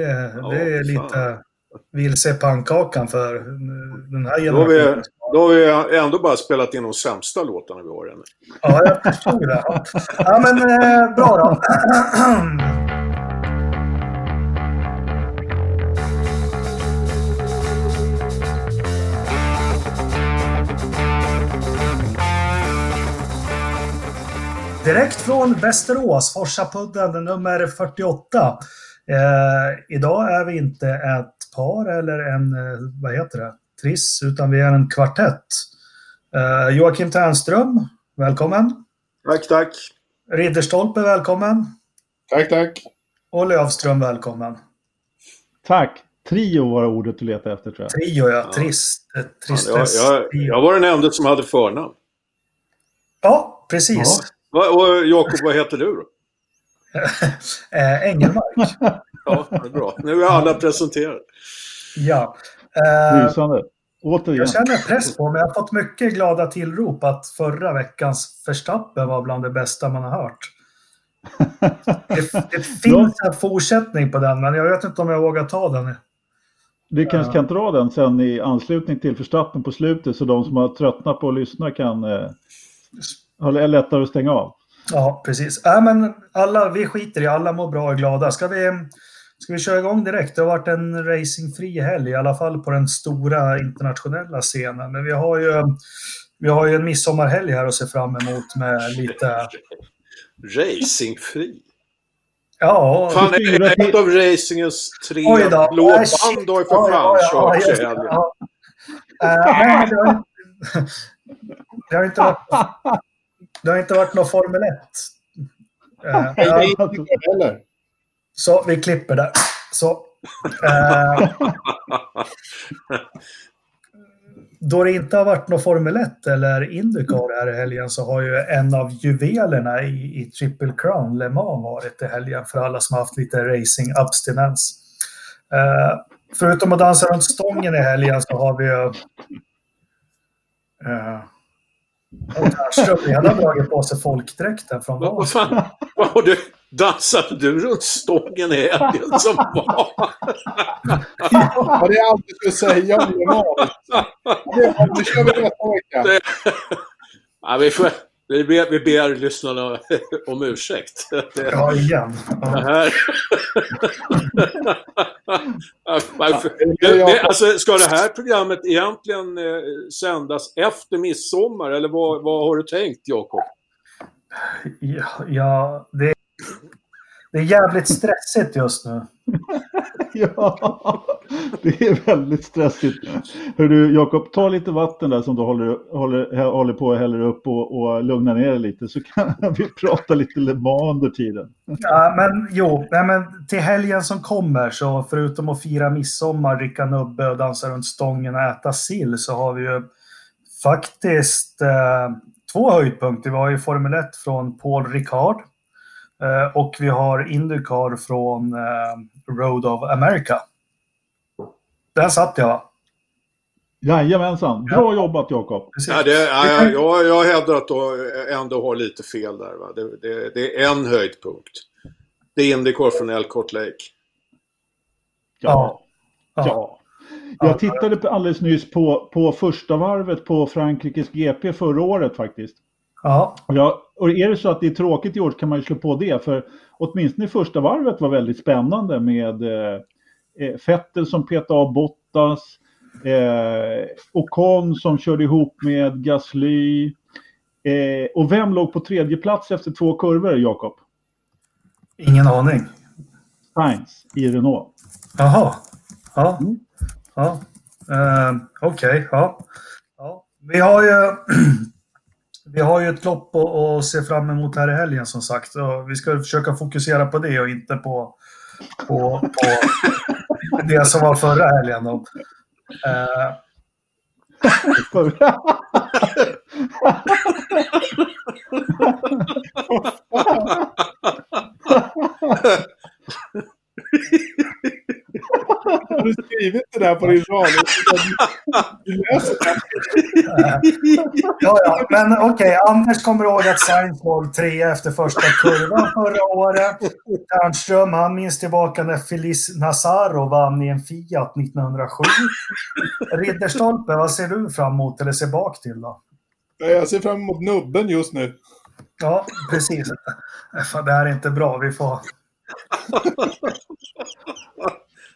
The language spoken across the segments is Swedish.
Det, det är lite vilse pannkakan för den här Då har, vi, då har vi ändå bara spelat in de sämsta låtarna vi har ännu. Ja, jag förstod det. Ja, men eh, bra då. Direkt från Västerås, Forsapudden nummer 48. Eh, idag är vi inte ett par eller en, eh, vad heter det, triss, utan vi är en kvartett. Eh, Joakim Ternström, välkommen. Tack, tack. Ridderstolpe, välkommen. Tack, tack. Och Lövström, välkommen. Tack. Trio var ordet du letade efter tror jag. Trio, ja. ja. Trist. Tristess. Ja, jag, jag, var den enda som hade förnamn. Ja, precis. Ja. Och Jakob, vad heter du då? eh, Engelmark. ja, bra. Nu är alla presenterade. Ja. Eh, Lysande. Återigen. Jag känner press på mig. Jag har fått mycket glada tillrop att förra veckans Verstappen var bland det bästa man har hört. Det, det finns en fortsättning på den, men jag vet inte om jag vågar ta den. Du kanske kan dra den sen i anslutning till Verstappen på slutet så de som har tröttnat på att lyssna kan eh, ha lättare att stänga av. Ja, precis. Äh, men alla, vi skiter i, alla mår bra och är glada. Ska vi, ska vi köra igång direkt? Det har varit en racingfri helg, i alla fall på den stora internationella scenen. Men vi har ju, vi har ju en midsommarhelg här att se fram emot med lite... Racingfri? Ja. Fan, är ett av racingens tre blå band har ju för fan kört sig helgen. Äh, det har inte varit... Det har inte varit någon Formel 1. Uh, ja. Så vi klipper där. Så. Uh, då det inte har varit någon Formel 1 eller Indycar här i helgen så har ju en av juvelerna i, i Triple Crown, Le Mans, varit i helgen för alla som har haft lite racing-abstinens. Uh, förutom att dansa runt stången i helgen så har vi ju uh, Tärnström redan dragit på sig folkdräkten från Vad fan, vad har du, dansade du runt stången i helgen som var? ja, det är allt du ska säga om det var. Det kör vi nästa vecka. Ja, vi, får, vi, ber, vi ber lyssnarna om ursäkt. Ja, igen. Ja. Det här... alltså, ska det här programmet egentligen eh, sändas efter midsommar eller vad, vad har du tänkt Jakob? Ja, ja det, det är jävligt stressigt just nu. ja, det är väldigt stressigt. Hör du Jakob, ta lite vatten där som du håller, håller, håller på att häller upp och, och lugna ner dig lite så kan vi prata lite Le under tiden. Ja, men jo, nej, men till helgen som kommer så förutom att fira midsommar, dricka nubbe och dansa runt stången och äta sill så har vi ju faktiskt eh, två höjdpunkter. Vi har ju Formel 1 från Paul Ricard och vi har Indycar från eh, Road of America. Där satt jag. Jajamensan. Bra ja. jobbat Jakob. Ja, ja, jag, jag hävdar att du ändå har lite fel där. Va? Det, det, det är en höjdpunkt. Det är Indycar från Elcourt Lake. Ja. Ja. ja. Jag tittade alldeles nyss på, på första varvet på Frankrikes GP förra året faktiskt. Ja. ja. Och är det så att det är tråkigt i år så kan man ju slå på det. För åtminstone första varvet var väldigt spännande med eh, eh Fettel som petade av Bottas. Eh, Ocon som körde ihop med Gasly. Eh, och vem låg på tredje plats efter två kurvor, Jakob? Ingen aning. Sainz i Renault. Jaha. Ja. Mm. ja. Uh, Okej, okay. ja. ja. Vi har ju vi har ju ett lopp att se fram emot här i helgen som sagt. Så vi ska försöka fokusera på det och inte på, på, på det som var förra helgen. Då. Uh... Har du skrivit det där på din det. Ja, ja, men okej. Anders kommer ihåg att Sainz låg trea efter första kurvan förra året. Ternström, han minns tillbaka när Feliz Nazaro vann i en Fiat 1907. Ridderstolpe, vad ser du fram emot eller ser bak till då? Jag ser fram emot nubben just nu. Ja, precis. Fan, det här är inte bra. Vi får...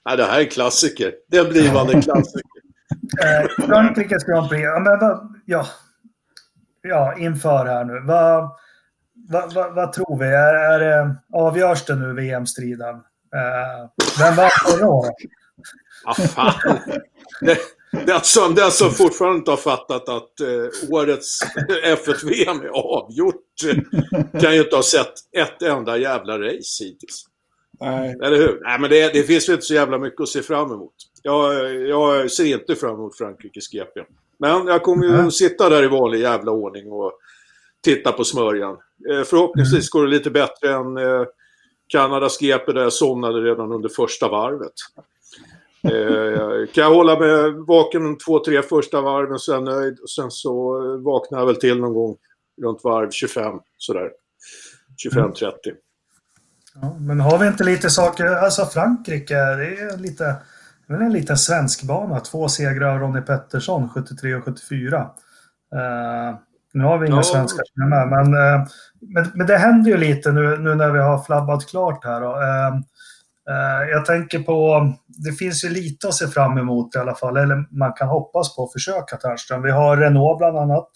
Nej, det här är en klassiker. Det är en blivande klassiker. Eh, Frankrikes Grand Prix. Ja, men ja. ja, inför här nu. Vad, vad, vad, vad tror vi? Är, är det, avgörs det nu VM-striden? Eh, vem vann förra året? Ah, fan. Det, den, som, den som fortfarande inte har fattat att eh, årets F1-VM är avgjort kan ju inte ha sett ett enda jävla race hittills. Nej. Eller hur? Nej, men det, det finns ju inte så jävla mycket att se fram emot. Jag, jag ser inte fram emot Frankrikes GP. Men jag kommer ju Mm. sitta där i vanlig jävla ordning och titta på smörjan. Eh, förhoppningsvis går det lite bättre än eh, Kanadas GP där jag somnade redan under första varvet. Eh, kan jag hålla mig vaken två, tre första varven så är jag nöjd. Och sen så vaknar jag väl till någon gång runt varv 25 sådär. 25-30. Ja, men har vi inte lite saker, alltså Frankrike, det är lite, det är en liten svensk bana. Två segrar av Ronnie Pettersson, 73 och 74. Eh, nu har vi inga Ja. svenskar med, men, eh, men, men det händer ju lite nu, nu när vi har flabbat klart här. Då. Eh, jag tänker på, det finns ju lite att se fram emot i alla fall, eller man kan hoppas på att försöka Ternström. Vi har Renault bland annat.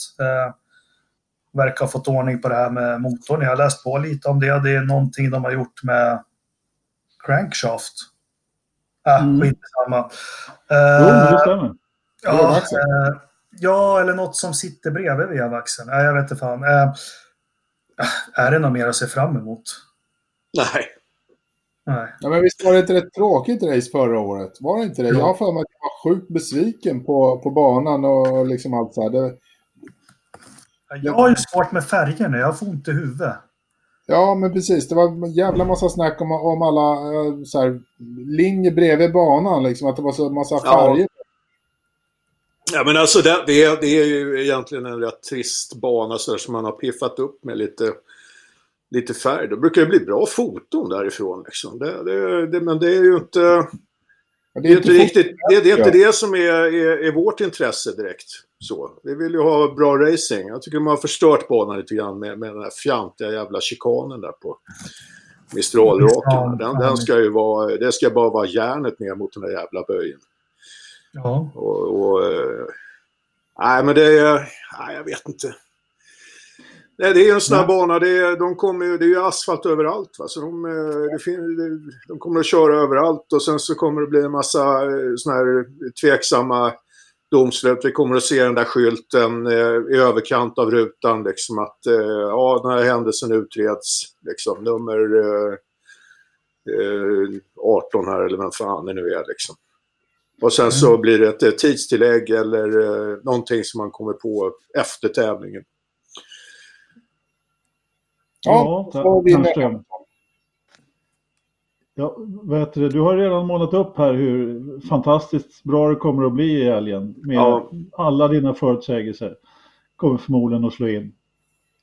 Eh, verkar ha fått ordning på det här med motorn. Jag har läst på lite om det. Det är någonting de har gjort med crankshaft. Äh, Mm. skit samma. Jo, det Uh, stämmer. ja, eh, ja, eller något som sitter bredvid veavaxeln. Nej, jag vet inte fan. Eh, är det något mer att se fram emot? Nej. Nej. Ja, men visst var det inte ett tråkigt race förra året? Var det inte det? Jo. Jag har för mig att jag var sjukt besviken på, på banan och liksom allt så här. Det, Jag har ju svårt med färgerna. Jag får ont i huvudet. ja, men precis. Det var en jävla massa snack om, om alla eh, så här, linjer bredvid banan. Liksom, att det var så massa Ja. färger. Ja, men alltså det, det, är, det är ju egentligen en rätt trist bana så där, som man har piffat upp med lite, lite färg. Då brukar det bli bra foton därifrån. Liksom. Det, det, det, men det är ju inte, Ja, det är inte, riktigt, det, det är inte Ja. det som är, är, är vårt intresse direkt. Så. Vi vill ju ha bra racing. Jag tycker man har förstört banan lite grann med, med den här fjantiga jävla chikanen där på Mistralraken. Den, den ska ju vara, det ska bara vara järnet ner mot den där jävla böjen. Ja. Och, och, eh, nej, men det är... Nej, jag vet inte. Nej, det är ju en sån här bana. Det är, de kommer, det är ju asfalt överallt. Va? Så de, eh, de kommer att köra överallt och sen så kommer det bli en massa eh, såna här tveksamma domslut. Vi kommer att se den där skylten eh, i överkant av rutan. Liksom att eh, ja, den här händelsen utreds. Liksom, nummer eh, eh, 18 här eller vem fan det nu är. Liksom. Och sen så blir det ett eh, tidstillägg eller eh, någonting som man kommer på efter tävlingen. Ja, Ja, Ternström. Ja, heter det? Du har redan målat upp här hur fantastiskt bra det kommer att bli i helgen. Med Ja. alla dina förutsägelser. Kommer förmodligen att slå in.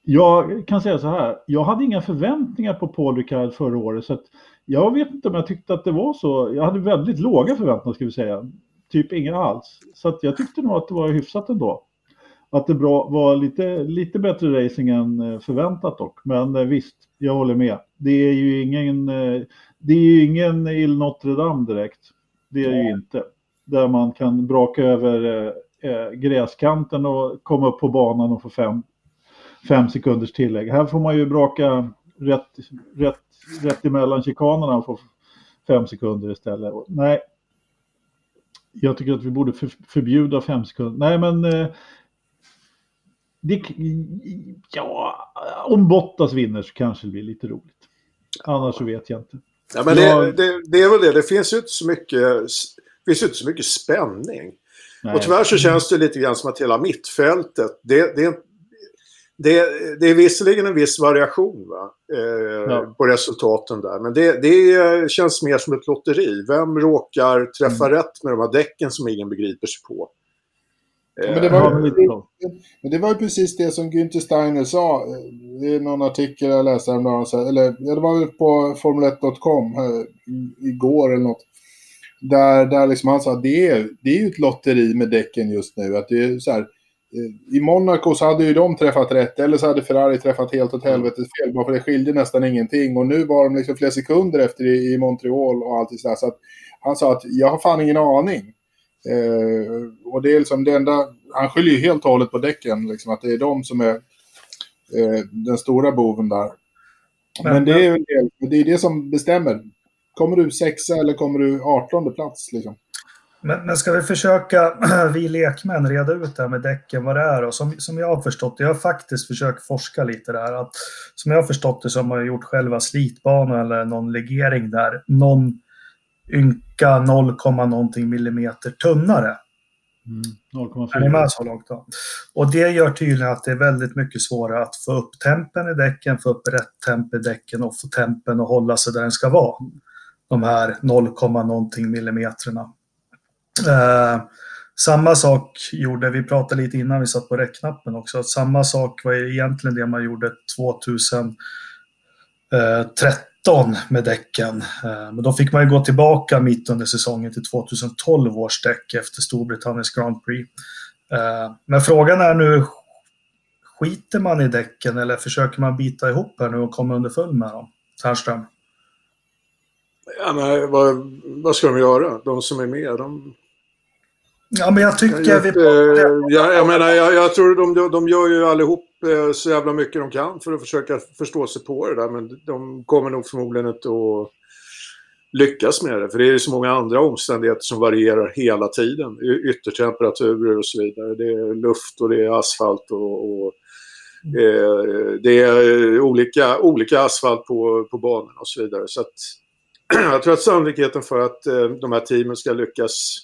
Jag kan säga så här. Jag hade inga förväntningar på Paul Ricard förra året. Så att jag vet inte om jag tyckte att det var så. Jag hade väldigt låga förväntningar ska vi säga. Typ inga alls. Så att jag tyckte nog att det var hyfsat ändå. Att det bra, var lite, lite bättre racing än eh, förväntat dock. Men eh, visst, jag håller med. Det är ju ingen, eh, det är ju ingen Il Notre Dame direkt. Det är ju inte. Där man kan braka över eh, eh, gräskanten och komma upp på banan och få fem, fem sekunders tillägg. Här får man ju braka rätt, rätt, rätt emellan chikanerna och få fem sekunder istället. Nej. Jag tycker att vi borde för, förbjuda fem sekunder. Nej, men eh, det, ja, om Bottas vinner så kanske det blir lite roligt. Annars så vet jag inte. Ja, men det, det, det är väl det. Det finns ju inte så mycket, finns inte så mycket spänning. Nej. Och tyvärr så känns det lite grann som att hela mittfältet, det, det, det, det är visserligen en viss variation va? Eh, ja. på resultaten där. Men det, det känns mer som ett lotteri. Vem råkar träffa mm. rätt med de här däcken som ingen begriper sig på? Ja, men, det var, men det var ju precis det som Günther Steiner sa i någon artikel jag läste häromdagen. Eller ja, det var på formel1.com igår eller något. Där, där liksom han sa att det är, det är ju ett lotteri med däcken just nu. Att det är så här, i Monaco så hade ju de träffat rätt, eller så hade Ferrari träffat helt åt helvete fel, bara för det skilde nästan ingenting. Och nu var de liksom flera sekunder efter i, i Montreal och allt sådär. Så att han sa att jag har fan ingen aning. Eh, och det är liksom det enda, han skyller ju helt och hållet på däcken, liksom, att det är de som är eh, den stora boven där. Men, det är ju det, är det som bestämmer. Kommer du sexa eller kommer du artonde plats? Liksom? Men, men, ska vi försöka, vi lekmän, reda ut det här med däcken, vad det är? Och som, som jag har förstått det, jag har faktiskt försökt forska lite där, att som jag har förstått det så har man gjort själva slitbanan eller någon legering där, någon ynka 0, någonting millimeter tunnare. Mm, 0,4. Är ni med så långt? Då? Och det gör tydligen att det är väldigt mycket svårare att få upp tempen i däcken, få upp rätt temp i däcken och få tempen att hålla sig där den ska vara. De här 0, någonting millimeterna. Eh, samma sak gjorde, vi pratade lite innan vi satt på räckknappen också, samma sak var egentligen det man gjorde 2000 Eh, 13 med däcken. Eh, men då fick man ju gå tillbaka mitt under säsongen till 2012 års däck efter Storbritanniens Grand Prix. Eh, men frågan är nu, skiter man i däcken eller försöker man bita ihop här nu och komma underfull med dem? Tärnström? Ja, men vad, vad ska de göra, de som är med? De... Ja, men jag tycker jag, vi... Jag, jag menar, jag, jag tror de, de gör ju allihop så jävla mycket de kan för att försöka förstå sig på det där. Men de kommer nog förmodligen inte att lyckas med det. För det är ju så många andra omständigheter som varierar hela tiden. Yttertemperaturer och så vidare. Det är luft och det är asfalt och, och eh, det är olika, olika asfalt på, på banan och så vidare. Så att, jag tror att sannolikheten för att eh, de här teamen ska lyckas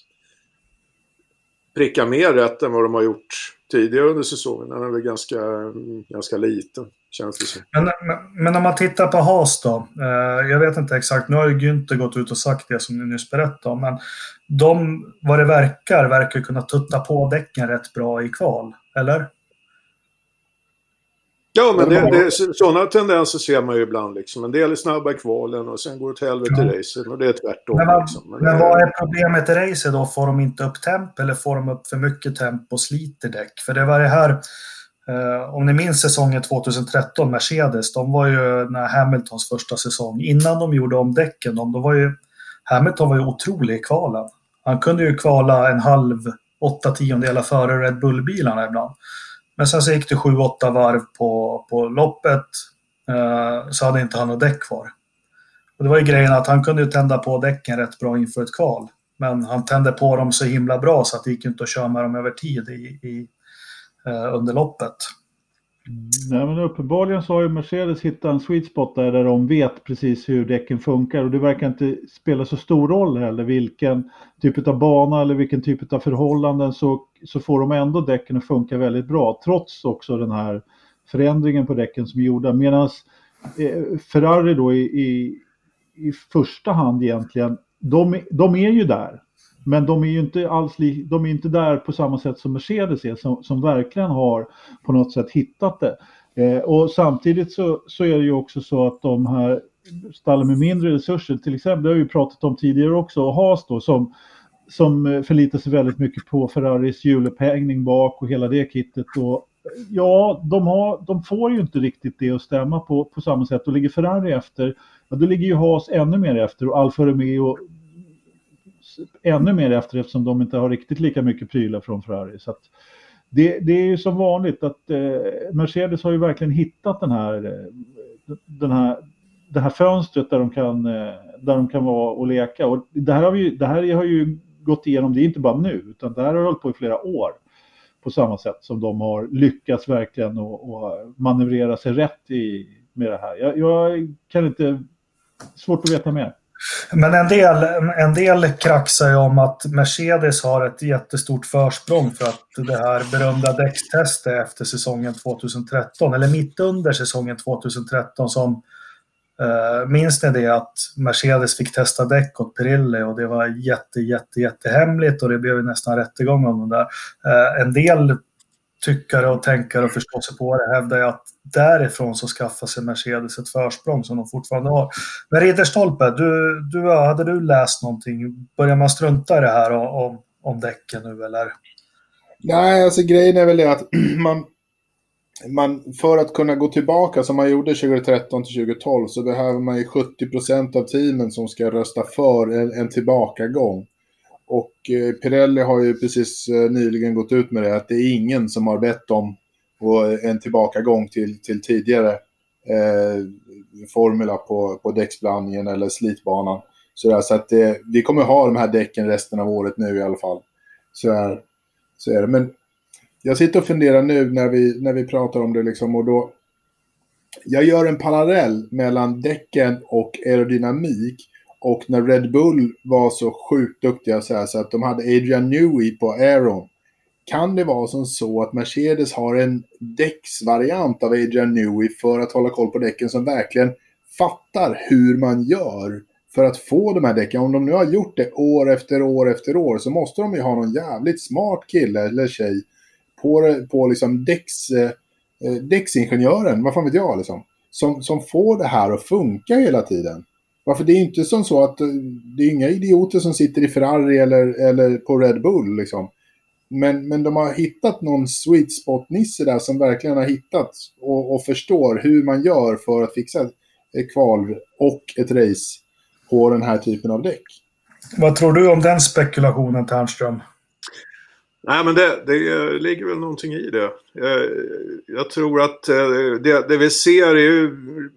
pricka mer rätt än vad de har gjort tidigare under säsongen. Den är väl ganska, ganska liten, känns det som. Men, men, men om man tittar på Haas då. Eh, jag vet inte exakt, nu har ju Günther gått ut och sagt det som ni nyss berättade om. Men de, vad det verkar, verkar kunna tutta på däcken rätt bra i kval, eller? Ja, men det, det, sådana tendenser ser man ju ibland. Liksom. En del är snabba i kvalen och sen går det till helvete i ja. racet och det är tvärtom. Men, vad, liksom. men, men vad är problemet i racet då? Får de inte upp temp eller får de upp för mycket temp och sliter däck? För det var det här, eh, om ni minns säsongen 2013, Mercedes, de var ju när Hamiltons första säsong, innan de gjorde om däcken, de, då var ju Hamilton var ju otrolig i kvalen. Han kunde ju kvala en halv, åtta tiondelar före Red Bull-bilarna ibland. Men sen så gick det 7-8 varv på, på loppet eh, så hade inte han något däck kvar. Och det var ju grejen att han kunde tända på däcken rätt bra inför ett kval. Men han tände på dem så himla bra så att det gick inte att köra med dem över tid i, i eh, under loppet. Mm. Nej, men uppenbarligen så har ju Mercedes hittat en sweet spot där, där de vet precis hur däcken funkar och det verkar inte spela så stor roll heller vilken typ av bana eller vilken typ av förhållanden så, så får de ändå däcken att funka väldigt bra trots också den här förändringen på däcken som är gjorda. Medan eh, Ferrari då i, i, i första hand egentligen, de, de är ju där. Men de är ju inte alls de är inte där på samma sätt som Mercedes är, som, som verkligen har på något sätt hittat det. Eh, och samtidigt så, så är det ju också så att de här stallen med mindre resurser, till exempel, det har vi pratat om tidigare också, och Haas då som, som eh, förlitar sig väldigt mycket på Ferraris hjulupphängning bak och hela det kittet. Och, ja, de, har, de får ju inte riktigt det att stämma på, på samma sätt och ligger Ferrari efter, ja, då ligger ju Haas ännu mer efter och Alfa Romeo ännu mer efter eftersom de inte har riktigt lika mycket prylar från Ferrari. Så det, det, är ju som vanligt att eh, Mercedes har ju verkligen hittat den här, eh, den här, det här fönstret där de, kan, eh, där de kan vara och leka. Och det, här har vi, det här har ju gått igenom, det är inte bara nu, utan det här har hållit på i flera år på samma sätt som de har lyckats verkligen och, och manövrera sig rätt i, med det här. Jag, jag kan inte, svårt att veta mer. Men en del, en del kraxar ju om att Mercedes har ett jättestort försprång för att det här berömda däckstestet efter säsongen 2013, eller mitt under säsongen 2013 som Eh, minns ni det att Mercedes fick testa däck åt Pirelli och det var jätte, jätte, jättehemligt och det blev nästan rättegång om det där. Eh, en del tyckare och tänkare och förståsigpåare hävdar att därifrån så skaffar sig Mercedes ett försprång som de fortfarande har. Men Ridderstolpe, du, du, hade du läst någonting? Börjar man strunta i det här om, om däcken nu eller? Nej, alltså grejen är väl det att man, man, för att kunna gå tillbaka som man gjorde 2013 till 2012 så behöver man ju 70 procent av teamen som ska rösta för en, en tillbakagång. Och eh, Pirelli har ju precis eh, nyligen gått ut med det, att det är ingen som har bett om eh, en tillbakagång till, till tidigare eh, formula på, på däcksblandningen eller slitbanan. Så, där, så att det, vi kommer ha de här däcken resten av året nu i alla fall. Så är, så är det. Men jag sitter och funderar nu när vi, när vi pratar om det liksom och då... Jag gör en parallell mellan däcken och aerodynamik och när Red Bull var så sjukt duktiga så, här, så att de hade Adrian Newey på Aeron. Kan det vara som så att Mercedes har en däcksvariant av Adrian Newey för att hålla koll på däcken som verkligen fattar hur man gör för att få de här däcken. Om de nu har gjort det år efter år efter år så måste de ju ha någon jävligt smart kille eller tjej på, på liksom däcks, eh, eh däcksingenjören, vad fan vet jag liksom, som, som får det här att funka hela tiden. Varför det är inte som så att eh, det är inga idioter som sitter i Ferrari eller, eller på Red Bull liksom. Men, men de har hittat någon sweet spot-nisse där som verkligen har hittat och, och, förstår hur man gör för att fixa ett kval och ett race på den här typen av däck. Vad tror du om den spekulationen, Ternström? Nej, men det, det eh, ligger väl någonting i det. Jag, jag tror att eh, det, det, vi ser är ju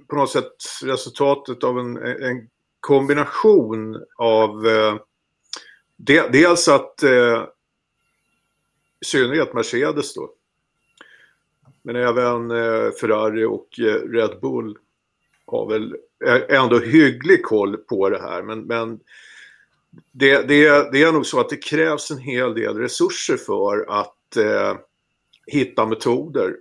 på något sätt resultatet av en, en kombination av eh, dels att eh, i synnerhet Mercedes då, men även Ferrari och Red Bull har väl ändå hygglig koll på det här. Men, men det, det, det är nog så att det krävs en hel del resurser för att eh, hitta metoder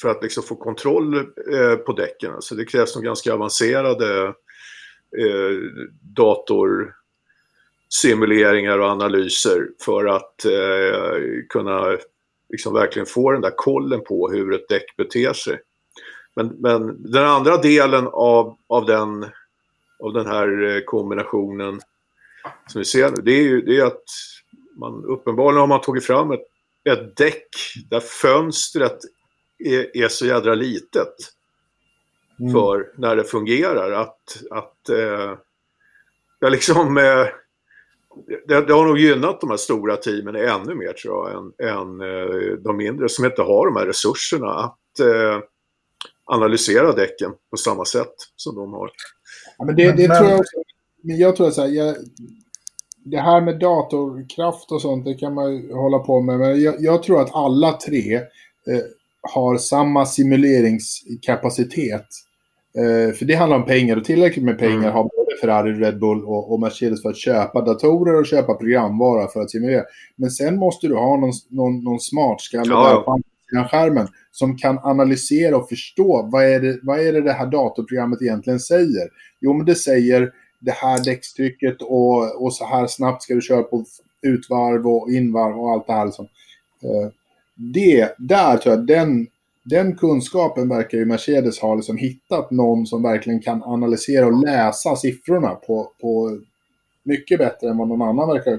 för att liksom få kontroll eh, på däcken. Alltså det krävs nog ganska avancerade eh, datorsimuleringar och analyser för att eh, kunna liksom verkligen få den där kollen på hur ett däck beter sig. Men, men den andra delen av, av, den, av den här eh, kombinationen som vi ser nu, det är ju det är att man uppenbarligen har man tagit fram ett, ett däck där fönstret är, är så jädra litet mm. för när det fungerar. Att, att eh, ja, liksom, eh, det, det, har nog gynnat de här stora teamen ännu mer tror jag än, än eh, de mindre som inte har de här resurserna att eh, analysera däcken på samma sätt som de har. Ja, men det, det men, tror jag också men jag tror att så här, jag, det här med datorkraft och sånt, det kan man ju hålla på med. Men jag, jag tror att alla tre eh, har samma simuleringskapacitet. Eh, för det handlar om pengar och tillräckligt med pengar mm. har både Ferrari, Red Bull och, och, Mercedes för att köpa datorer och köpa programvara för att simulera. Men sen måste du ha någon, någon, någon smartskalle ja. där på andra skärmen som kan analysera och förstå vad är, det, vad är det det här datorprogrammet egentligen säger. Jo, men det säger det här däckstrycket och, och så här snabbt ska du köra på utvarv och invarv och allt det här. Liksom. Eh, det, där tror jag, den, den kunskapen verkar ju Mercedes ha liksom hittat någon som verkligen kan analysera och läsa siffrorna på, på mycket bättre än vad någon annan verkar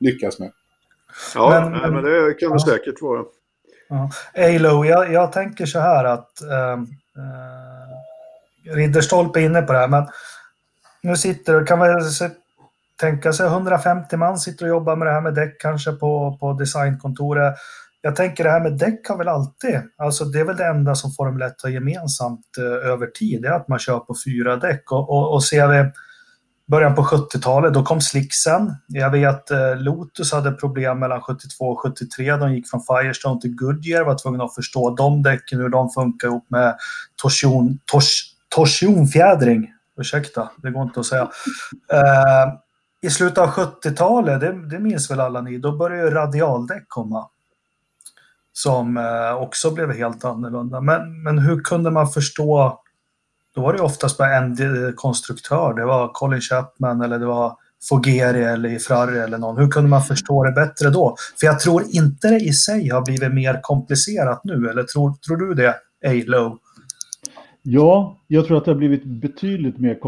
lyckas med. Ja, men, nej, men det kan det ja. säkert vara. Ja. Alo, jag, jag tänker så här att äh, äh, Ridderstolpe är inne på det här, men nu sitter, kan man tänka sig 150 man sitter och jobbar med det här med däck kanske på, på designkontoret. Jag tänker det här med däck har väl alltid, alltså det är väl det enda som Formel 1 har gemensamt eh, över tid, det är att man kör på fyra däck. Och, och, och ser vi början på 70-talet, då kom slicksen. Jag vet eh, Lotus hade problem mellan 72 och 73. De gick från Firestone till Goodyear, var tvungna att förstå de däcken, hur de funkar ihop med torsion, tors, torsionfjädring Ursäkta, det går inte att säga. Eh, I slutet av 70-talet, det, det minns väl alla ni, då började ju radialdäck komma. Som eh, också blev helt annorlunda. Men, men hur kunde man förstå? Då var det oftast bara en eh, konstruktör. Det var Colin Chapman eller det var Fogeri eller Frarri eller någon. Hur kunde man förstå det bättre då? För jag tror inte det i sig har blivit mer komplicerat nu, eller tror, tror du det, Alo? Ja, jag tror att det har blivit betydligt mer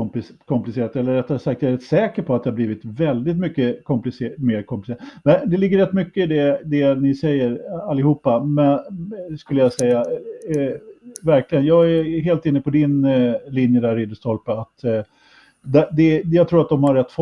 komplicerat, eller rättare sagt, jag är rätt säker på att det har blivit väldigt mycket komplicer mer komplicerat. Men det ligger rätt mycket i det, det ni säger allihopa, men, skulle jag säga. Eh, eh, verkligen, jag är helt inne på din eh, linje där, Ridderstolpe, att eh, det, det, jag tror att de har, rätt,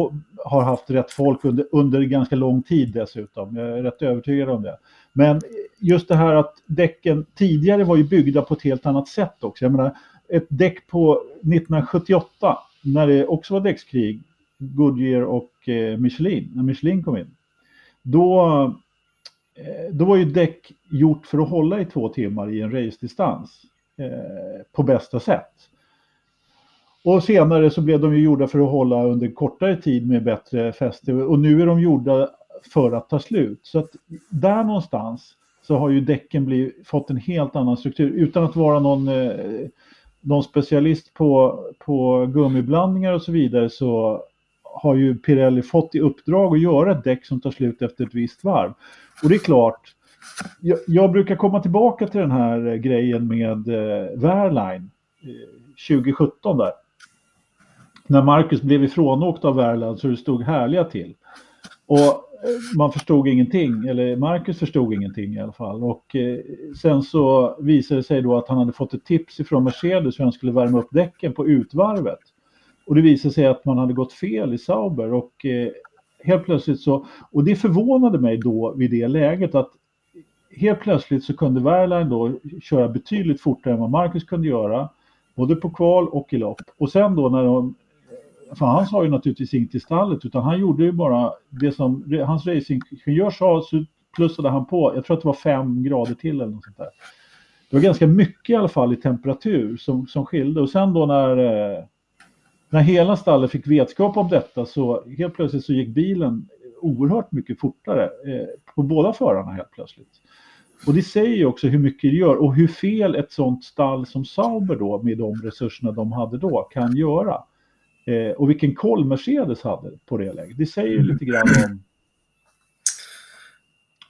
har haft rätt folk under, under ganska lång tid dessutom. Jag är rätt övertygad om det. Men just det här att däcken tidigare var ju byggda på ett helt annat sätt också. Jag menar, ett däck på 1978, när det också var däckskrig, Goodyear och eh, Michelin, när Michelin kom in. Då, eh, då var ju däck gjort för att hålla i två timmar i en racedistans eh, på bästa sätt. Och senare så blev de ju gjorda för att hålla under kortare tid med bättre fäste och nu är de gjorda för att ta slut. Så att där någonstans så har ju däcken blivit, fått en helt annan struktur utan att vara någon, eh, någon specialist på, på gummiblandningar och så vidare så har ju Pirelli fått i uppdrag att göra ett däck som tar slut efter ett visst varv. Och det är klart, jag, jag brukar komma tillbaka till den här grejen med eh, Wehrlein eh, 2017 där när Marcus blev ifrånåkt av Wehrlein så det stod härliga till. Och eh, man förstod ingenting, eller Marcus förstod ingenting i alla fall. Och eh, sen så visade det sig då att han hade fått ett tips ifrån Mercedes hur han skulle värma upp däcken på utvarvet. Och det visade sig att man hade gått fel i Sauber och eh, helt plötsligt så, och det förvånade mig då vid det läget att helt plötsligt så kunde Wehrlein då köra betydligt fortare än vad Marcus kunde göra, både på kval och i lopp. Och sen då när de för han sa ju naturligtvis inget i stallet utan han gjorde ju bara det som hans racingingenjör sa så plussade han på, jag tror att det var fem grader till eller något sånt där. Det var ganska mycket i alla fall i temperatur som, som skilde och sen då när, eh, när hela stallet fick vetskap om detta så helt plötsligt så gick bilen oerhört mycket fortare eh, på båda förarna helt plötsligt. Och det säger ju också hur mycket det gör och hur fel ett sånt stall som Sauber då med de resurserna de hade då kan göra. Eh, och vilken koll Mercedes hade på det läget. Det säger ju mm. lite grann om,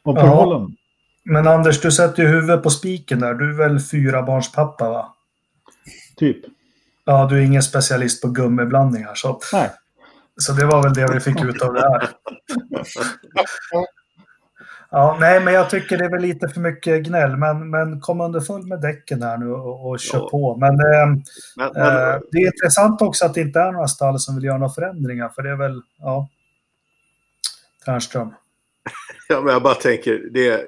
om ja. förhållanden. Men Anders, du sätter ju huvudet på spiken där. Du är väl fyra barns pappa va? Typ. Ja, du är ingen specialist på gummiblandningar. Så... Nej. Så det var väl det vi fick ut av det här. Ja, nej, men jag tycker det är väl lite för mycket gnäll. Men, men kom underfull med däcken här nu och, och kör ja. på. Men, eh, men, men, eh, det är intressant också att det inte är några stall som vill göra några förändringar. För det är väl, ja, Tärnström. Ja, men jag bara tänker, det är,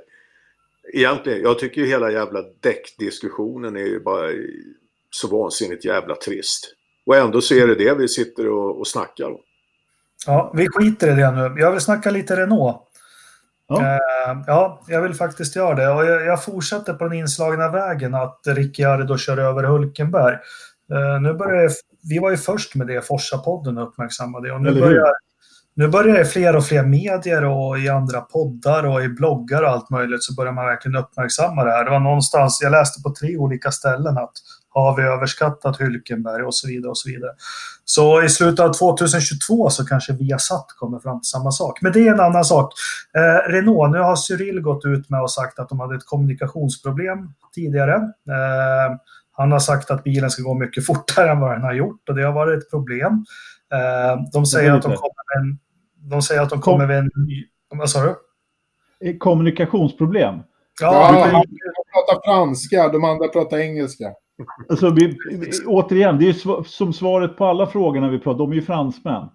egentligen, jag tycker ju hela jävla däckdiskussionen är ju bara så vansinnigt jävla trist. Och ändå så är det det vi sitter och, och snackar om. Ja, vi skiter i det nu. Jag vill snacka lite Renault. Ja. Uh, ja, jag vill faktiskt göra det. Och jag, jag fortsätter på den inslagna vägen att Ricciardo kör över Hulkenberg. Uh, nu börjar vi var ju först med det, Forsa-podden uppmärksammade och nu börjar, nu börjar fler och fler medier och i andra poddar och i bloggar och allt möjligt så börjar man verkligen uppmärksamma det här. Det var någonstans, jag läste på tre olika ställen att har vi överskattat Hylkenberg och så vidare och så vidare. Så i slutet av 2022 så kanske Viasat kommer fram till samma sak. Men det är en annan sak. Eh, Renault, nu har Cyril gått ut med och sagt att de hade ett kommunikationsproblem tidigare. Eh, han har sagt att bilen ska gå mycket fortare än vad den har gjort och det har varit ett problem. Eh, de säger att de kommer med en... De säger att de kommer med en ny... Vad sa du? Kommunikationsproblem? Ja, ja han pratar franska, de andra pratar engelska. Alltså, vi, återigen, det är som svaret på alla frågorna vi pratar om. De är ju fransmän.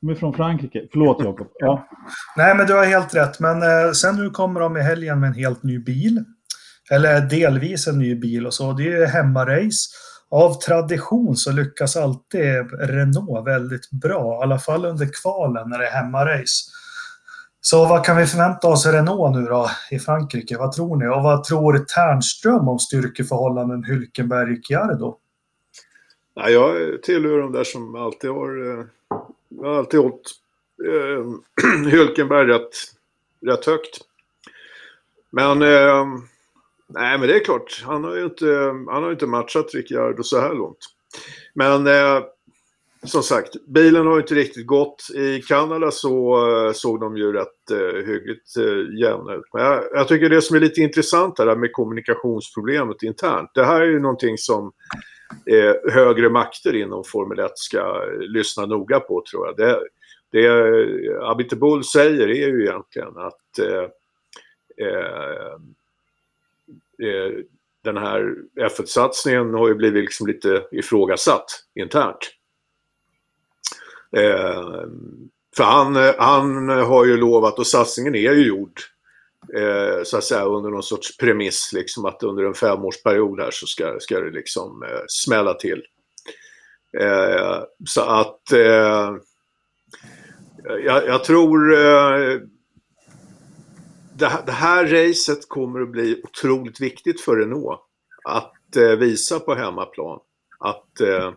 De är från Frankrike. Förlåt Jakob. Ja. Nej, men du har helt rätt. Men eh, sen nu kommer de i helgen med en helt ny bil. Eller delvis en ny bil och så. Det är hemmarace. Av tradition så lyckas alltid Renault väldigt bra. I alla fall under kvalen när det är hemmarace. Så vad kan vi förvänta oss av Renault nu då i Frankrike? Vad tror ni? Och vad tror Ternström om styrkeförhållanden Hülkenberg-Ricciardo? Ja, jag tillhör de där som alltid har, eh, har alltid hållit eh, Hülkenberg rätt, rätt högt. Men, eh, nej men det är klart, han har ju inte, han har inte matchat Ricciardo så här långt. Men eh, som sagt, bilen har inte riktigt gått. I Kanada så eh, såg de ju rätt eh, hyggligt eh, jämna ut. Men jag, jag, tycker det som är lite intressant här med kommunikationsproblemet internt. Det här är ju någonting som eh, högre makter inom Formel 1 ska lyssna noga på tror jag. Det, det eh, Abite Bull säger är ju egentligen att eh, eh, eh den här F1-satsningen har ju blivit liksom lite ifrågasatt internt. Eh, för han, eh, han har ju lovat, och satsningen är ju gjord, eh, så att säga under någon sorts premiss, liksom att under en femårsperiod här så ska, ska det liksom eh, smälla till. Eh, så att eh, jag, jag, tror eh, det, det, här racet kommer att bli otroligt viktigt för Renault. Att eh, visa på hemmaplan att eh,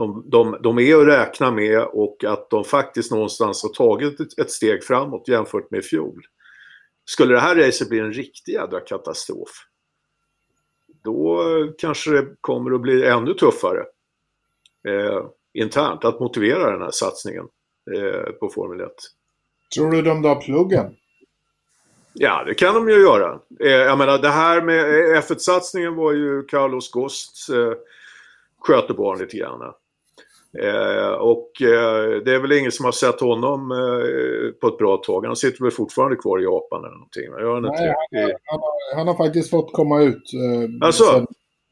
de, de, de är att räkna med och att de faktiskt någonstans har tagit ett, ett steg framåt jämfört med i fjol. Skulle det här racet bli en riktig jädra katastrof, då kanske det kommer att bli ännu tuffare eh, internt att motivera den här satsningen eh, på Formel 1. Tror du de drar pluggen? Ja, det kan de ju göra. Eh, jag menar, det här med F1-satsningen var ju Carlos Ghosts eh, skötebarn lite grann. Eh, och eh, det är väl ingen som har sett honom eh, på ett bra tag. Han sitter väl fortfarande kvar i Japan eller någonting? Jag Nej, han, han, han, har, han, har, faktiskt fått komma ut. Eh, alltså? Sen,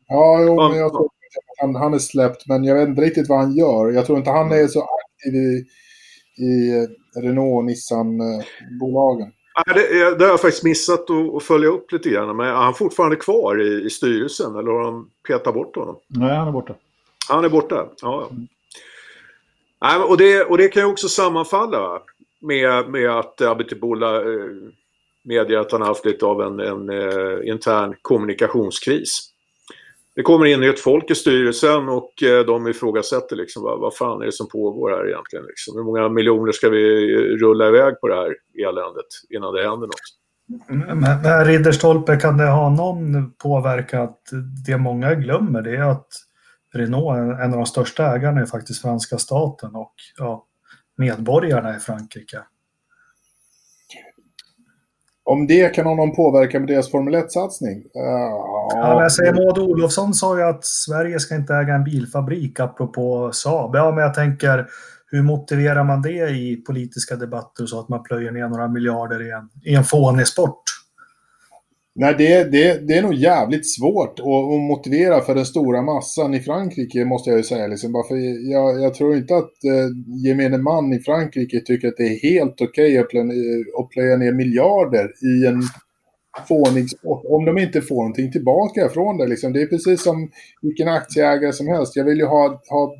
ja, jo, men jag tror han, han är släppt, men jag vet inte riktigt vad han gör. Jag tror inte han är så aktiv i, i Renault och Nissan-bolagen. Det, det, har jag faktiskt missat att, att, följa upp lite grann. Men är han fortfarande kvar i, i styrelsen eller har de petat bort honom? Nej, han är borta. Han är borta? Ja. Mm. Nej, och, det, och det kan ju också sammanfalla med, med att Abitibola eh, medger att han har haft lite av en, en eh, intern kommunikationskris. Det kommer in ett folk i styrelsen och eh, de ifrågasätter liksom vad, vad fan är det som pågår här egentligen. Liksom. Hur många miljoner ska vi eh, rulla iväg på det här eländet innan det händer något? Men, men Ridderstolpe, kan det ha någon påverkan? Det många glömmer det är att Renault, en av de största ägarna, är faktiskt franska staten och ja, medborgarna i Frankrike. Om det kan ha någon påverkan med deras Formel 1-satsning? Uh, ja, jag säger Maud Olofsson sa ju att Sverige ska inte äga en bilfabrik, apropå Saab. Ja, men jag tänker, hur motiverar man det i politiska debatter så att man plöjer ner några miljarder i en, i en fånig sport? Nej, det, det, det är nog jävligt svårt att, att, motivera för den stora massan i Frankrike, måste jag ju säga. Liksom. Bara för jag, jag tror inte att eh, gemene man i Frankrike tycker att det är helt okej okay att, att plöja ner miljarder i en fånig sport. Om de inte får någonting tillbaka från det. Liksom. Det är precis som vilken aktieägare som helst. Jag vill ju ha, ha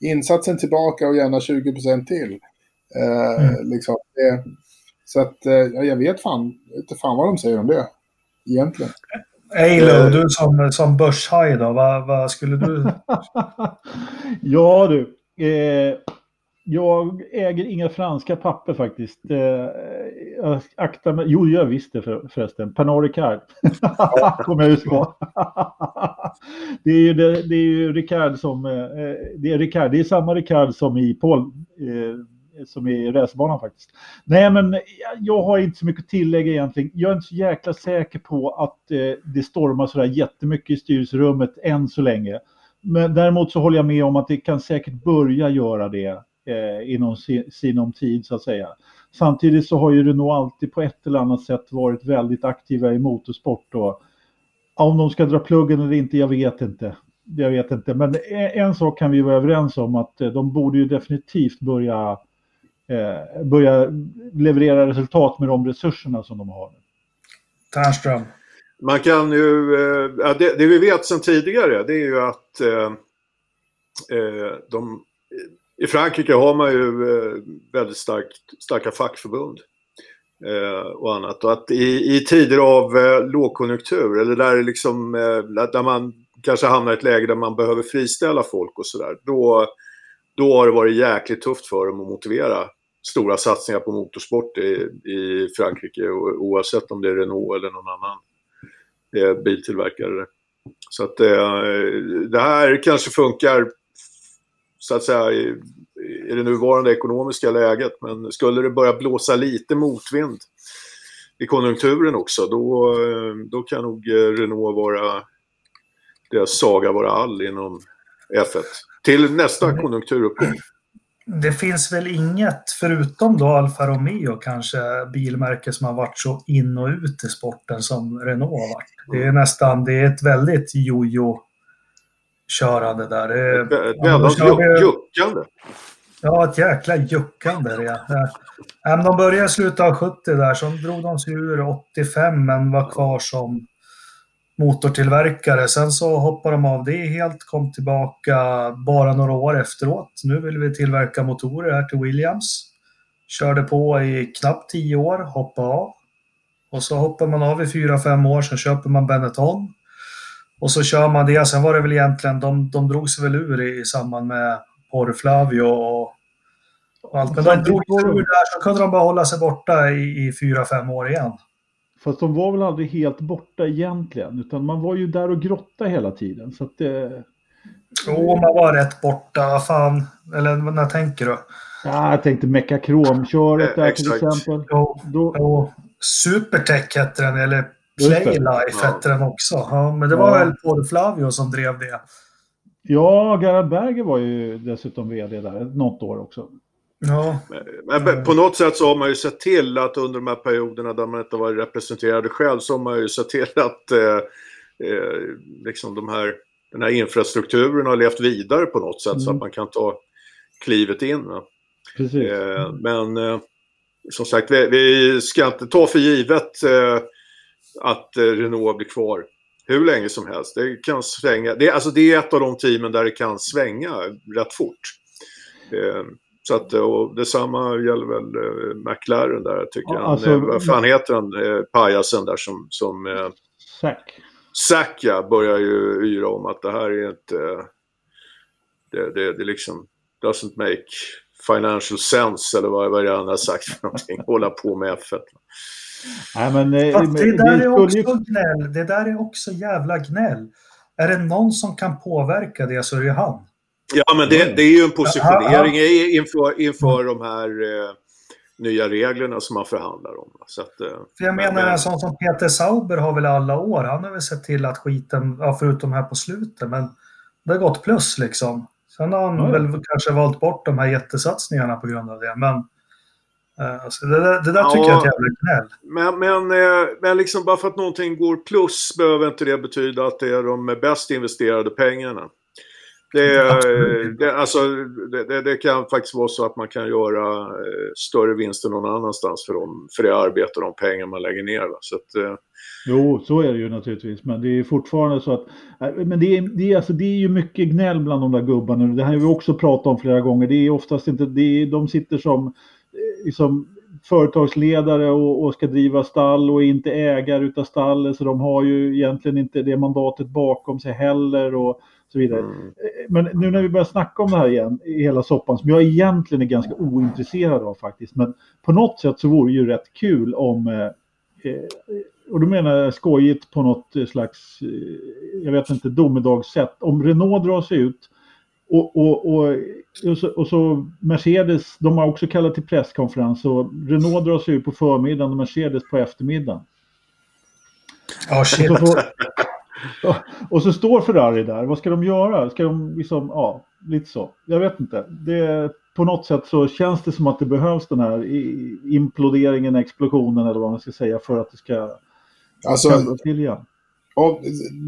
insatsen tillbaka och gärna 20% till. Eh, mm. liksom. så att eh, jag vet fan, inte fan vad de säger om det egentligen. Eilo, eh. du som, som börshaj då, vad, vad skulle du... ja du, eh, jag äger inga franska papper faktiskt. Eh, jag aktar mig, jo jag visste för, förresten, Pernod Ricard. Kommer jag ut på. det är ju, det, det är ju Ricard som, eh, det är Ricard, det är samma Ricard som i Paul, eh, som är i racerbanan faktiskt. Nej, men jag har inte så mycket att tillägga egentligen. Jag är inte så jäkla säker på att eh, det stormar sådär jättemycket i styrelserummet än så länge. Men däremot så håller jag med om att det kan säkert börja göra det eh, inom sinom tid så att säga. Samtidigt så har ju Renault alltid på ett eller annat sätt varit väldigt aktiva i motorsport. Och, om de ska dra pluggen eller inte, jag vet inte. Jag vet inte, men eh, en sak kan vi vara överens om att eh, de borde ju definitivt börja eh, börja leverera resultat med de resurserna som de har. Tärnström. Man kan ju, eh, det, det, vi vet sedan tidigare det är ju att eh, eh de, i Frankrike har man ju eh, väldigt starkt, starka fackförbund eh, och annat. Och att i, i tider av lågkonjunktur eller där, liksom, där man kanske hamnar i ett läge där man behöver friställa folk och sådär. Då, då har det varit jäkligt tufft för dem att motivera stora satsningar på motorsport i, i Frankrike oavsett om det är Renault eller någon annan eh, biltillverkare. Så att eh, det här kanske funkar så att säga i, i det nuvarande ekonomiska läget. Men skulle det börja blåsa lite motvind i konjunkturen också då, eh, då kan nog Renault vara deras saga vara all inom F1 till nästa konjunkturuppgång det finns väl inget, förutom då Alfa Romeo kanske, bilmärke som har varit så in och ut i sporten som Renault har varit. Det är nästan, det är ett väldigt jojo körande där. Ett väldigt juckande. Ja, ett jäkla juckande. Det. Ja, de började i slutet av 70 där, så drog de sig ur 85 men var kvar som motortillverkare. Sen så hoppade de av det helt, kom tillbaka bara några år efteråt. Nu vill vi tillverka motorer här till Williams. Körde på i knappt tio år, hoppade av. Och så hoppar man av i fyra, fem år, sen köper man Benetton. Och så kör man det. Sen var det väl egentligen, de, de drog sig väl ur i, i samband med Porrflavio och, och allt. Men de drog sig ur där, så kunde de bara hålla sig borta i, i fyra, fem år igen. Fast de var väl aldrig helt borta egentligen, utan man var ju där och grotta hela tiden. Så att det... Jo, man var rätt borta. Fan. Eller när tänker du? Ja, jag tänkte Mekakromköret där till exempel. Jo, Då... jo. Supertech hette den, eller Playlife hette den också. Ja, men det var ja. väl Paul Flavio som drev det. Ja, Gerhard Berger var ju dessutom vd där något år också. Ja. Men på något sätt så har man ju sett till att under de här perioderna där man inte varit representerade själv så har man ju sett till att eh, eh, liksom de här, den här infrastrukturen har levt vidare på något sätt mm. så att mm. man kan ta klivet in. Eh, men eh, som sagt, vi, vi, ska inte ta för givet eh, att eh, Renault blir kvar hur länge som helst. Det kan svänga. Det, alltså det är ett av de teamen där det kan svänga rätt fort. Så att, och detsamma gäller väl eh, McLaren där tycker jag. Alltså, eh, vad fan heter han, eh, pajasen där som... som eh, Zack. Zack ja, börjar ju yra om att det här är inte... Det, det, det liksom doesn't make financial sense eller vad, vad det han har sagt för någonting. Hålla på med F1. Nej, men, det, det, där är också gnäll. Det där är också jävla gnäll. Är det någon som kan påverka det så är det han. Ja, men det, det är ju en positionering inför, inför de här eh, nya reglerna som man förhandlar om. Så att, eh, För jag menar men, en sån som Peter Sauber har väl alla år, han har väl sett till att skiten, ja, förutom här på slutet, men det har gått plus liksom. Sen har han mm. väl kanske valt bort de här jättesatsningarna på grund av det, men eh, Alltså det, där, det där tycker ja, jag är ett jävla gnäll. Men, men, eh, men liksom bara för att någonting går plus behöver inte det betyda att det är de bäst investerade pengarna. Det, det, alltså, det, det, kan faktiskt vara så att man kan göra eh, större vinster någon annanstans för, dem, för det arbete och de pengar man lägger ner. Så att, eh... Jo, så är det ju naturligtvis. Men det är fortfarande så att... Eh, men det är, det är, alltså, det är ju mycket gnäll bland de där gubbarna. Det här har vi också pratat om flera gånger. Det är oftast inte... Det är, de sitter som liksom, företagsledare och, och, ska driva stall och är inte ägare utav stallet. Så de har ju egentligen inte det mandatet bakom sig heller. Och, så vidare. Mm. Eh, men nu när vi börjar snacka om det här igen, i hela soppan, som jag egentligen är ganska ointresserad av faktiskt, men på något sätt så vore det ju rätt kul om, eh, eh och då menar jag skojigt på något slags, eh, jag vet inte, domedagssätt, om Renault drar sig ut och, och, och, och, så, och så Mercedes, de har också kallat till presskonferens och Renault drar sig ut på förmiddagen och Mercedes på eftermiddagen. Ja, oh, shit. Och så står Ferrari där, vad ska de göra? Ska de liksom, ja, lite så. Jag vet inte. Det, på något sätt så känns det som att det behövs den här imploderingen, explosionen eller vad man ska säga för att det ska alltså, till igen. Och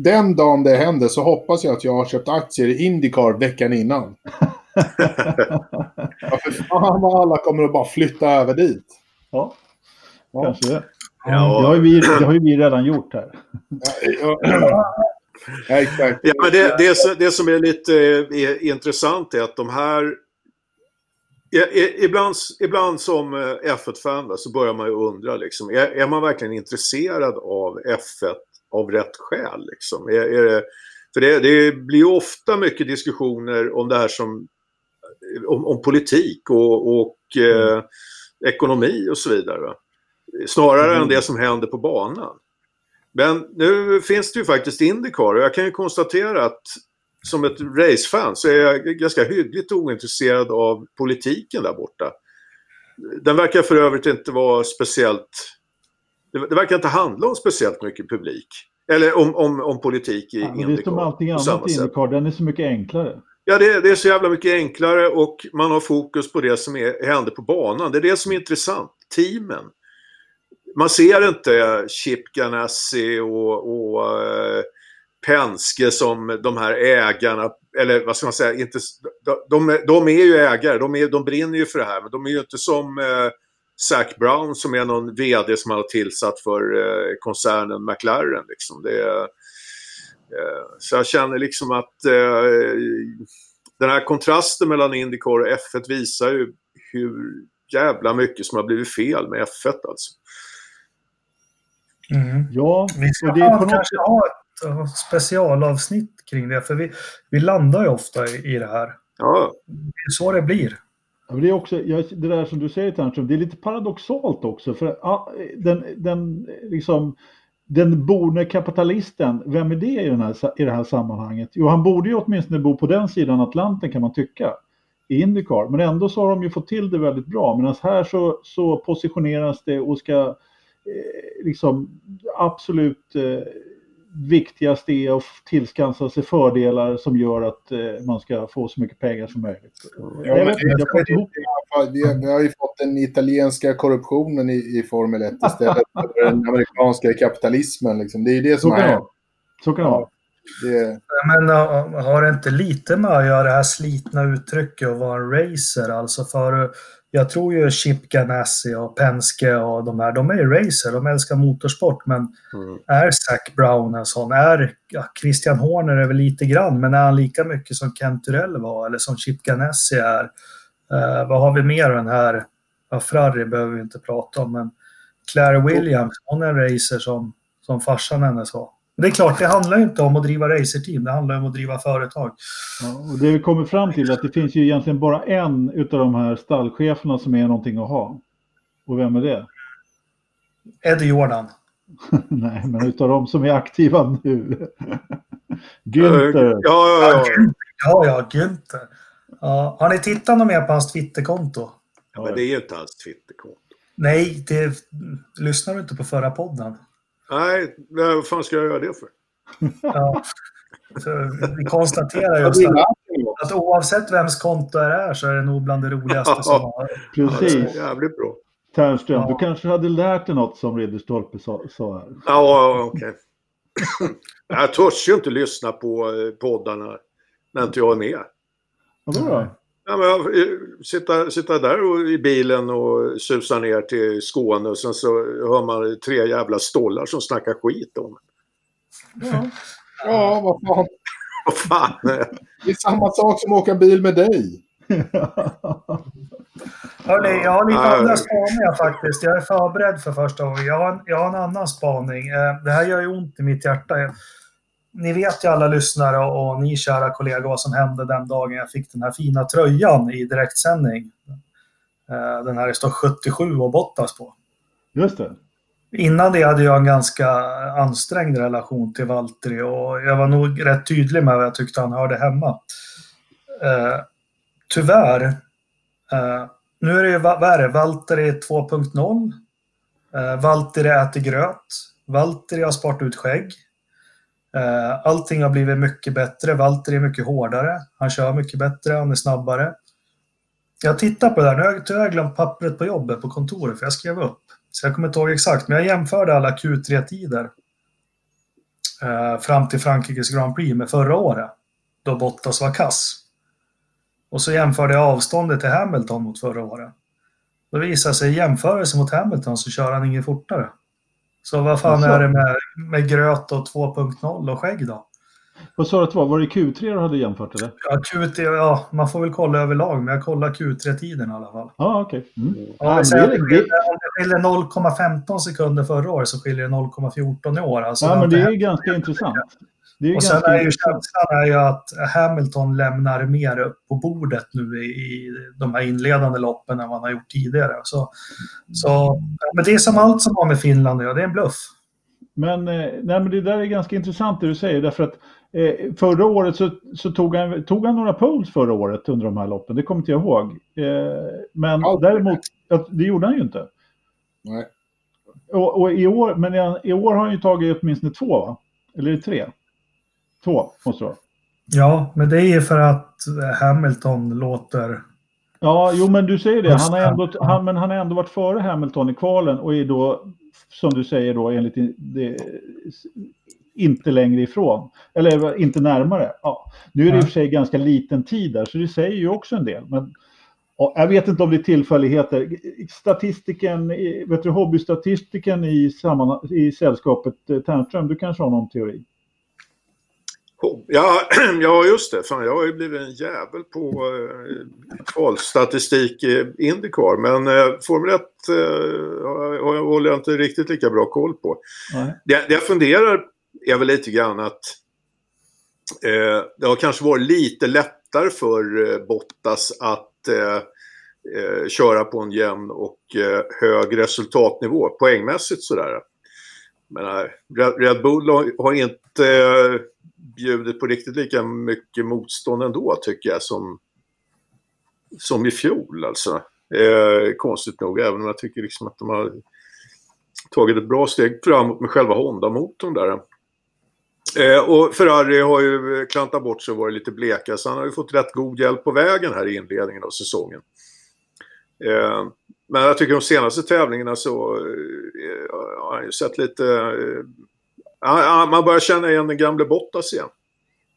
den dagen det händer så hoppas jag att jag har köpt aktier i Indycar veckan innan. ja, för fan vad alla kommer att bara flytta över dit. Ja, ja. kanske det. Ja. Det, har vi, det har ju vi redan gjort här. Ja, exakt. Ja, men det, det, det som är lite är, intressant är att de här... Ibland, ibland som eh, F1-fan så börjar man ju undra, liksom, är, är, man verkligen intresserad av F1 av rätt skäl? Liksom? Är, är det För det, det blir ju ofta mycket diskussioner om det här som om, om politik och, och eh, mm. ekonomi och så vidare. Snarare mm. än det som händer på banan. Men nu finns det ju faktiskt Indycar och jag kan ju konstatera att som ett racefan så är jag ganska hyggligt ointresserad av politiken där borta. Den verkar för övrigt inte vara speciellt... Det, verkar inte handla om speciellt mycket publik. Eller om, om, om politik i ja, Indycar. Det är som allting annat i Indycar, den är så mycket enklare. Ja, det, det, är så jävla mycket enklare och man har fokus på det som är, händer på banan. Det är det som är intressant. Teamen. Man ser inte Chip Ganassi och, och uh, Penske som de här ägarna, eller vad ska man säga, inte, de, de, de är ju ägare, de, är, de brinner ju för det här, men de är ju inte som uh, Zac Brown som är någon vd som man har tillsatt för uh, koncernen McLaren. Liksom. Det är, Eh, så jag känner liksom att eh, den här kontrasten mellan Indycar och F1 visar ju hur jävla mycket som har blivit fel med F1 alltså. Mm. Ja, vi ska det ha, på kanske något... ha ett specialavsnitt kring det, för vi, vi landar ju ofta i, i det här. Ja. Det är så det blir. Ja, det, är också, det där som du säger Ternström, det är lite paradoxalt också. För den, den liksom, den borne kapitalisten, vem är det i, den här, i det här sammanhanget? Jo, han borde ju åtminstone bo på den sidan Atlanten kan man tycka i Indycar. Men ändå så har de ju fått till det väldigt bra. Medan här så, så positioneras det och ska eh, liksom absolut eh, viktigast är att tillskansa sig fördelar som gör att eh, man ska få så mycket pengar som möjligt. Ja, jag vet, jag vi, vi har ju fått den italienska korruptionen i, i Formel 1 istället för den amerikanska kapitalismen. Liksom. Det är ju det som så är. Så kan det vara. Det... Men har det inte lite med att göra det här slitna uttrycket att vara en racer? Alltså för jag tror ju Chip Ganassi och Penske och de här, de är ju racer, de älskar motorsport. Men mm. är Zac Brown en sån? Är ja, Christian Horner är väl lite grann, men är han lika mycket som Kent Turell var eller som Chip Ganassi är? Uh, vad har vi mer den här? Ja, Ferrari behöver vi inte prata om, men Claire Williams, hon är en racer som, som farsan hennes var. Det är klart, det handlar inte om att driva racerteam, det handlar om att driva företag. Ja, och det vi kommer fram till är att det finns ju egentligen bara en utav de här stallcheferna som är någonting att ha. Och vem är det? Eddie Jordan. Nej, men utav de som är aktiva nu. Günther. Ja, ja, ja. Ja, ja, Günther. Ja, har ni tittat något mer på hans Twitterkonto? Ja, men det är ju inte hans Twitterkonto. Nej, det lyssnar du inte på förra podden? Nej, vad fan ska jag göra det för? Ja. Så vi konstaterar just att, att oavsett vems konto det är så är det nog bland det roligaste ja, som har. Precis. Jävligt bra. Ternström, ja. du kanske hade lärt dig något som Ridderstolpe sa, sa här. Ja, okej. Okay. jag törs ju inte lyssna på eh, poddarna när inte jag är med. Vadå då? Ja, men eh, sitta, sitta där och, i bilen och susa ner till Skåne och sen så hör man tre jävla stollar som snackar skit om Ja, ja vad fan. vad fan. Det är samma sak som att åka bil med dig. Hörrni, jag har lite andra spaningar faktiskt. Jag är förberedd för första gången. Jag har, jag har en annan spaning. Eh, det här gör ju ont i mitt hjärta ni vet ju alla lyssnare och, ni kära kollegor vad som hände den dagen jag fick den här fina tröjan i direktsändning. Eh, den här det står 77 och Bottas på. Just det. Innan det hade jag en ganska ansträngd relation till Valtteri och jag var nog rätt tydlig med vad jag tyckte han hörde hemma. Eh, tyvärr, eh, nu är det ju, vad är det, Valtteri 2.0. Eh, Valtteri äter gröt. Valtteri har sparat ut skägg. Eh, allting har blivit mycket bättre. Walter är mycket hårdare. Han kör mycket bättre, han är snabbare. Jag tittar på det här. Nu har jag tyvärr glömt pappret på jobbet på kontoret för jag skrev upp. Så jag kommer inte ihåg exakt, men jag jämförde alla Q3-tider eh, fram till Frankrikes Grand Prix med förra året, då Bottas var kass. Och så jämförde jag avståndet till Hamilton mot förra året. Då visade sig i jämförelse mot Hamilton så kör han inget fortare. Så vad fan är det med, med gröt och 2.0 och skägg då? Vad sa du att det var? Var det Q3 du hade jämfört eller? Ja, Q3, ja, man får väl kolla överlag, men jag kollar Q3-tiden i alla fall. Ah, okay. Mm. Ja, okej. Mm. Om det skiljer 0,15 sekunder förra året så skiljer det 0,14 i år. Alltså, ja, men det är ganska intressant. Det är och sen är ju känslan är ju att Hamilton lämnar mer på bordet nu i, i de här inledande loppen än vad han har gjort tidigare. Så, så, men det är som allt som har med Finland att göra, det är en bluff. Men, eh, nej, men det där är ganska intressant det du säger därför att eh, förra året så, så, tog, han, tog han några poles förra året under de här loppen, det kommer inte jag ihåg. Eh, men Allt. däremot, det gjorde han ju inte. Nej. Och, och, i år, men i, i, år har han ju tagit åtminstone två va? Eller är det tre? Två måste det vara. Ja, men det är för att Hamilton låter... Ja, jo men du säger det. Han har ändå, han, men han har ändå varit före Hamilton i kvalen och är då, som du säger då, enligt det, inte längre ifrån. Eller inte närmare. Ja. Nu är det i och för sig ganska liten tid där, så det säger ju också en del. Men ja, jag vet inte om det är tillfälligheter. Statistiken, vet du, hobbystatistiken i, samman, i sällskapet eh, Ternström, du kanske har någon teori? Ja, ja, just det. Fan, jag har ju blivit en jävel på eh, kvalstatistik i Indycar. Men eh, Formel 1 eh, håller jag inte riktigt lika bra koll på. Det, det jag funderar är väl lite grann att eh, det har kanske varit lite lättare för eh, Bottas att eh, eh köra på en jämn och eh, hög resultatnivå poängmässigt sådär. Men eh, Red Bull har inte eh, bjudit på riktigt lika mycket motstånd ändå tycker jag som, som i fjol alltså. Eh, konstigt nog, även om jag tycker liksom att de har tagit ett bra steg framåt med själva Honda-motorn där. Eh, och Ferrari har ju eh, klantat bort sig och varit lite bleka så han har ju fått rätt god hjälp på vägen här i inledningen av säsongen. Eh, men jag tycker de senaste tävlingarna så eh, har han ju sett lite eh, man börjar känna igen den gamle Bottas igen.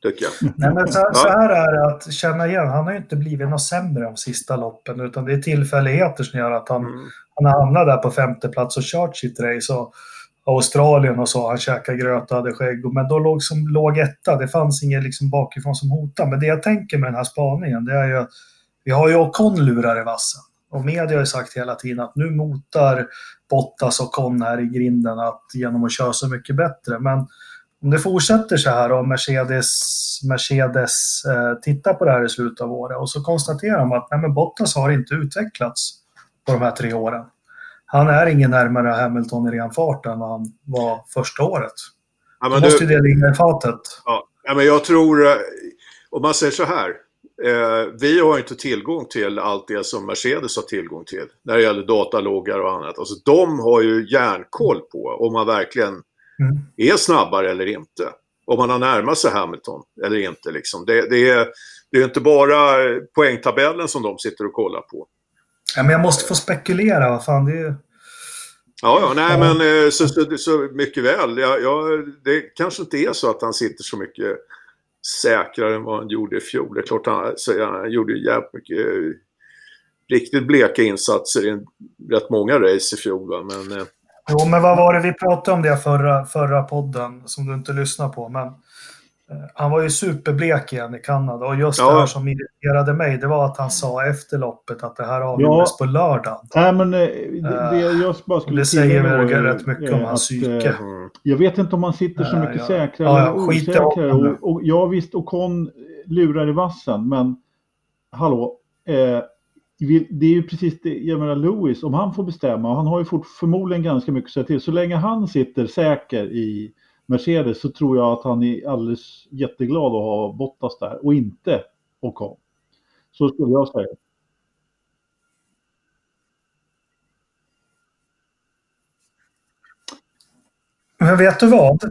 Tycker jag. Nej, men så, så, här är det att känna igen. Han har ju inte blivit något sämre de sista loppen utan det är tillfälligheter som gör att han, mm. han har hamnat där på femte plats och kört sitt race. Och Australien och så, han käkade gröt och hade skägg. Men då låg som låg etta, det fanns inget liksom bakifrån som hotade. Men det jag tänker med den här spaningen, det är ju att vi har ju Ocon lurar i vassen. Och media har ju sagt hela tiden att nu motar Bottas och Con här i grinden att, genom att köra så mycket bättre. Men om det fortsätter så här och Mercedes, Mercedes eh, tittar på det här i slutet av året och så konstaterar de att nej, men Bottas har inte utvecklats på de här tre åren. Han är ingen närmare Hamilton i ren fart än vad han var första året. Ja, Då måste du, det ligga i fatet. Ja, ja, men jag tror, eh, om man säger så här, Eh, vi har inte tillgång till allt det som Mercedes har tillgång till när det gäller dataloggar och annat. Alltså, de har ju järnkoll på om man verkligen mm. är snabbare eller inte. Om man har närmat sig Hamilton eller inte. Liksom. Det, det, är, det är inte bara poängtabellen som de sitter och kollar på. Ja, men jag måste få spekulera. Vad fan, det är... Ja, ja, nej men eh, så, så, så mycket väl. Ja, ja, det kanske inte är så att han sitter så mycket säkrare än vad han gjorde i fjol. Det är klart han, så han gjorde jävligt mycket eh, riktigt bleka insatser i rätt många race i fjol. Va? Men, eh... Jo, men vad var det vi pratade om det förra, förra podden som du inte lyssnade på? Men han var ju superblek igen i Kanada och just ja. det här som irriterade mig det var att han sa efter loppet att det här avgjordes ja. på lördagen. Nej, men eh, det, det, jag bara skulle det säger väl rätt mycket om hans psyke. Jag vet inte om han sitter så mycket ja. säkrare ja, eller osäkrare. Och, och, ja visst, Ocon lurar i vassen, men hallå. Eh, det är ju precis det, jag menar Lewis, om han får bestämma, och han har ju fort, förmodligen ganska mycket att säga till, så länge han sitter säker i Mercedes så tror jag att han är alldeles jätteglad att ha Bottas där och inte Ocon. Så skulle jag säga. Men vet du vad?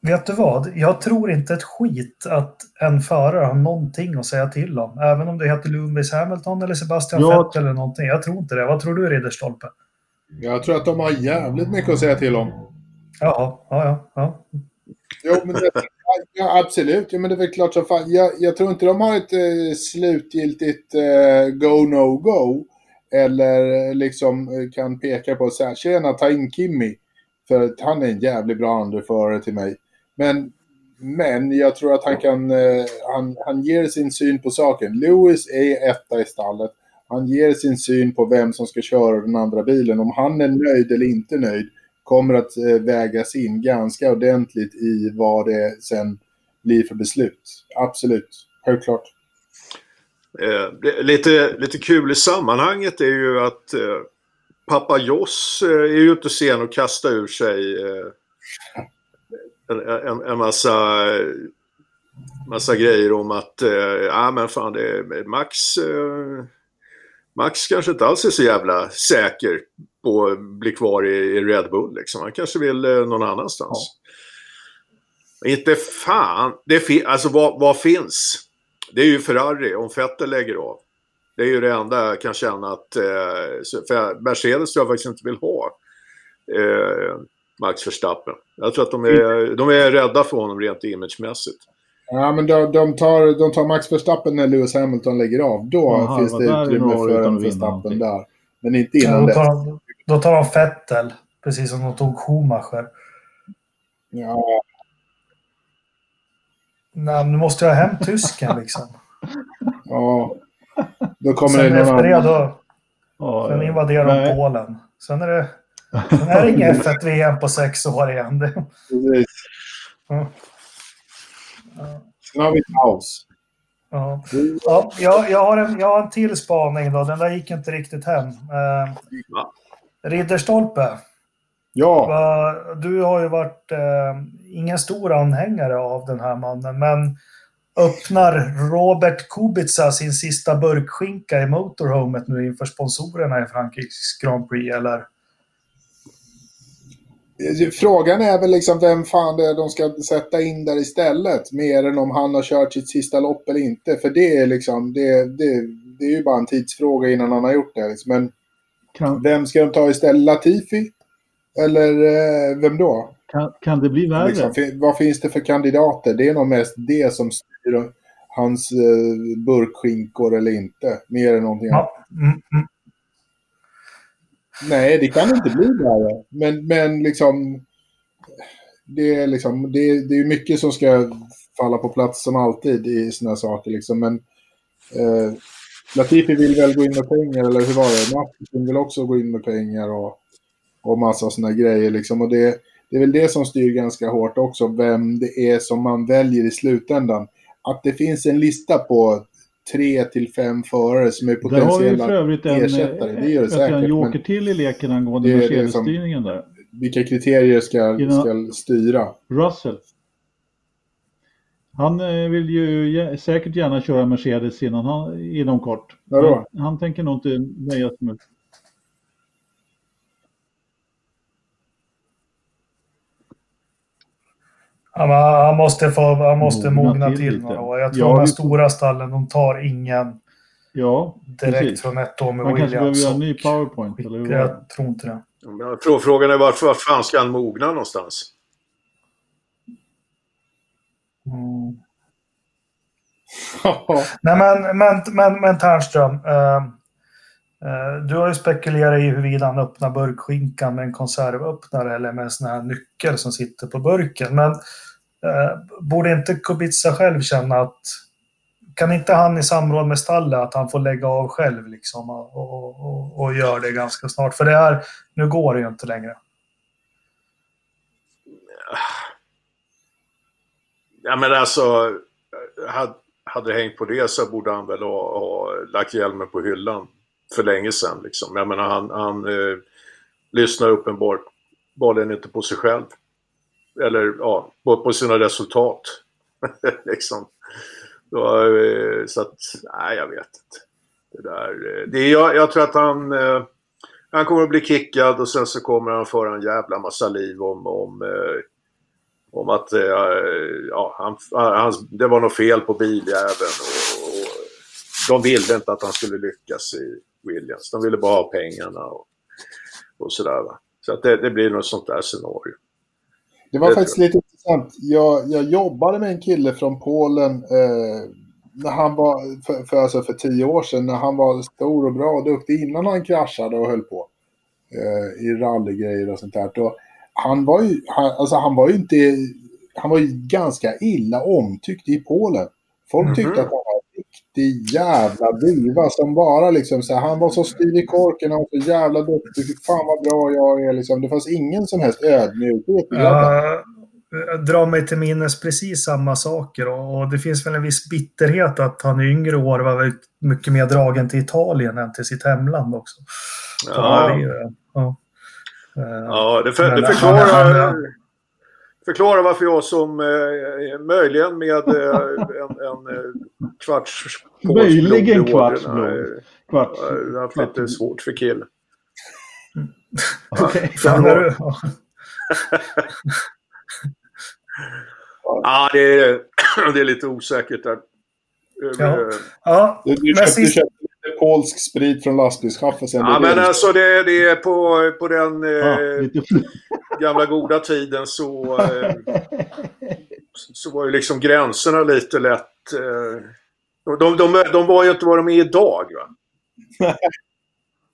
Vet du vad? Jag tror inte ett skit att en förare har någonting att säga till om. Även om det heter Lewis Hamilton eller Sebastian jag... Vettel eller någonting. Jag tror inte det. Vad tror du Ridderstolpe? Jag tror att de har jävligt mycket att säga till om. Ja, ja, ja. Jo, men det, ja, absolut. Ja, men det är väl klart som fan. Jag, jag tror inte de har ett eh, slutgiltigt eh, go-no-go. Eller eh, liksom eh, kan peka på så här, tjena, ta in Kimmy. För att han är en jävligt bra andreförare till mig. Men, men jag tror att han kan, eh, han, han ger sin syn på saken. Lewis är etta i stallet. Han ger sin syn på vem som ska köra den andra bilen. Om han är nöjd eller inte nöjd kommer att eh, vägas in ganska ordentligt i vad det sen blir för beslut. Absolut, självklart. Eh, lite, lite kul i sammanhanget är ju att eh, pappa Joss eh, är ju inte sen att kasta ur sig eh, en, en, en, massa, massa grejer om att eh, ja men fan det är Max eh, Max kanske inte alls är så jävla säker på att bli kvar i, i Red Bull liksom. Han kanske vill eh, någon annanstans. Ja. Inte fan. Det fi alltså vad, vad finns? Det är ju Ferrari om Vettel lägger av. Det är ju det enda jag kan känna att eh, för Mercedes tror jag faktiskt inte vill ha eh, Max Verstappen. Jag tror att de är, de är rädda för honom rent imagemässigt. Ja, men de, de, tar, de tar Max Verstappen när Lewis Hamilton lägger av. Då Aha, finns det utrymme för en Verstappen där. Men inte innan ja, tar de, då tar de Fettel, precis som de tog Schumacher. Ja. Nej, nu måste jag hem tysken liksom. ja. Då kommer Sen det någon annan. Då, oh, sen invaderar de Polen. Sen är det, sen är det inget F1-VM på sex år igen. Precis. Ja. Sen har vi paus. Ja. Ja, jag, jag, har en, jag har en till spaning då. Den där gick inte riktigt hem. Eh, Ridderstolpe. Ja. Du har ju varit eh, ingen stor anhängare av den här mannen, men öppnar Robert Kubica sin sista burkskinka i motorhomet nu inför sponsorerna i Frankrikes Grand Prix, eller? Frågan är väl liksom vem fan det är de ska sätta in där istället. Mer än om han har kört sitt sista lopp eller inte. För det är liksom, det, det, det är ju bara en tidsfråga innan han har gjort det. Liksom. Men. Vem ska de ta istället? Latifi? Eller eh, vem då? Kan, kan det bli värre? Liksom, vad finns det för kandidater? Det är nog mest det som styr hans eh, burkskinkor eller inte. Mer än någonting annat. Mm, mm. Nej, det kan inte bli värre. Men, men liksom... Det är, liksom, det, det är mycket som ska falla på plats som alltid i sådana saker. Liksom. Men eh, Latifi vill väl gå in med pengar, eller hur var det? Martin vill också gå in med pengar och, och massa sådana grejer. Liksom. Och det, det är väl det som styr ganska hårt också, vem det är som man väljer i slutändan. Att det finns en lista på tre till fem förare som är potentiella för övrigt en, ersättare. Det gör det säkert. en joker till i leken angående Mercedes-styrningen där. Vilka kriterier ska, ska styra? Russell. Han eh, vill ju säkert gärna köra Mercedes innan han, inom kort. Han, han tänker nog inte nöja sig med Ja, han måste, få, han måste mogna, mogna till, till några år. Jag tror ja, de här stora stallen, de tar ingen ja, direkt precis. från ett år med Man Williams. kanske behöver göra en ny powerpoint. Eller hur? Jag tror inte det. Frågan är varför, var fan ska han mogna någonstans? Mm. Nej men, men, men, men Ternström. Eh, Eh, du har ju spekulerat i huruvida han öppnar burkskinkan med en konservöppnare eller med en sån här nyckel som sitter på burken. Men eh, borde inte Kubica själv känna att kan inte han i samråd med stallet att han får lägga av själv liksom och, och, och, och gör det ganska snart? För det här, nu går det ju inte längre. Ja men alltså, hade det hängt på det så borde han väl ha, ha lagt hjälmen på hyllan för länge sedan. Liksom. Jag menar, han, han eh, lyssnar uppenbarligen inte på sig själv. Eller ja, på, på sina resultat. liksom. Då, eh, så att, nej jag vet inte. Det där, eh, det, jag, jag tror att han, eh, han kommer att bli kickad och sen så kommer han föra en jävla massa liv om, om, eh, om att eh, ja, han, han, det var något fel på biljäveln. Och, och, de ville inte att han skulle lyckas i, Williams. De ville bara ha pengarna och, och sådär. Va? Så att det, det blir något sånt där scenario. Det var det faktiskt lite intressant. Jag, jag jobbade med en kille från Polen eh, när han var, för, för, alltså för tio år sedan, när han var stor och bra och duktig innan han kraschade och höll på eh, i rallygrejer och sånt där. Och han var ju, han, alltså han var ju inte, han var ju ganska illa omtyckt i Polen. Folk mm -hmm. tyckte att han riktig jävla diva som bara liksom så här, han var så styr i korken, han var så jävla duktig, fan vad bra jag är liksom. Det fanns ingen som helst ödmjukhet ja, drar mig till minnes precis samma saker och, och, det finns väl en viss bitterhet att han i yngre år var mycket mer dragen till Italien än till sitt hemland också. Ja, ja. Ja det, för, det förklarar, förklarar varför jag som eh, möjligen med eh, en, en eh, kvarts Möjligen kvarts Kvarts. Jag har haft lite svårt för kill. Okej, okay. Ja, det är, det är lite osäkert där. Ja. ja. Du, du, köpte, sist... köpte polsk sprit från lastbilschaffet sen. Ja, men alltså det, det är på, på den eh, gamla goda tiden så, eh, så var ju liksom gränserna lite lätt... Eh, de, de, de, var ju inte vad de är idag. Va?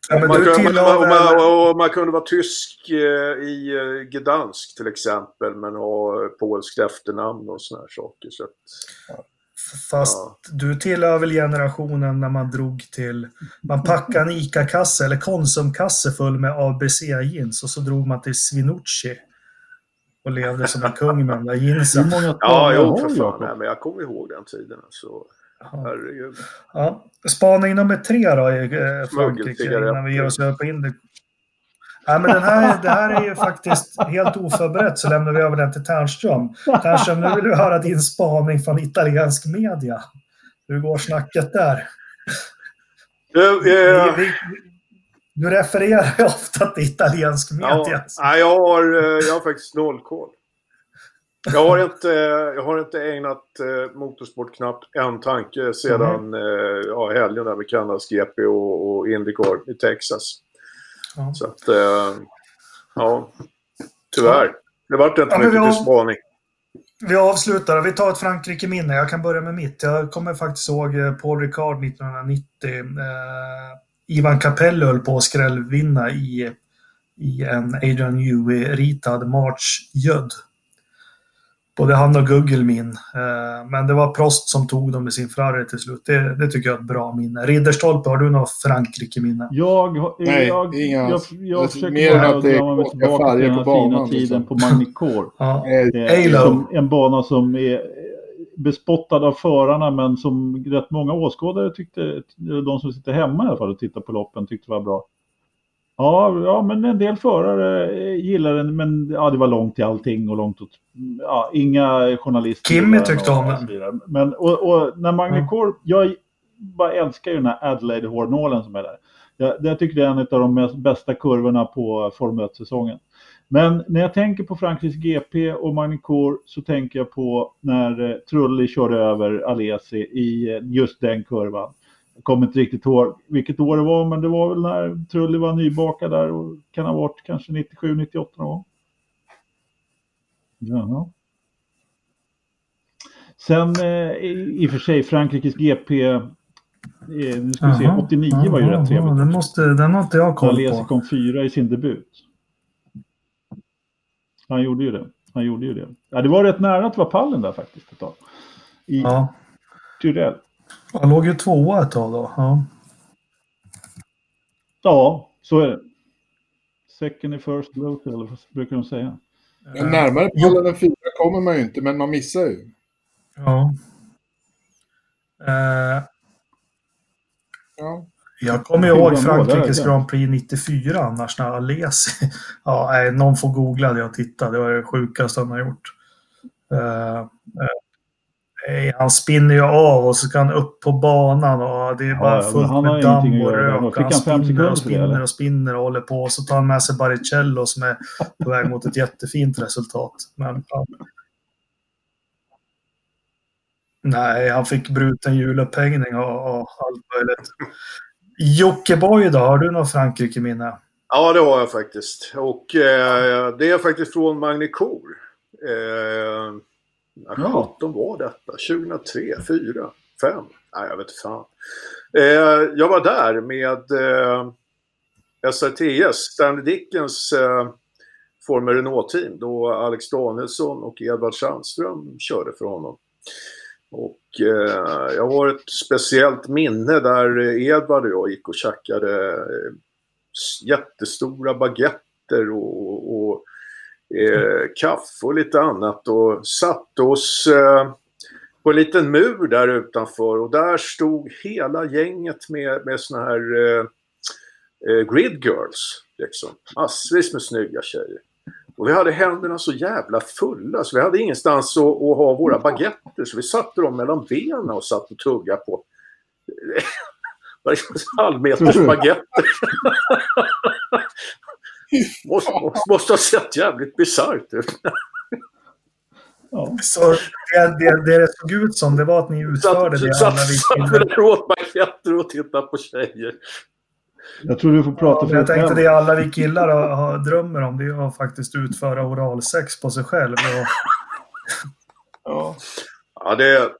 Ja, man, kunde, man, och man, man, kunde vara tysk eh, i eh, Gdansk till exempel men ha polskt efternamn och såna här saker. Så att, Fast ja. du tillhör väl generationen när man drog till... Man packade en ICA-kasse eller Konsumkasse full med ABC-jeans och så drog man till Svinucci. Och levde som en kung med de där jeansen. Ja, jo, för fan. Nej, men jag kommer ihåg den tiden. Så. Herregud. Ja. Spaning nummer tre då i eh, Frankrike innan vi ger oss över på Indien. Ja, men den här, det här är ju faktiskt helt oförberett så lämnar vi över den till Ternström. Ternström, nu vill vi höra din spaning från italiensk media. Hur går snacket där? Uh, uh, vi, vi, du refererar ju ofta till italiensk media. Ja, jag, har, jag har faktiskt noll koll. Jag har inte, jag har inte ägnat eh, motorsport knappt en tanke sedan mm. eh, ja, helgen där med Kanadas GP och, och Indycar i Texas. Mm. Så att, eh, ja, tyvärr. Det vart inte ja, mycket till spaning. Vi avslutar. Vi tar ett Frankrike-minne. Jag kan börja med mitt. Jag kommer faktiskt ihåg eh, Paul Ricard 1990. Eh, Ivan Capello höll på att skrällvinna i, i en Adrian Newey-ritad March Jödd både han och Google min. Eh, men det var Prost som tog dem med sin Ferrari till slut. Det, det tycker jag är ett bra minne. Ridderstolpe, har du något Frankrike-minne? Jag, Nej, jag, inga jag, jag försöker bara dra mig tillbaka till den här banan, fina tiden liksom. på Magnicor. ja. en bana som är bespottad av förarna men som rätt många åskådare tyckte, de som sitter hemma i alla fall och tittar på loppen tyckte var bra. Ja, ja, men en del förare gillar den, men ja, det var långt till allting och långt åt... Ja, inga journalister. Kimmy tyckte om den. Men och, och när Magnicor, mm. jag bara älskar ju den här Adelaide-hårnålen som är där. Jag, jag tycker det är en av de mest, bästa kurvorna på Formel 1-säsongen. Men när jag tänker på Frankrikes GP och Magnicor så tänker jag på när eh, Trulli körde över Alesi i eh, just den kurvan. Kommer inte riktigt ihåg vilket år det var, men det var väl när Trulli var nybakad där och kan ha varit kanske 97, 98 någon gång. Jaha. Sen eh, i och för sig Frankrikes GP, eh, nu ska vi se, 89 aha, var ju rätt trevligt. Den, måste, den har inte jag koll på. Han kom fyra i sin debut. Han gjorde ju det. Han gjorde ju det. Ja, det var rätt nära att vara pallen där faktiskt ett tag. I ja. Tyrell. Han låg ju tvåa ett tag då. Ja. ja, så är det. Second i first local, eller vad brukar de säga? Men närmare bollen än fyra kommer man ju inte, men man missar ju. Ja. Uh, ja. Jag kommer ihåg Frankrikes Grand Prix 94 annars när Alesi... ja, någon får googla det och titta. Det var det sjukaste han har gjort. Han spinner ju av och så ska han upp på banan och det är bara ja, fullt med damm och rök. Han, han spinner och spinner och spinner och håller på. Och så tar han med sig Baricello som är på väg mot ett jättefint resultat. Men, ja. Nej, han fick bruten julupphängning och, och allt möjligt. Jockiboi då, har du något Frankrike-minne? Ja, det har jag faktiskt. Och eh, det är faktiskt från Magnicor. Eh, när ja. 17 var detta? 2003, 4, 5? Nej, jag vet inte fan. Eh, jag var där med eh, SRTS, Stanley Dickens eh, Formel Renault-team då Alex Danielsson och Edvard Sandström körde för honom. Och eh, jag har ett speciellt minne där Edvard och jag gick och käkade eh, jättestora baguetter och, och eh, kaffe och lite annat och satte oss eh, på en liten mur där utanför och där stod hela gänget med, med såna här eh, eh, grid girls. Liksom. Massvis med snygga tjejer. Och vi hade händerna så jävla fulla så vi hade ingenstans att, att ha våra baguetter så vi satte dem mellan benen och satt och tuggade på halvmeters baguetter. måste, måste ha sett jävligt bisarrt ut. Ja. Så det, det, det, det såg ut som det var att ni utförde det. Satt, satt åt baguetter och tittade på tjejer. Jag tror du får prata för Jag tänkte det alla vi killar har, har, drömmer om det är att faktiskt utföra oralsex på sig själv. Och... ja. ja, det,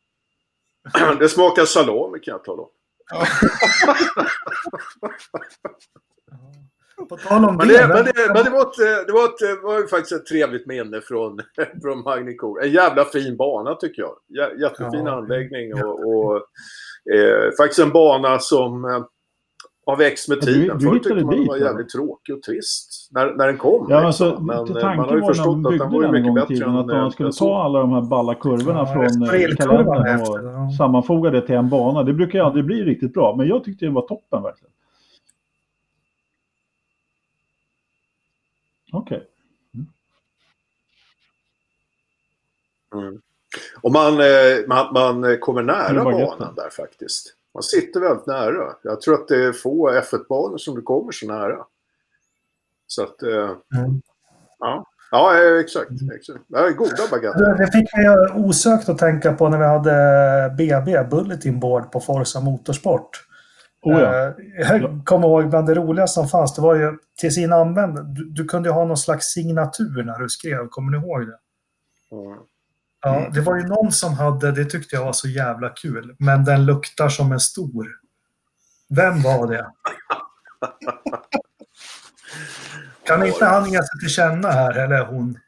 det smakar salami kan jag tala om. På tal om men det. Men, det, men det, var ett, det, var ett, det var faktiskt ett trevligt minne från, från Magnicor. En jävla fin bana tycker jag. Jättefin ja, anläggning och, och eh, faktiskt en bana som eh, har växt med tiden. Förut tyckte man den var jävligt tråkig och trist när, när den kom. Ja, liksom. alltså, men eh, man har ju förstått att den var ju mycket bättre tiden, än Att man skulle ta alla de här balla kurvorna ja, från eh, kalendern och sammanfoga det till en bana. Det brukar ju aldrig bli riktigt bra. Men jag tyckte det var toppen verkligen. Okej. Okay. Mm. Mm. Och man, eh, man, man kommer nära banan där faktiskt. Man sitter väldigt nära. Jag tror att det är få F1-banor som du kommer så nära. Så att, eh, mm. ja. Ja, exakt. exakt. Det är goda baguetter. Det fick mig osökt att tänka på när vi hade BB, Bulletin Board, på Forza Motorsport. Oh ja. Eh, jag kommer ihåg bland det roligaste som fanns, det var ju till sin användare. Du, du, kunde ha någon slags signatur när du skrev, kommer ni ihåg det? Mm. Ja, det var ju någon som hade, det tyckte jag var så jävla kul, men den luktar som en stor. Vem var det? kan inte han ge sig till känna här, eller hon?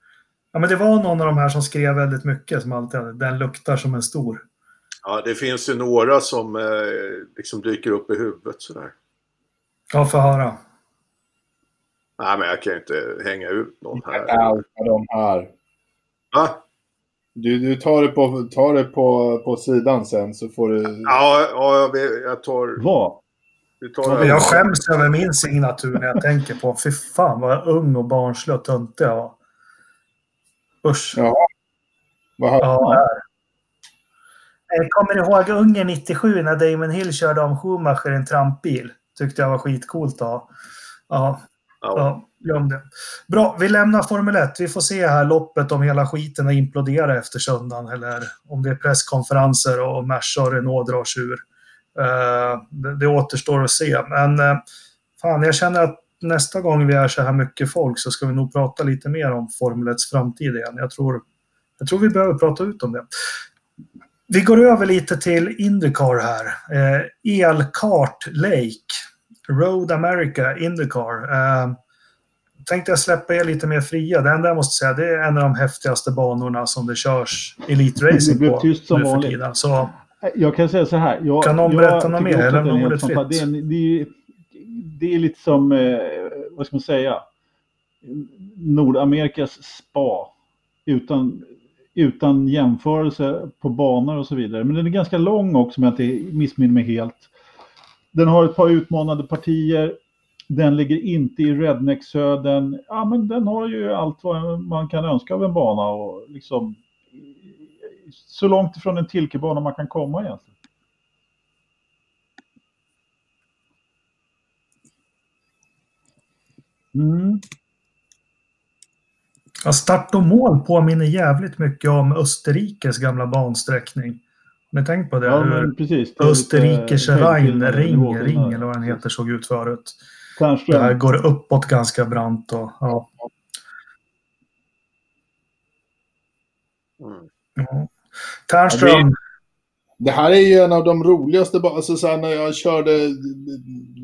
Ja, men det var någon av de här som skrev väldigt mycket, som alltid hade, den luktar som en stor. Ja, det finns ju några som eh, liksom dyker upp i huvudet sådär. Ja, få höra. Nej, men jag kan ju inte hänga ut någon här. Ja, de här. Va? Du, du tar det, på, tar det på, på sidan sen så får du... Ja, ja jag tar... Vad? Tar jag skäms över min signatur när jag tänker på Fy fan vad ung och barnslig och töntig jag var. Usch. Ja. Vad har ja, Jag kommer ihåg Ungern 97 när Damon Hill körde om Schumacher i en trampbil. Tyckte jag var skitcoolt att ha. Ja. ja. glöm det. Bra, vi lämnar Formel 1. Vi får se här loppet om hela skiten imploderar efter söndagen eller om det är presskonferenser och Merca och Renault drar sig ur. Uh, det, återstår att se. Men uh, fan, jag känner att nästa gång vi är så här mycket folk så ska vi nog prata lite mer om Formel 1 framtid igen. Jag tror, jag tror vi behöver prata ut om det. Vi går över lite till Indycar här. Eh, Elkart Lake. Road America Indycar. Eh, tänkte jag släppa er lite mer fria. Det enda jag måste säga, det är en av de häftigaste banorna som det körs elitracing på tyst som vanligt. Så, jag kan säga så här. Jag, kan någon berätta något mer? Eller ordet fritt? Det är, det, är, det är lite som, eh, vad ska man säga, Nordamerikas spa. Utan, utan jämförelse på banor och så vidare. Men den är ganska lång också om jag inte missminner mig helt. Den har ett par utmanande partier den ligger inte i redneck-södern. Ja, men den har ju allt vad man kan önska av en bana och liksom så långt ifrån en tilkebana man kan komma egentligen. Mm. Ja, start och mål påminner jävligt mycket om Österrikes gamla bansträckning. Har ni tänkt på det? Ja, Hur precis. Det Österrikes Rhein, Ring, Ring eller vad den heter såg ut förut. Kanske. Det här går uppåt ganska brant. Och, ja. Mm. Ja. Tärnström. Det här är ju en av de roligaste, alltså så när jag körde,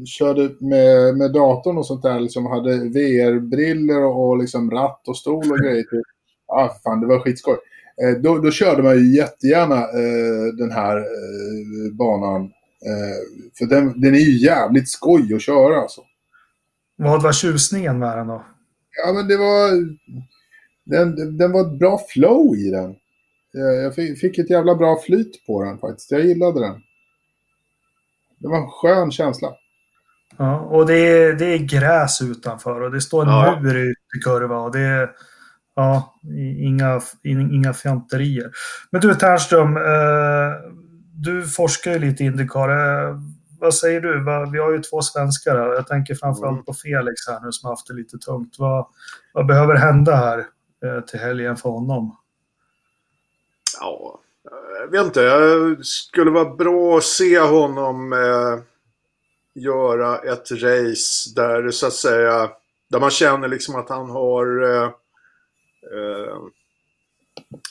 körde med, med datorn och sånt där, liksom hade VR-briller och, och liksom ratt och stol och grejer. Ja, ah, fan, det var skitskoj. Eh, då, då körde man ju jättegärna eh, den här eh, banan. Eh, för den, den är ju jävligt skoj att köra alltså. Vad var tjusningen med den då? Ja, men det var... Den, den var ett bra flow i den. Jag fick ett jävla bra flyt på den faktiskt. Jag gillade den. Det var en skön känsla. Ja, och det är, det är gräs utanför och det står en ja. mur i ytterkurva och det är ja, inga, inga fjanterier. Men du Ternström, eh, du forskar ju lite i Indycar. Eh, vad säger du? Vi har ju två svenskar här. Jag tänker framförallt mm. på Felix här nu som har haft det lite tungt. Vad, vad behöver hända här eh, till helgen för honom? Ja, jag vet inte. Det skulle vara bra att se honom eh, göra ett race där så att säga, där man känner liksom att han har eh, eh,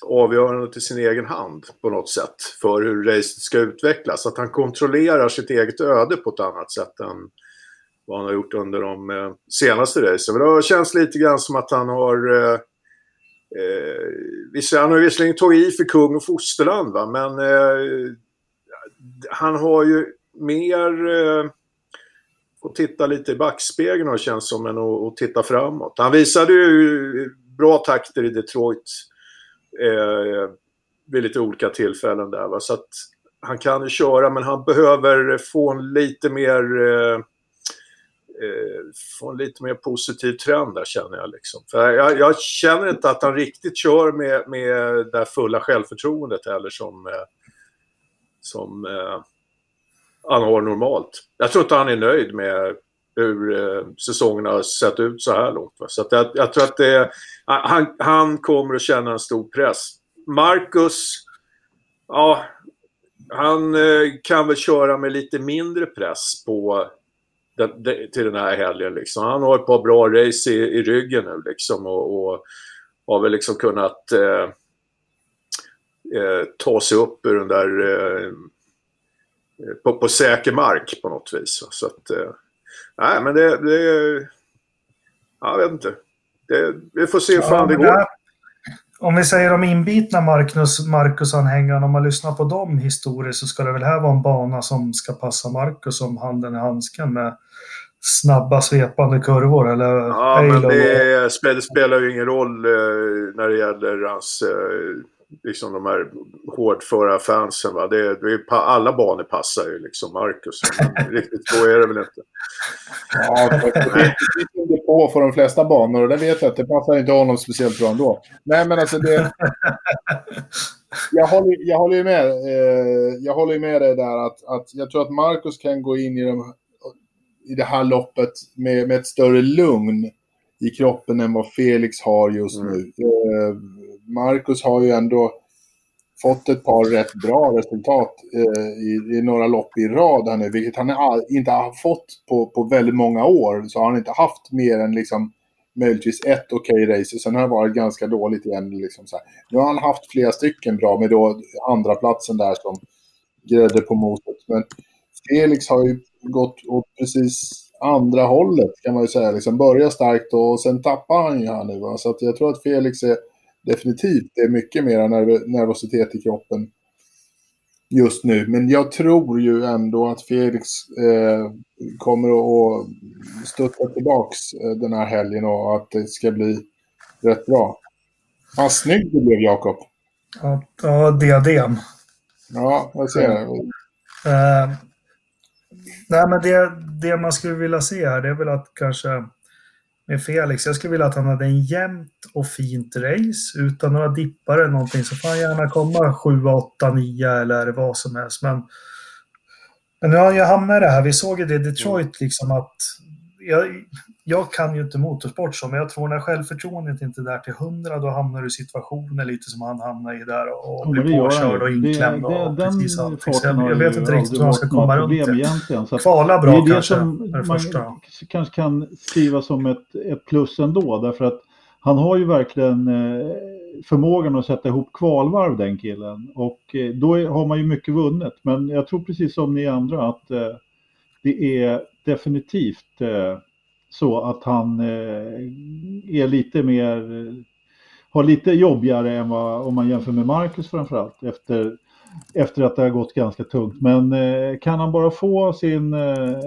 avgörandet i sin egen hand på något sätt för hur racet ska utvecklas. Att han kontrollerar sitt eget öde på ett annat sätt än vad han har gjort under de eh, senaste racen. Det känns lite grann som att han har eh, eh, han har visserligen tagit i för kung och fosterland va? men eh, han har ju mer eh, att titta lite i backspegeln och känns som än att, att titta framåt. Han visade ju bra takter i Detroit eh, vid lite olika tillfällen där. Va? Så att han kan ju köra men han behöver få en lite mer eh, eh, få en lite mer positiv trend där känner jag. Liksom. För jag, jag känner inte att han riktigt kör med, med det fulla självförtroendet eller som, eh, som eh, han har normalt. Jag tror inte han är nöjd med hur eh, säsongen har sett ut så här långt. Va? Så jag, jag, tror att det, eh, han, han kommer att känna en stor press. Marcus, ja, han eh, kan väl köra med lite mindre press på den, till den här helgen. Liksom. Han har ett par bra race i, i ryggen nu liksom, och, och har väl liksom kunnat eh, eh, ta sig upp ur den där eh, på, på säker mark på något vis. Så att, eh, nej men det, det jag vet inte. Det, vi får se hur fan det går. Om vi säger de inbitna Marcus, Marcus-anhängarna, om man lyssnar på dem historiskt så ska det väl här vara en bana som ska passa Marcus som handen i handsken med snabba svepande kurvor eller? Ja, men det, det, spelar ju ingen roll eh, när det gäller hans eh, liksom de här hårdföra fansen. Va? Det, det, alla banor passar ju liksom Marcus. Riktigt så är det väl inte. Ja, det sitter på för de flesta banor och det vet jag att det passar inte honom speciellt bra ändå. Nej, men alltså det... Jag håller, jag håller ju med. Eh, jag håller med dig där att, att jag tror att Marcus kan gå in i, de, i det här loppet med, med ett större lugn i kroppen än vad Felix har just mm. nu. Eh, Marcus har ju ändå fått ett par rätt bra resultat eh, i, i, några lopp i rad här nu, vilket han inte har fått på, på väldigt många år. Så har han inte haft mer än liksom möjligtvis ett okej okay race. Sen har det varit ganska dåligt igen. Liksom så här. Nu har han haft flera stycken bra med då andra platsen där som grädde på moset. Men Felix har ju gått åt precis andra hållet kan man ju säga. Liksom börjar starkt och sen tappar han ju här nu. Va? Så att jag tror att Felix är definitivt det är mycket mer nerv nervositet i kroppen just nu. Men jag tror ju ändå att Felix eh, kommer att stötta tillbaks eh, den här helgen och att det ska bli rätt bra. Vad snygg du blev, Jakob. Ja, ja, diadem. Ja, jag ser det. Uh, nej, men det, det man skulle vilja se här, det är väl att kanske med Felix. Jag skulle vilja att han hade en jämnt och fint race utan några dippar eller någonting. Så får han gärna komma 7, 8, 9 eller vad som helst. Men, men nu har han ju hamnat i det här. Vi såg ju det i Detroit liksom att jag, jag kan ju inte motorsport så, men jag tror när självförtroendet inte är där till hundra, då hamnar du i situationer lite som han hamnar i där och, och blir påkörd och inklämd. och precis. Jag, jag vet inte riktigt hur man ska komma runt det. Kvala bra det är det kanske, som det man första. kanske kan skriva som ett, ett plus ändå, därför att han har ju verkligen eh, förmågan att sätta ihop kvalvarv den killen och eh, då har man ju mycket vunnet. Men jag tror precis som ni andra att eh, det är definitivt så att han eh, är lite mer, har lite jobbigare än vad, om man jämför med Marcus framförallt efter, efter att det har gått ganska tungt. Men eh, kan han bara få sin, eh,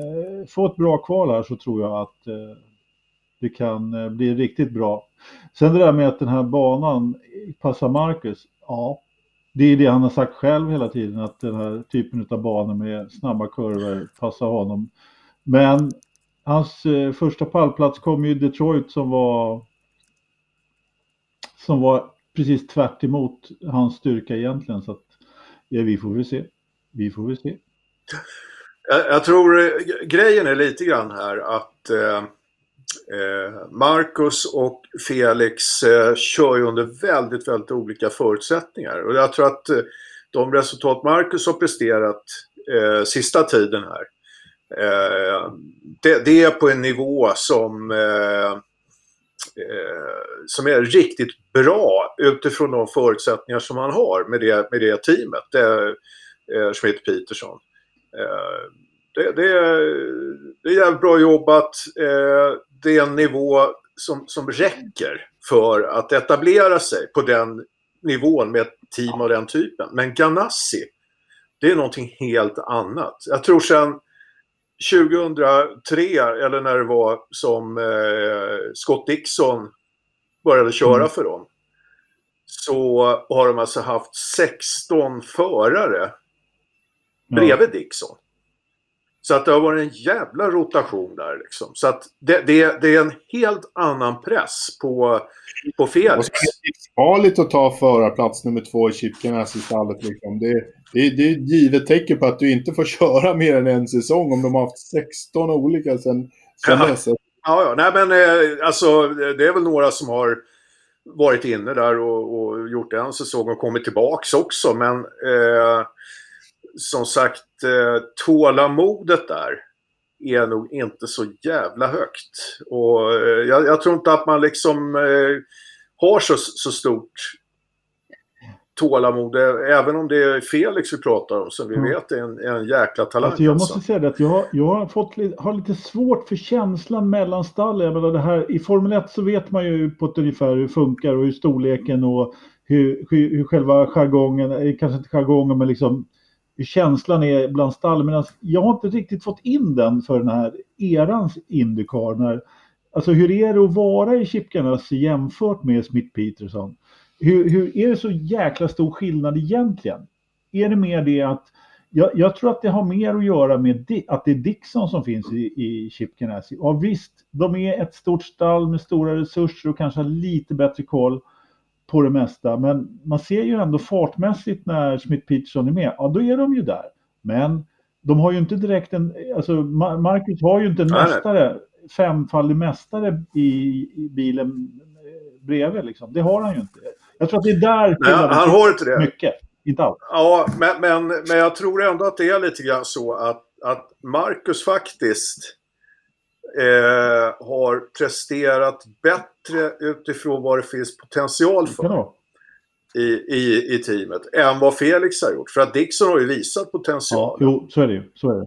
få ett bra kval här så tror jag att Det kan bli riktigt bra. Sen det där med att den här banan passar Marcus. Ja, det är det han har sagt själv hela tiden, att den här typen av banor med snabba kurvor passar honom. Men hans eh, första pallplats kom ju i Detroit som var som var precis tvärt emot hans styrka egentligen. Så att, ja, vi får väl se. Vi får väl se. Jag, jag tror eh, grejen är lite grann här att eh, eh, Marcus och Felix eh, kör ju under väldigt, väldigt olika förutsättningar. Och jag tror att eh, de resultat Marcus har presterat eh, sista tiden här Eh, det, det, är på en nivå som, eh, eh, som är riktigt bra utifrån de förutsättningar som man har med det, med det teamet. Det, eh, Schmidt Peterson. Eh, det, det, det är jävligt bra jobbat. Eh, det är en nivå som, som räcker för att etablera sig på den nivån med ett team av den typen. Men Ganassi, det är någonting helt annat. Jag tror sen 2003, eller när det var som eh, Scott Dixon började köra mm. för dem. Så har de alltså haft 16 förare bredvid Dixon. Så att det har varit en jävla rotation där liksom. Så att det, det, det är en helt annan press på, på Felix. Det är farligt att ta förarplats nummer två i Chipkenäs i stallet. Liksom. Det, det, det är ett givet tecken på att du inte får köra mer än en säsong om de har haft 16 olika sen, sen ja. dess. Ja, ja. Nej, men eh, alltså det är väl några som har varit inne där och, och gjort en säsong och kommit tillbaks också. Men eh, som sagt, eh, tålamodet där är nog inte så jävla högt. Och eh, jag, jag, tror inte att man liksom eh, har så, så stort tålamod, även om det är Felix vi pratar om, som vi mm. vet är en, en jäkla talang. Alltså jag måste alltså. säga det att jag, jag har, fått, har lite svårt för känslan mellan det här, I Formel 1 så vet man ju på ett ungefär hur det funkar och hur storleken och hur, hur, hur själva jargongen, kanske inte jargongen men liksom hur känslan är bland stall. Men alltså, jag har inte riktigt fått in den för den här erans Indycar. När, alltså hur är det att vara i Chip Ganassi jämfört med Smith Peterson? Hur, hur, är det så jäkla stor skillnad egentligen? Är det mer det att jag, jag, tror att det har mer att göra med att det är Dixon som finns i, i Chip Ganassi. Ja visst, de är ett stort stall med stora resurser och kanske har lite bättre koll på det mesta. Men man ser ju ändå fartmässigt när Smith Peterson är med, ja då är de ju där. Men de har ju inte direkt en, alltså Marcus har ju inte en mästare, femfaldig mästare i, i bilen bredvid liksom. Det har han ju inte. Jag tror att det är där Nej, han har inte det. Mycket, inte allt. Ja, men, men, men jag tror ändå att det är lite grann så att, att Marcus faktiskt eh, har presterat bättre utifrån vad det finns potential för. I, i, i teamet än vad Felix har gjort. För att Dixon har ju visat potential. Ja, jo, så är det ju. Så är det.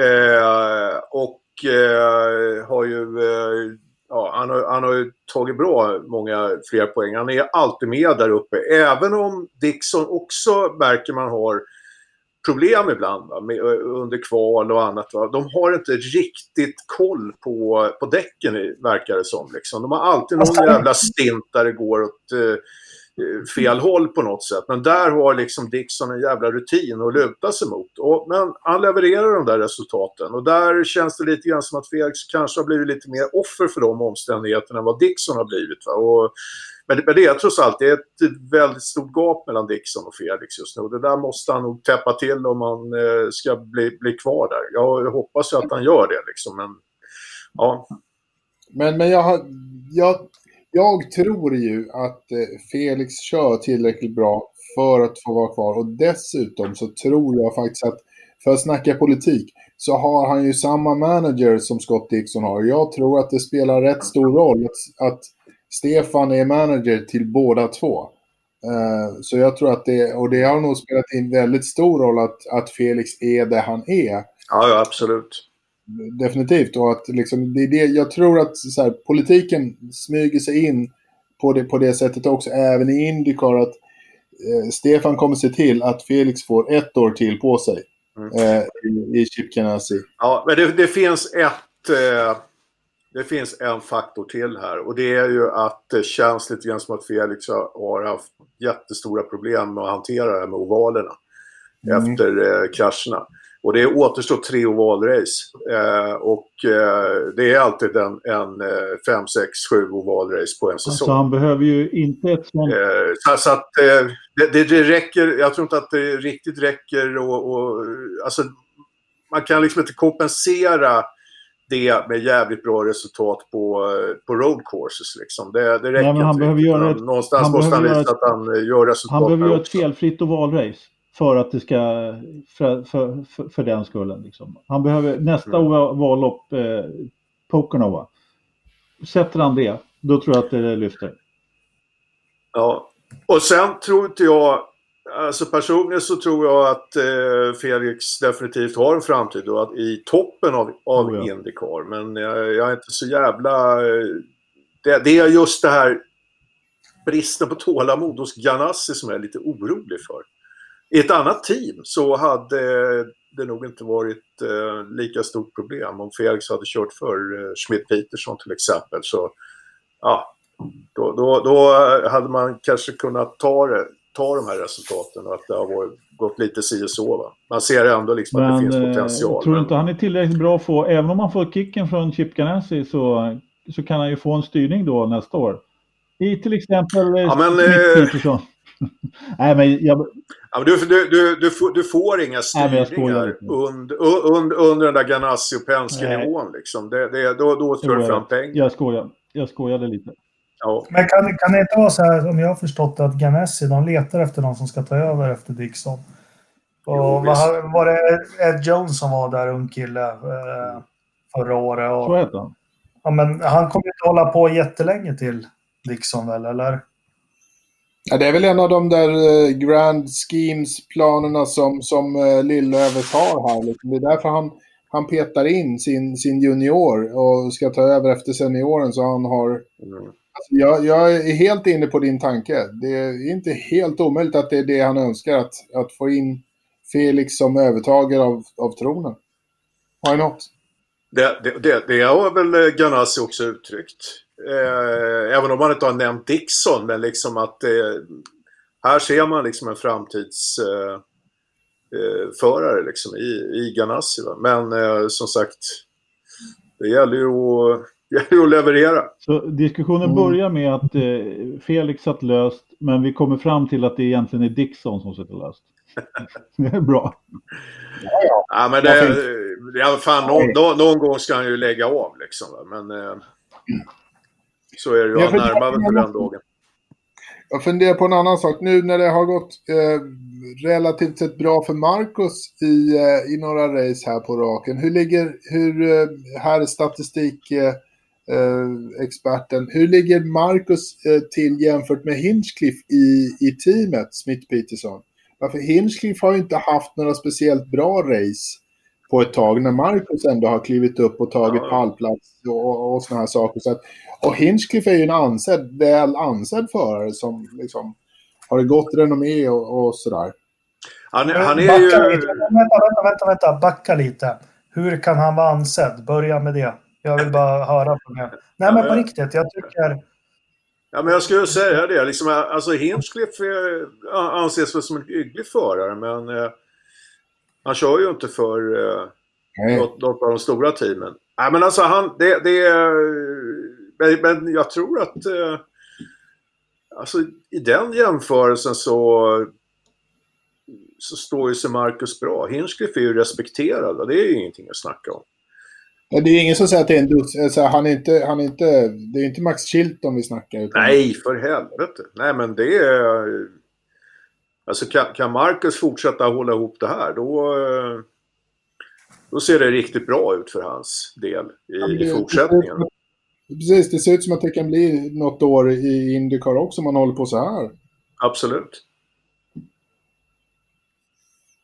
Eh, och eh, har ju eh, ja, han, har, han har ju tagit bra många fler poäng. Han är alltid med där uppe. Även om Dixon också märker man har problem ibland va, med, under kval och annat. Va. De har inte riktigt koll på, på däcken verkar det som. Liksom. De har alltid någon jävla stint där det går åt eh, fel håll på något sätt. Men där har liksom Dixon en jävla rutin att luta sig mot. Och, men han levererar de där resultaten. Och där känns det lite grann som att Felix kanske har blivit lite mer offer för de omständigheterna än vad Dixon har blivit. Va? Och, men, men det är trots allt det är ett väldigt stort gap mellan Dixon och Felix just nu. Och det där måste han nog täppa till om han eh, ska bli, bli kvar där. Jag, hoppas ju att han gör det liksom. Men, ja. men, men jag, har, jag, jag tror ju att eh, Felix kör tillräckligt bra för att få vara kvar. Och dessutom så tror jag faktiskt att, för att snacka politik, så har han ju samma manager som Scott Dixon har. Jag tror att det spelar rätt stor roll att, att Stefan är manager till båda två. Uh, så jag tror att det, och det har nog spelat in väldigt stor roll att, att Felix är det han är. Ja, ja absolut. Definitivt. Och att liksom, det är det, jag tror att så här, politiken smyger sig in på det, på det sättet också, även i Indycar. Att eh, Stefan kommer se till att Felix får ett år till på sig mm. eh, i, i Chip Ganassi. Ja, men det, det finns ett... Eh det finns en faktor till här och det är ju att det känns lite grann som att Felix har haft jättestora problem med att hantera det här med ovalerna mm. efter eh, krascherna. Och det återstår tre ovalrace. Eh, och eh, det är alltid en, en eh, fem, sex, sju ovalrace på en säsong. Alltså han behöver ju inte ett sånt... Eh, så, att eh, det, det, räcker, jag tror inte att det riktigt räcker och, och alltså man kan liksom inte kompensera det med jävligt bra resultat på, på road courses. Liksom. Det, det räcker Nej, han. Behöver göra ett, Någonstans han måste han visa ett, att han gör resultat. Han behöver göra ett felfritt ovalrace för att det ska, för, för, för, för den skullen. Liksom. Han behöver nästa mm. ovallopp, eh, Pokonova. Sätter han det, då tror jag att det lyfter. Ja, och sen tror inte jag Alltså personligen så tror jag att eh, Felix definitivt har en framtid då, att, i toppen av, av oh ja. Indycar. Men jag, jag, är inte så jävla... Eh, det, det, är just det här bristen på tålamod hos Ganassi som jag är lite orolig för. I ett annat team så hade det nog inte varit eh, lika stort problem om Felix hade kört för eh, Schmidt Peterson till exempel. Så ja, då, då, då hade man kanske kunnat ta det ta de här resultaten och att det har varit, gått lite si och så. Va? Man ser ändå liksom men, att det finns eh, potential. Tror du inte han är tillräckligt bra för, även om man får kicken från Chip Ganassi så, så kan han ju få en styrning då nästa år. I till exempel eh, ja, men, eh, Nej, men jag... Ja, men du, du, du, du, får, du får inga styrningar under, under, under den där Ganassi och Penske-nivån. Liksom. Det, det, då då tar du fram pengar. Jag skojar. Jag skojade lite. Ja. Men kan, kan det inte vara så här, om jag har förstått att Ganassi, de letar efter någon som ska ta över efter Dixon? Och jo, var, var det Ed Jones som var där, ung kille, eh, förra året? Och, så heter han. Ja, men han kommer inte hålla på jättelänge till Dixon väl, eller? Ja, det är väl en av de där uh, grand schemes-planerna som, som uh, Lillövet har här. Liksom. Det är därför han, han petar in sin, sin junior och ska ta över efter senioren så han har mm. Alltså, jag, jag, är helt inne på din tanke. Det är inte helt omöjligt att det är det han önskar, att, att få in Felix som övertagare av, av tronen. Why not? Det, det, det, det har väl Ganassi också uttryckt. Eh, även om man inte har nämnt Dixon, men liksom att eh, här ser man liksom en framtidsförare eh, eh liksom i, i Ganassi. Va? Men eh, som sagt, det gäller ju att gäller att leverera. Så diskussionen mm. börjar med att eh, Felix satt löst, men vi kommer fram till att det egentligen är Dixon som sitter löst. det är bra. Ja, men det, ja, fan, någon, någon, gång ska han ju lägga av liksom. Men eh, så är det ju. Han närmar för den dagen. Jag funderar på en annan sak. Nu när det har gått eh, relativt sett bra för Marcus i, eh, i några race här på raken. Hur ligger, hur, eh, här är statistik eh, eh, experten. Hur ligger Marcus eh, till jämfört med Hinchcliffe i, i teamet, Smith Peterson? Varför Hinchcliffe har ju inte haft några speciellt bra race på ett tag när Marcus ändå har klivit upp och tagit ja. pallplats och, och sådana här saker. Så att, och Hinchcliffe är ju en ansedd, väl ansedd förare som liksom har ett gott renommé och, och sådär. Han, han är ju... Vänta, vänta, vänta, vänta, backa lite. Hur kan han vara ansedd? Börja med det. Jag vill bara höra på det. Nej, men på riktigt, jag tycker... Ja, men jag skulle säga det. Liksom, alltså Hinchcliffe anses väl som en hygglig förare, men eh, han kör ju inte för eh, något, något, av de stora teamen. Nej, men alltså han, det, det men, men jag tror att eh, alltså i den jämförelsen så så står ju sig Marcus bra. Hinchcliffe är ju respekterad och det är ju ingenting att snacka om. Ja, det är ingen som säger att det är en dus. Alltså, han är inte, han är inte, det är inte Max Chilton vi snackar. Utan... Nej, för helvete. Nej, men det är... Alltså kan, kan Marcus fortsätta hålla ihop det här då, då ser det riktigt bra ut för hans del i, ja, det, i fortsättningen. Det, precis, det ser ut som att det kan bli något år i Indycar också om man håller på så här. Absolut.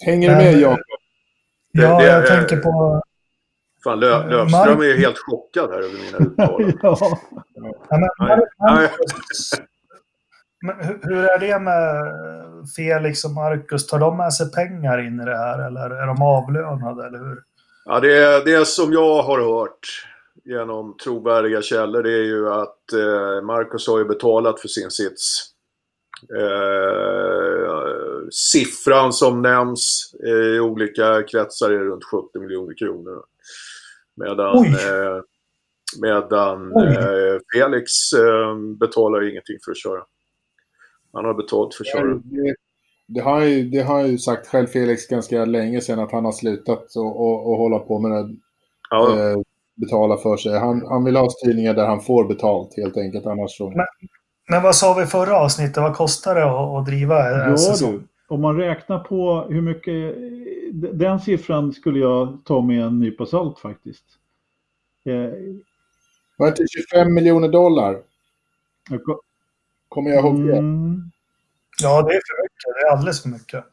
Hänger du med Jakob? Ja, det, det, jag tänker på Fan, Lö eh, Löfström är ju helt chockad här över mina uttalanden. ja. ja, men, hur är det med Felix och Marcus? Tar de med sig pengar in i det här eller är de avlönade? Eller hur? Ja, det är det som jag har hört genom trovärdiga källor det är ju att eh, Marcus har ju betalat för sin sits. Eh, siffran som nämns i olika kretsar är runt 70 miljoner kronor. Medan, eh, medan eh, Felix eh, betalar ingenting för att köra. Han har betalt för att köra. Det, det, har ju, det har ju sagt själv Felix ganska länge sedan att han har slutat och, hålla på med det. Ja. Eh, betala för sig. Han, han vill ha styrningar där han får betalt helt enkelt. Annars så... men, men vad sa vi förra avsnittet? Vad kostar det att, att driva en ja, säsong? Om man räknar på hur mycket... Den siffran skulle jag ta med en nypa salt faktiskt. Eh, var det inte 25 miljoner dollar? Kommer jag ihåg det? Mm. Ja, det är för mycket. Det är alldeles för mycket.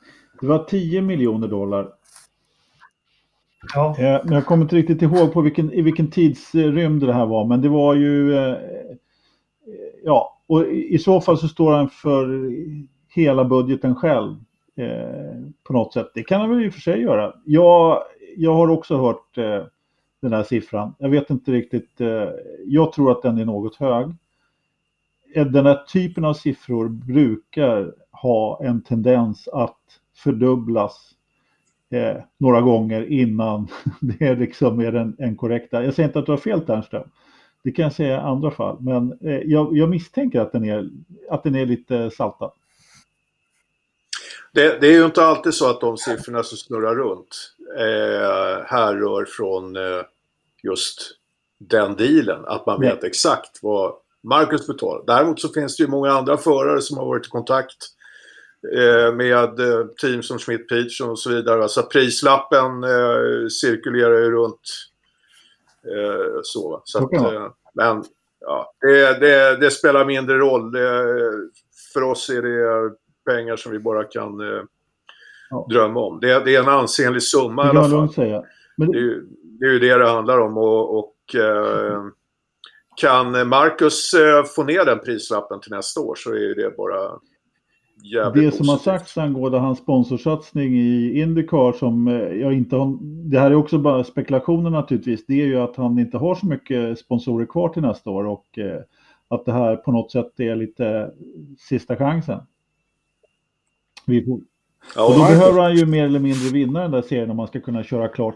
Det var 10 miljoner dollar. Ja. Eh, men jag kommer inte riktigt ihåg på vilken, i vilken tidsrymd det här var, men det var ju... Eh, ja, och i så fall så står han för hela budgeten själv Eh, på något sätt. Det kan han väl i och för sig göra. Jag, jag har också hört eh, den här siffran. Jag vet inte riktigt. Eh, jag tror att den är något hög. Eh, den här typen av siffror brukar ha en tendens att fördubblas eh, några gånger innan det liksom är den, en korrekta. Jag säger inte att du har fel Ternström. Det kan jag säga i andra fall. Men eh, jag, jag, misstänker att den, är, att den är lite saltad. Det, det, är ju inte alltid så att de siffrorna som snurrar runt eh, härrör från eh, just den dealen. Att man vet Nej. exakt vad Marcus betalar. Däremot så finns det ju många andra förare som har varit i kontakt eh, med eh, team som Schmidt Peach och så vidare. Alltså prislappen eh, cirkulerar ju runt eh, så. så att, eh, men ja, det, det, det, spelar mindre roll. För oss är det pengar som vi bara kan eh, ja. drömma om. Det, det, är en ansenlig summa i alla fall. Säga. Men... Det, är, det är ju det det handlar om. Och, och eh, kan Marcus eh, få ner den prislappen till nästa år så är ju det bara jävligt Det som positivt. har sagts angående hans sponsorsatsning i Indycar som eh, jag inte har, det här är också bara spekulationer naturligtvis, det är ju att han inte har så mycket sponsorer kvar till nästa år och eh, att det här på något sätt är lite sista chansen. Vi får... Ja, och då behöver han ju mer eller mindre vinna den där serien om man ska kunna köra klart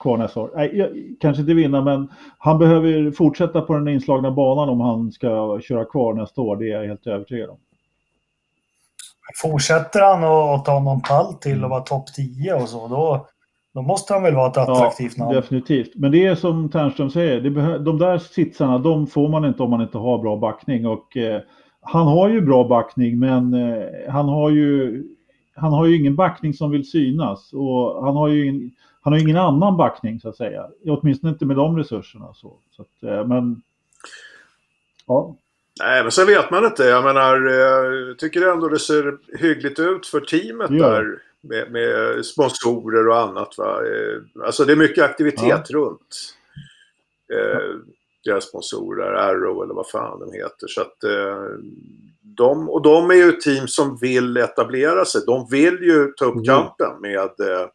kvar nästa år. Nej, kanske inte vinna, men han behöver fortsätta på den inslagna banan om han ska köra kvar nästa år. Det är jag helt övertygad om. Fortsätter han att ta någon pall till och vara topp 10 och så, då, då måste han väl vara ett attraktivt namn. definitivt. Men det är som Ternström säger, de där sitsarna, de får man inte om man inte har bra backning. Och, eh, han har ju bra backning, men eh, han, har ju, han har ju ingen backning som vill synas. Och han har ju in, han har ingen annan backning så att säga. Åtminstone inte med de resurserna. Så, så att, eh, men ja. Nej, men sen vet man inte. Jag menar, jag eh, tycker ändå det ser hyggligt ut för teamet ja. där. Med, med, sponsorer och annat. Va? Alltså det är mycket aktivitet ja. runt eh, deras sponsorer, Arrow eller vad fan de heter. Så att, eh, de, och de är ju ett team som vill etablera sig. De vill ju ta upp mm. kampen med eh,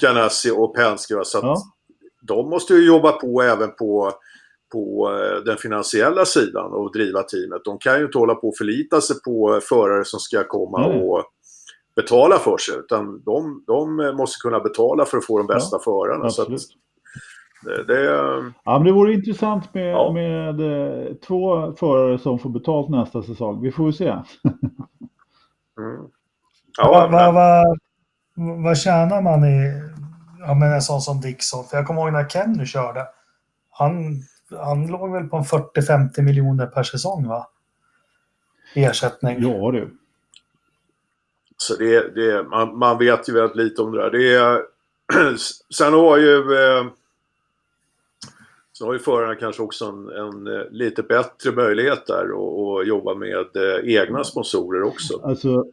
Ganassi och Penske. Så att ja. de måste ju jobba på även på, på eh, den finansiella sidan och driva teamet. De kan ju inte hålla på och förlita sig på förare som ska komma mm. och betala för sig. Utan de, de måste kunna betala för att få de bästa ja, förarna. Så att, det, det, ja, men det vore intressant med, ja. med eh, två förare som får betalt nästa säsong. Vi får väl se. mm. ja, vad, vad, vad, vad tjänar man i ja, men en sån som Dixon. För jag kommer ihåg när Kenny körde. Han, han låg väl på en 40-50 miljoner per säsong va? Ersättning. Ja du. Så det, det, man, man vet ju väldigt lite om det där. Det är, sen har ju eh, Sen har ju förarna kanske också en, en, eh, lite bättre möjlighet där att jobba med eh, egna sponsorer också. Alltså,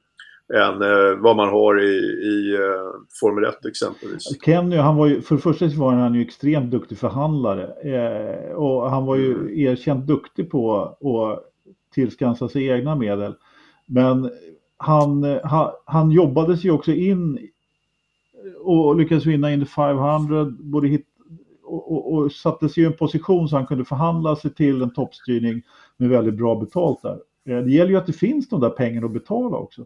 än eh, vad man har i, i eh, Formel 1 exempelvis. Kenny, han var ju, för det första så var han ju extremt duktig förhandlare eh, och han var ju mm. erkänt duktig på att tillskansa sig egna medel. Men han, han, han jobbades ju också in och lyckades vinna Indy 500, både hit, och, och, och satte sig i en position så han kunde förhandla sig till en toppstyrning med väldigt bra betalt där. Eh, det gäller ju att det finns de där pengarna att betala också.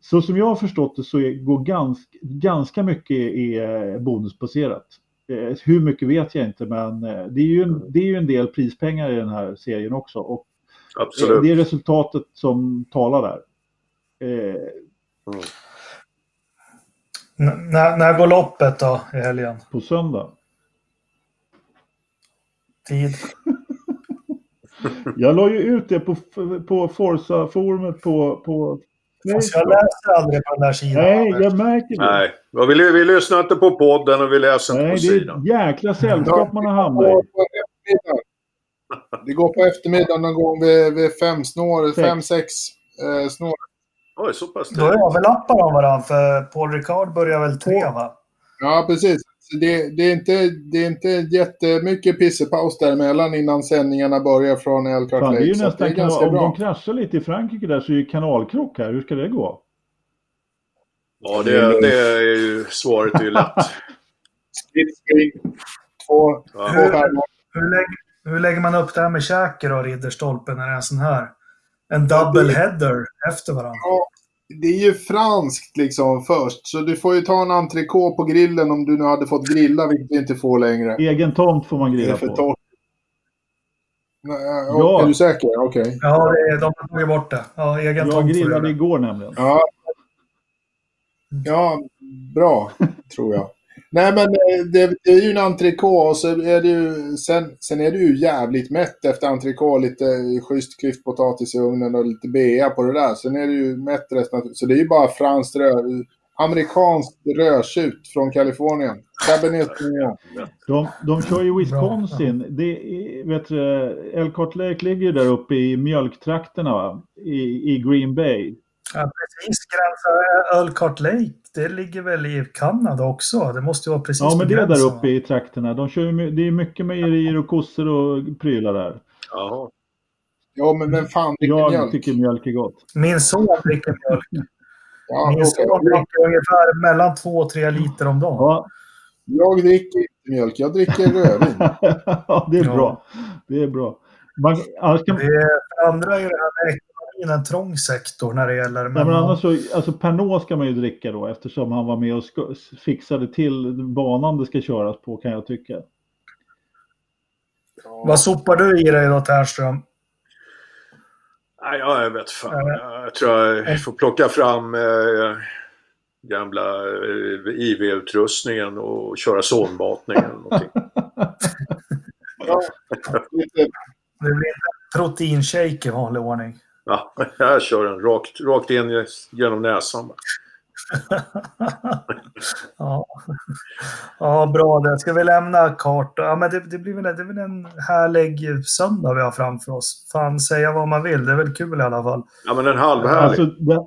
Så som jag har förstått det så går ganska, ganska mycket är bonusbaserat. Eh, hur mycket vet jag inte, men eh, det är, ju en, det är ju en del prispengar i den här serien också. Och Absolut. Det är resultatet som talar där. Mm. När, när går loppet då i helgen? På söndag. Tid? jag la ju ut det på, på Forza-forumet på, på Fast jag läser aldrig på den där sidan. Nej, jag märker det. Nej, vi, vi lyssnar inte på podden och vi läser inte på sidan. Nej, det är ett jäkla sällskap man har hamnat i. Det går på eftermiddagen någon gång vid, vid fem snår, fem, sex eh, snår. Oj, så pass Då överlappar de varandra, för Paul Ricard börjar väl tre, va? Ja, precis. Det, det, är inte, det är inte jättemycket pissepaus däremellan innan sändningarna börjar från Elkhart Lake. Det är ju nästan, det är ganska om bra. de kraschar lite i Frankrike där så är det kanalkrock här. Hur ska det gå? Ja, det, det är ju svaret är ju lätt. Två, ja. hur, hur, lägger, hur lägger man upp det här med käker och Ridderstolpen när det är en sån här? En double header efter varandra. Ja, det är ju franskt liksom först, så du får ju ta en entrecote på grillen om du nu hade fått grilla, vilket du inte får längre. Egen tomt får man grilla på. Torrt. ja. Är du säker? Okej. Okay. Ja, de har tagit bort det. Ja, egen Jag tomt grillade igår nämligen. Ja, ja bra, tror jag. Nej, men eh, det, det, är ju en entrecote och så är det ju, sen, sen är du ju jävligt mätt efter entrecote. Lite schysst klyftpotatis i ugnen och lite bea på det där. Sen är du ju mätt resten Så det är ju bara franskt rör, amerikanskt rödtjut från Kalifornien. Cabernet de, de kör ju Wisconsin. Det är, vet du, Elkhart Lake ligger där uppe i mjölktrakterna I, i Green Bay. Ja, precis. Gränsar Elkhart Lake det ligger väl i Kanada också? Det måste ju vara precis Ja, men det är där uppe i trakterna. De kör, det är mycket mejerier och kossor och prylar där. Jaha. Ja, men vem fan dricker jag mjölk? Jag tycker mjölk är gott. Min son dricker mjölk. ja, Min son dricker ungefär mellan två och tre liter om dagen. Ja. Jag dricker inte mjölk, jag dricker rödvin. ja, det är bra. Det är bra. Man, kan... det, andra är det här med in en trång sektor när det gäller... Men, ja, men annars så, alltså Pernod ska man ju dricka då eftersom han var med och fixade till banan det ska köras på kan jag tycka. Ja. Vad sopar du i dig då Tärnström? Nej, jag vet fan. Jag tror jag får plocka fram eh, gamla eh, IV-utrustningen och köra sonmatning eller någonting. ja, det blir proteinshake i vanlig ordning. Ja, jag kör den rakt, rakt in genom näsan. ja. ja, bra det. Ska vi lämna kartan? Ja, men det, det, blir väl, det är väl en härlig söndag vi har framför oss. Fan, säga vad man vill. Det är väl kul i alla fall. Ja, men en halvhärlig. Alltså, det...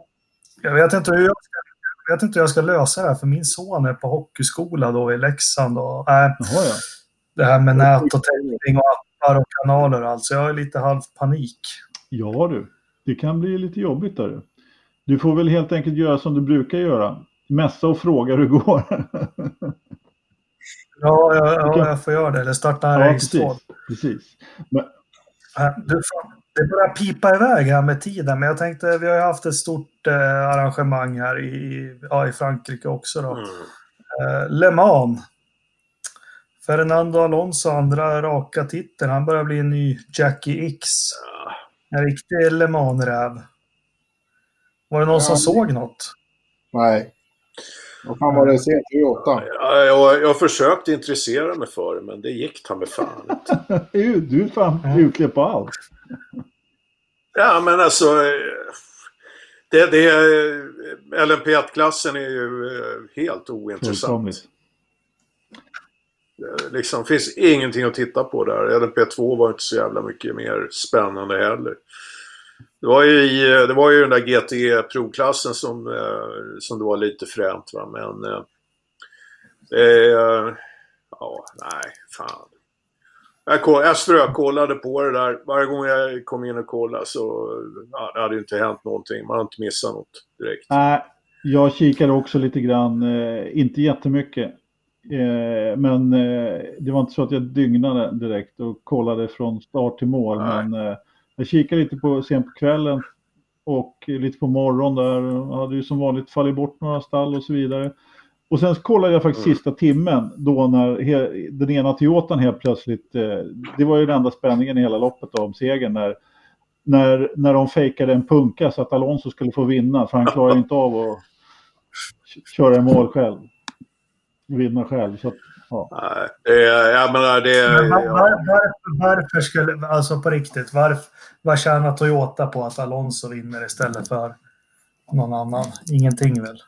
Jag vet inte hur jag ska jag vet inte hur jag ska lösa det här, för min son är på hockeyskola då i Leksand. Och, äh, Jaha, ja. Det här med nät och täckning och appar och kanaler alltså. Jag har lite halv panik. Ja du. Det kan bli lite jobbigt där. Du får väl helt enkelt göra som du brukar göra. Mässa och fråga hur det går. ja, ja, ja, jag får göra det. Eller starta en ja, precis, precis. Men... Du, det börjar pipa iväg här med tiden, men jag tänkte, vi har ju haft ett stort eh, arrangemang här i, ja, i Frankrike också. Då. Mm. Eh, Le Mans. Fernando Alonso, andra raka titeln. Han börjar bli en ny Jackie X. En riktig Le Mans-räv. Var det någon ja, som såg något? Nej. Vad fan var det sent i åtta? Ja, jag, jag försökte intressera mig för det, men det gick ta mig fan inte. du är fan utklädd på allt. Ja, men alltså... Det, det, LMP1-klassen är ju eh, helt ointressant. Det liksom, finns ingenting att titta på där. LMP2 var inte så jävla mycket mer spännande heller. Det var ju, det var ju den där GT-provklassen som, eh, som det var lite fränt va, men... Eh, eh ja, nej, fan. Jag, koll, jag strökollade på det där. Varje gång jag kom in och kollade så ja, det hade inte hänt någonting. Man har inte missat något direkt. Nej, jag kikade också lite grann. Eh, inte jättemycket. Eh, men eh, det var inte så att jag dygnade direkt och kollade från start till mål. Nej. Men eh, jag kikade lite på sent på kvällen och lite på morgonen där. Jag hade ju som vanligt fallit bort några stall och så vidare. Och sen kollade jag faktiskt mm. sista timmen då när den ena Toyotan helt plötsligt, eh, det var ju den enda spänningen i hela loppet då, om segern, när, när, när de fejkade en punka så att Alonso skulle få vinna, för han klarar inte av att köra i mål själv. Vinna själv. Så, ja. Nej, jag menar det... Men var, varför, varför skulle, alltså på riktigt, varför, vad tjänar Toyota på att Alonso vinner istället för någon annan? Ingenting väl?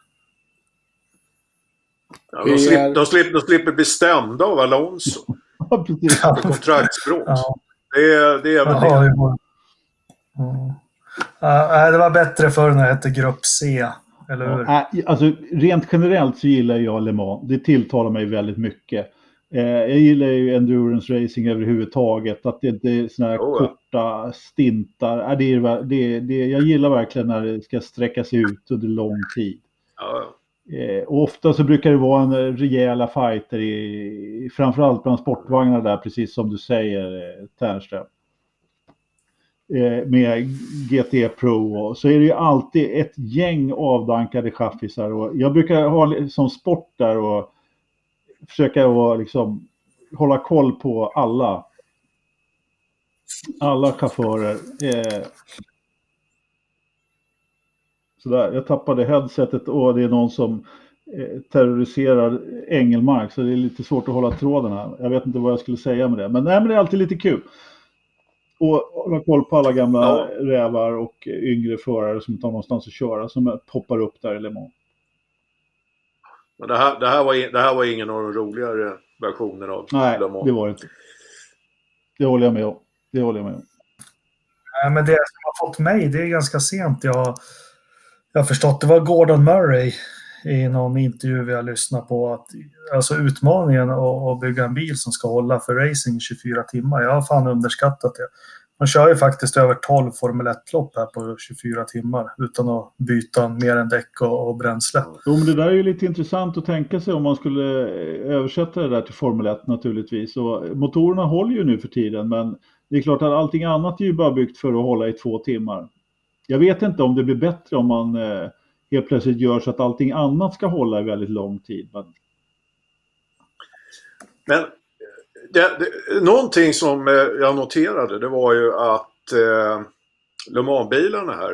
Ja, de, slipper, de, slipper, de slipper bli stämda av Alonso. Ja, precis. För kontraktsbrott. Ja. Det, är, det är väl ja, det. Ja. Uh, det var bättre förr när det hette Grupp C. Eller hur? Ja, alltså, rent generellt så gillar jag Le Mans. Det tilltalar mig väldigt mycket. Eh, jag gillar ju endurance racing överhuvudtaget. Att det inte är sådana här oh, korta stintar. Eh, det är, det, det, jag gillar verkligen när det ska sträcka sig ut under lång tid. Eh, och ofta så brukar det vara en rejäla fighter i, framförallt bland sportvagnar där, precis som du säger eh, Ternström. Eh, med GT Pro och så är det ju alltid ett gäng avdankade chaffisar och jag brukar ha som sport där och försöka och liksom hålla koll på alla. Alla chaufförer. Eh, Sådär, jag tappade headsetet och det är någon som eh, terroriserar Engelmark så det är lite svårt att hålla tråden här. Jag vet inte vad jag skulle säga med det. Men, nej, men det är alltid lite kul. Och hålla koll på alla gamla ja. rävar och yngre förare som inte har någonstans att köra som poppar upp där i Le Mans. Men det, här, det, här var, det här var ingen av de roligare versionerna av Nej, Le Mans. Nej, det var det inte. Det håller jag med om. Det håller jag med om. Nej, men det som har fått mig, det är ganska sent. Jag jag har förstått, det var Gordon Murray i någon intervju vi har lyssnat på. Att, alltså utmaningen att bygga en bil som ska hålla för racing 24 timmar. Jag har fan underskattat det. Man kör ju faktiskt över 12 Formel 1-lopp här på 24 timmar utan att byta mer än däck och, och bränsle. Jo, men det där är ju lite intressant att tänka sig om man skulle översätta det där till Formel 1 naturligtvis. Och motorerna håller ju nu för tiden, men det är klart att allting annat är ju bara byggt för att hålla i två timmar. Jag vet inte om det blir bättre om man eh, helt plötsligt gör så att allting annat ska hålla i väldigt lång tid. Men, det, det, någonting som eh, jag noterade det var ju att eh, Le Mans-bilarna här,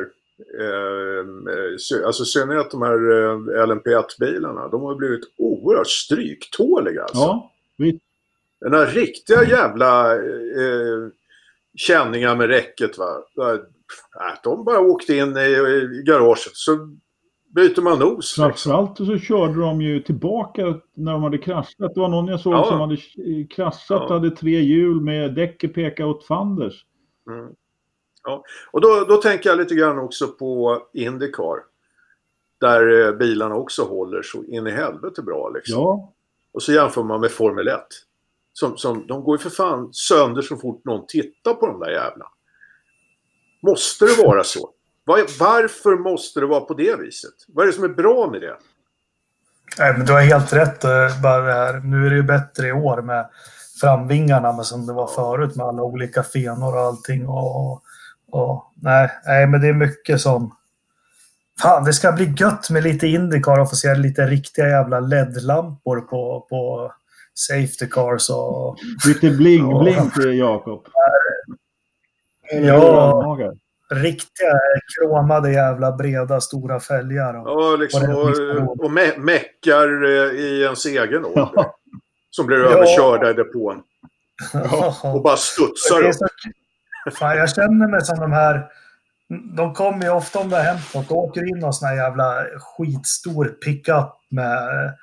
eh, alltså i synnerhet de här eh, LMP1-bilarna, de har blivit oerhört stryktåliga. Alltså. Ja, vi... Den här riktiga jävla eh, känningar med räcket. Va? de bara åkte in i, garaget så byter man nos. Liksom. Framförallt så körde de ju tillbaka när de hade kraschat. Det var någon jag såg ja. som hade kraschat och hade tre hjul med däcket peka åt fanders. Mm. Ja. Och då, då tänker jag lite grann också på Indycar. Där eh, bilarna också håller så in i helvete bra liksom. Ja. Och så jämför man med Formel 1. Som, som, de går ju för fan sönder så fort någon tittar på de där jävlarna. Måste det vara så? Varför måste det vara på det viset? Vad är det som är bra med det? Nej, men du har helt rätt. Eh, bara det här. Nu är det ju bättre i år med framvingarna men som det var förut med alla olika fenor och allting. Och, och, nej, nej, men det är mycket som... Fan, det ska bli gött med lite Indycar och få se lite riktiga jävla LED-lampor på, på Safety Cars och... Lite bling-bling, Jakob. Ja, riktiga kromade jävla breda stora fälgar. Och, ja, liksom, och, och me meckar eh, i en egen ja. Som blir överkörda i depån. Ja. Och bara studsar så, fan, Jag känner mig som de här de kommer ju ofta om det har hänt något. åker in någon sån här jävla skitstor pickup med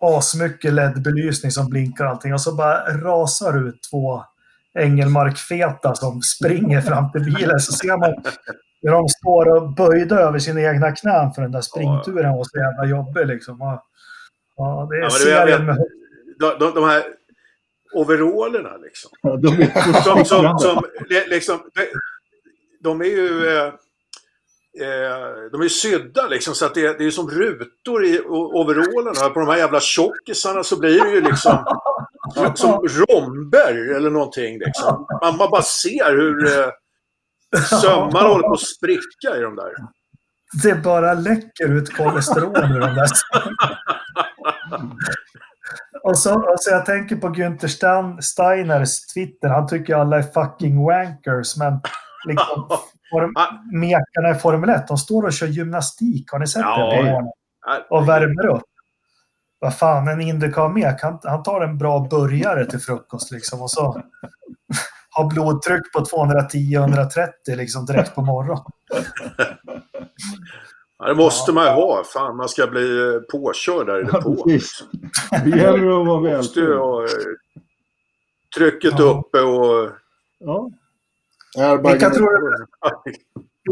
asmycket LED-belysning som blinkar och allting. Och så bara rasar ut två Engelmark-feta som springer fram till bilen så ser man hur de står och böjda över sina egna knän för den där springturen var så jävla jobbig liksom. Ja, det är ja, serien med... De, de, de här overallerna liksom. Ja, de, som, som, som, liksom de, de, är ju... Eh, eh, de är sydda liksom så att det, det är som rutor i overallerna. På de här jävla tjockisarna så blir det ju liksom som romber eller någonting liksom. Man, man bara ser hur eh, sömmarna håller på att spricka i de där. Det bara läcker ut kolesterol ur de där. och, så, och så jag tänker på Günther Steiners Twitter. Han tycker alla är fucking wankers. Men liksom, form, mekarna i Formel 1, de står och kör gymnastik. Har ni sett ja, det? På och värmer upp. Vad fan, en Indycar-mek, han, han tar en bra burgare till frukost liksom. Och så har blodtryck på 210-130 liksom direkt på morgonen. Ja, det måste man ju ha. Fan, man ska bli eh, påkörd där i depån. Ja, liksom. det gäller att vara väl. måste ju ha eh, trycket ja. uppe och... Ja. Vilka tror, du,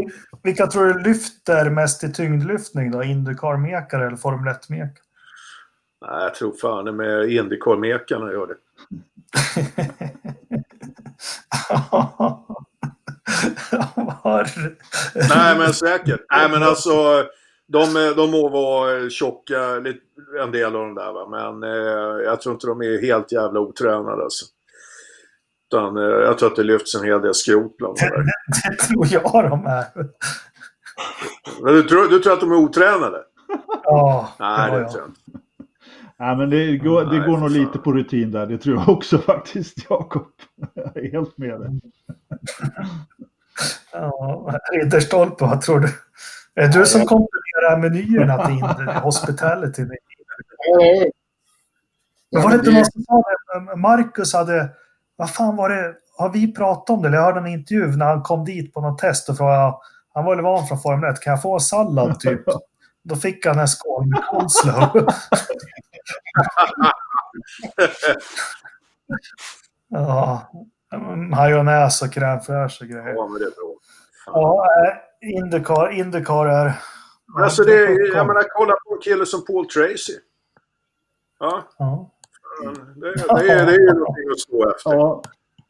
vilka tror du lyfter mest i tyngdlyftning då? Indycar-mekare eller Formel 1-mekare? Nej, jag tror fan med Indycar-mekarna gör det. Nej men säkert. Nej men alltså de, de må vara tjocka, en del av de där va. Men eh, jag tror inte de är helt jävla otränade alltså. Utan eh, jag tror att det lyfts en hel del skrot bland de där. Det tror jag de är. Men du, tror, du tror att de är otränade? Ja, Nej, det, det tror jag inte. Nej, men det går, det Nej, går nog lite på rutin där. Det tror jag också faktiskt, Jakob. Jag är helt med dig. Ja, Ridderstolpe, vad tror du? Är du som kontrollerar menyerna till hospitality? Men var det inte någon som sa det? Marcus hade... Vad fan var det? Har vi pratat om det? jag hörde en intervju när han kom dit på något test och frågade... Han var väl van från Formel 1. Kan jag få en sallad typ? Då fick han en skål med coleslaw. ja, majonnäs och crème fraîche och grejer. Ja, men det är bra. Ja, eh, Indycar, Indycar är... Alltså det jag menar, kolla på en kille som Paul Tracy. Ja. ja. Det, det, är, det är ju någonting att stå efter. Ja.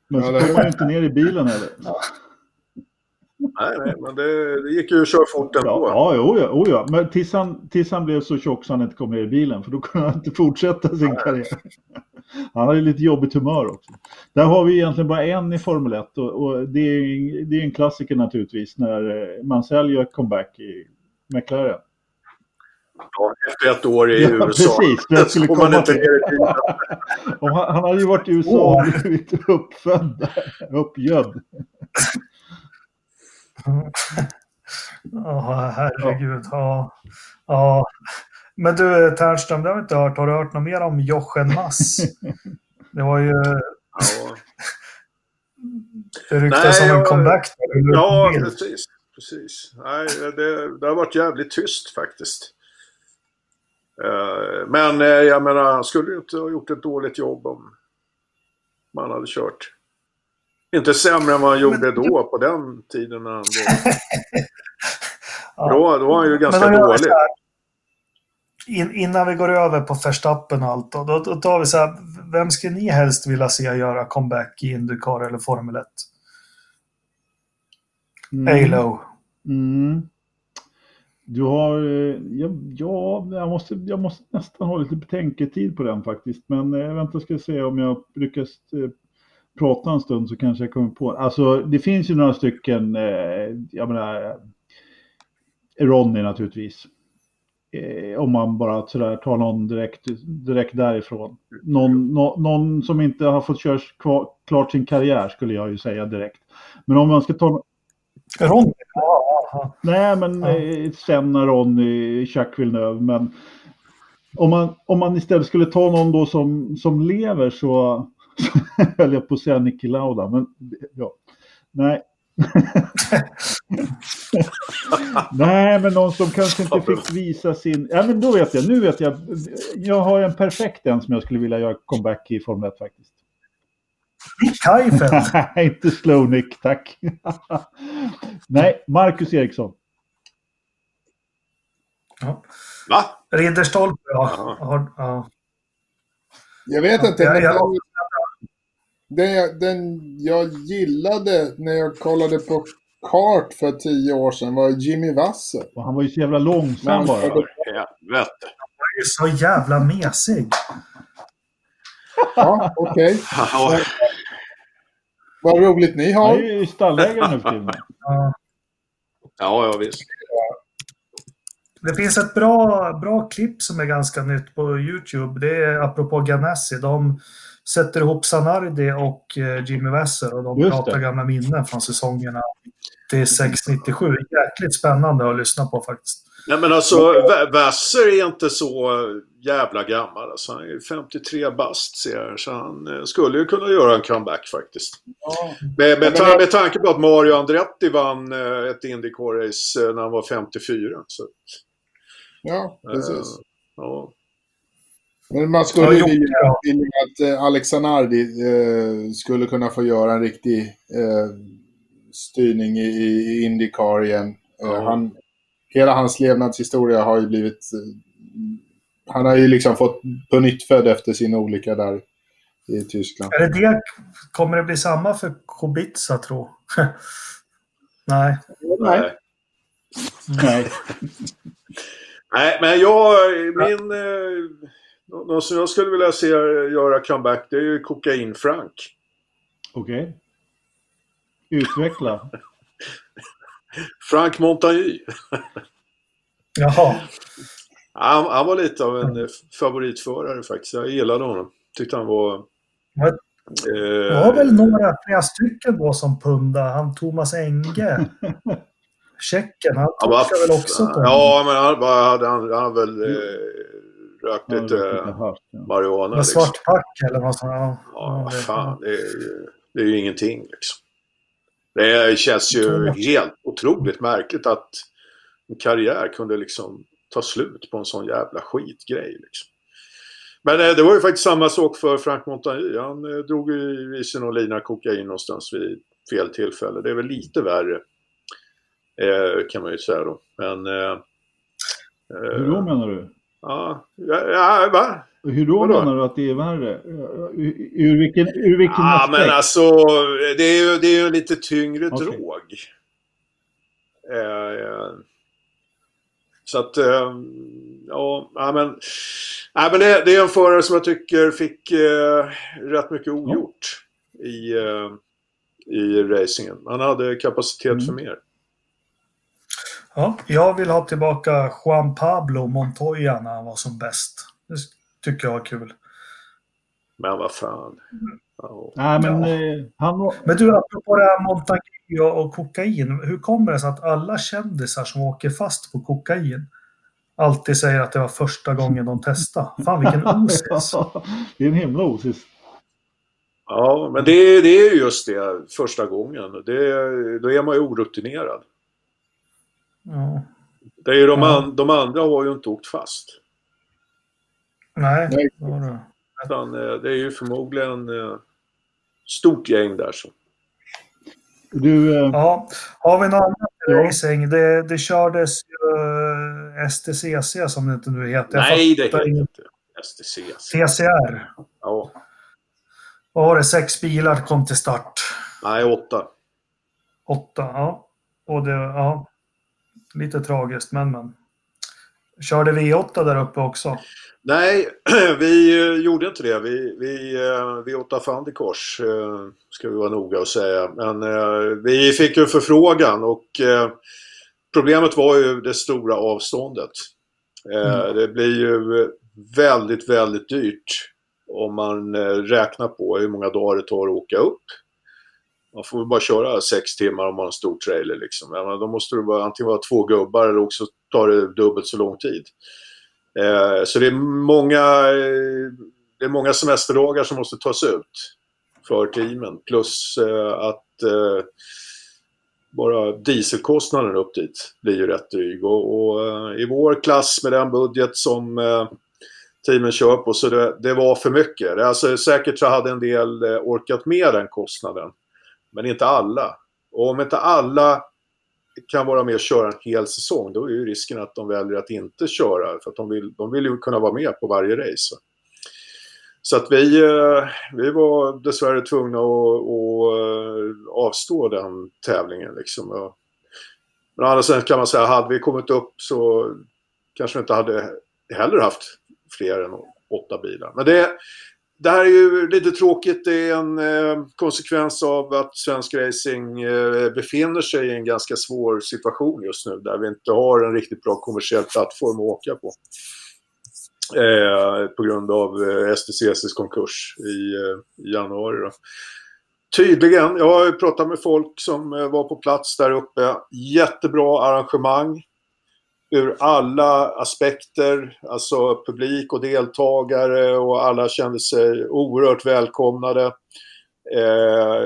Men så kommer man inte ner i bilen heller. Nej, nej, men det, det gick ju att köra fort ändå. Ja, ja, oh ja, oh ja. Men tills han, tills han blev så tjock så han inte kom ner i bilen, för då kunde han inte fortsätta sin nej. karriär. Han hade lite jobbigt humör också. Där har vi egentligen bara en i Formel 1 och, och det, är, det är en klassiker naturligtvis när eh, man säljer comeback i McLaren. Ja, efter ett år i ja, USA. Precis, jag skulle komma inte ner han, han hade ju varit i USA och blivit uppfödd, uppgödd. Ja, herregud. Ja. ja. Men du, Ternström, det har vi inte hört. Har du hört något mer om Jochen Mass? Det var ju... Ja. Det ryktas om en comeback. Ja, precis. precis. Nej, det, det har varit jävligt tyst faktiskt. Eh, men eh, jag menar, han skulle ju inte ha gjort ett dåligt jobb om man hade kört inte sämre än vad han gjorde då, på den tiden. När han ja. då, då var han ju ganska dålig. In, innan vi går över på Verstappen och allt, då, då, då tar vi så här, vem skulle ni helst vilja se göra comeback i Indycar eller Formel 1? Mm. Halo. Mm. Du har, eh, ja, ja jag, måste, jag måste nästan ha lite betänketid på den faktiskt. Men jag eh, väntar ska se om jag lyckas eh, prata en stund så kanske jag kommer på. Alltså det finns ju några stycken, eh, jag menar, Ronny naturligtvis. Eh, om man bara sådär tar någon direkt, direkt därifrån. Någon, no, någon som inte har fått köra kvar, klart sin karriär skulle jag ju säga direkt. Men om man ska ta... Ronny? Nej, men ja. eh, Senna, Ronny, Jacques Villeneuve. Men om man, om man istället skulle ta någon då som, som lever så höll jag på att säga Niki Lauda, men ja. Nej. Nej, men någon som kanske inte fick visa sin... Ja, men då vet jag. Nu vet jag. Jag har en perfekt en som jag skulle vilja göra comeback i Formel 1 faktiskt. Nick Heifeld. Nej, inte slow Nick, tack. Nej, Marcus Eriksson. Ja. Va? Ridderstolpe, ja. ja. ja. Jag vet inte. Jag, jag, den, den jag gillade när jag kollade på kart för tio år sedan var Jimmy Wasser. Och han var ju så jävla långsam bara. Helvete. Han är så jävla mesig. Ja, okej. Ja, Vad roligt ni har. är ju stallägare nu för tiden. Ja. ja, visst. Det finns ett bra, bra klipp som är ganska nytt på YouTube. Det är apropå Ganassi. De sätter ihop Sanardi och eh, Jimmy Wasser och de Just pratar det. gamla minnen från säsongerna 96-97. Jäkligt spännande att lyssna på faktiskt. Nej men alltså, Wasser är inte så jävla gammal. Alltså, han är ju 53 bast ser jag. Så han eh, skulle ju kunna göra en comeback faktiskt. Ja. Med, med, men ta, med tanke på att Mario Andretti vann eh, ett Indycar-race eh, när han var 54. Så, Ja, precis. eh, ja. Men man skulle ju vilja ja. vilja att Alex Zanardi eh, skulle kunna få göra en riktig eh, styrning i, i Indycar igen. Ja. han, hela hans levnadshistoria har ju blivit... Han har ju liksom fått på nytt född efter sin olycka där i Tyskland. Är det det? Kommer det bli samma för Kubica tro? Nej. Nej. Nej. Nej, men jag, min... Eh, någon som jag skulle vilja se göra comeback, det är ju Kokain-Frank. Okej. Utveckla. Frank Montagny. Jaha. Han, han var lite av en favoritförare faktiskt. Jag gillade honom. Tyckte han var... Ja, Eh, Det var väl några, flera stycken då som punda. Han Thomas Enge. Tjecken, han torskade väl också på Ja, men han, bara, hade, han, han väl eh, rökt Ja, lite ja. marijuana. Med Liksom. svart pack eller vad som ja. Ja, fan. Det är, det är ju ingenting liksom. Det känns ju helt otroligt märkligt att en karriär kunde liksom ta slut på en sån jävla skitgrej. Liksom. Men eh, det var ju faktiskt samma sak för Frank Montagny. Han eh, drog ju i sig någon lina kokain någonstans vid fel tillfälle. Det är väl lite värre. Eh, kan man ju säga då. Men... Eh, Hur då menar du? ja, ja, va? Hur då Vadå? menar du att det är värre? Ur, ur vilken, ur vilken Ja, aspekt? men alltså det är ju, det är ju en lite tyngre Okej. drog. Eh, eh, så att, eh, ja, ja, men, ja, men det, det är en förare som jag tycker fick eh, rätt mycket ogjort i, eh, i racingen. Han hade kapacitet Mm. för mer. Ja, jag vill ha tillbaka Juan Pablo Montoya när han var som bäst. Det tycker jag var kul. Men vad fan. Ja. Nej, men Ja. eh, han. Men du, apropå det här Montague och kokain. Hur kommer det sig att alla kändisar som åker fast på kokain alltid säger att det var första gången de testade? Fan vilken osis. det är en himla osis. ja, men det, det är ju just det första gången. Det, då är man ju orutinerad. Ja. Det är ju de, Ja. an, de andra har ju inte åkt fast. Nej, Nej. det var det. Utan, eh, det är ju förmodligen eh, stort gäng där. Så. Du, eh, Ja, har vi något annat Ja. racing? Det, det kördes ju eh, STCC som det inte nu heter. Jag Nej, det heter inte STC. TCR. Ja, Vad var det? Sex bilar kom till start. nej, åtta. Åtta, ja. Och det, ja. Lite tragiskt, men men. Körde V8 där uppe också. Nej, vi eh, gjorde inte det. Vi, vi, eh, vi åt Fandikors, eh, ska vi vara noga och säga. Men vi fick ju förfrågan och problemet var ju det stora avståndet. Eh, Det blir ju väldigt, väldigt dyrt om man räknar på hur många dagar det tar att åka upp. Man får väl bara köra sex timmar om man har en stor trailer liksom. Då måste vara, antingen vara två gubbar eller också tar det dubbelt så lång tid. Eh, så det är, många, eh, det är många semesterdagar som måste tas ut för teamen. Plus eh, att eh, bara dieselkostnaden upp dit blir ju rätt dryg. Och, och eh, i vår klass med den budget som eh, teamen kör på så det, det var för mycket. Alltså, säkert så hade en del eh, orkat med den kostnaden. Men inte alla. Och om inte alla kan vara med och köra en hel säsong, då är ju risken att de väljer att inte köra. För att de vill, de vill ju kunna vara med på varje race. Så att vi, eh, vi var dessvärre tvungna att, att eh, avstå den tävlingen. Liksom. Men å andra sidan kan man säga, hade vi kommit upp så kanske vi inte hade heller haft fler än åtta bilar. Men det, det här är ju lite tråkigt. Det är en eh, konsekvens av att svensk racing eh, befinner sig i en ganska svår situation just nu. Där vi inte har en riktigt bra kommersiell plattform att åka på. Eh, på grund av eh, STCCs konkurs i, eh, i januari. Då. Tydligen, jag har ju pratat med folk som eh, var på plats där uppe. Jättebra arrangemang ur alla aspekter, alltså publik och deltagare och alla kände sig oerhört välkomnade. Eh,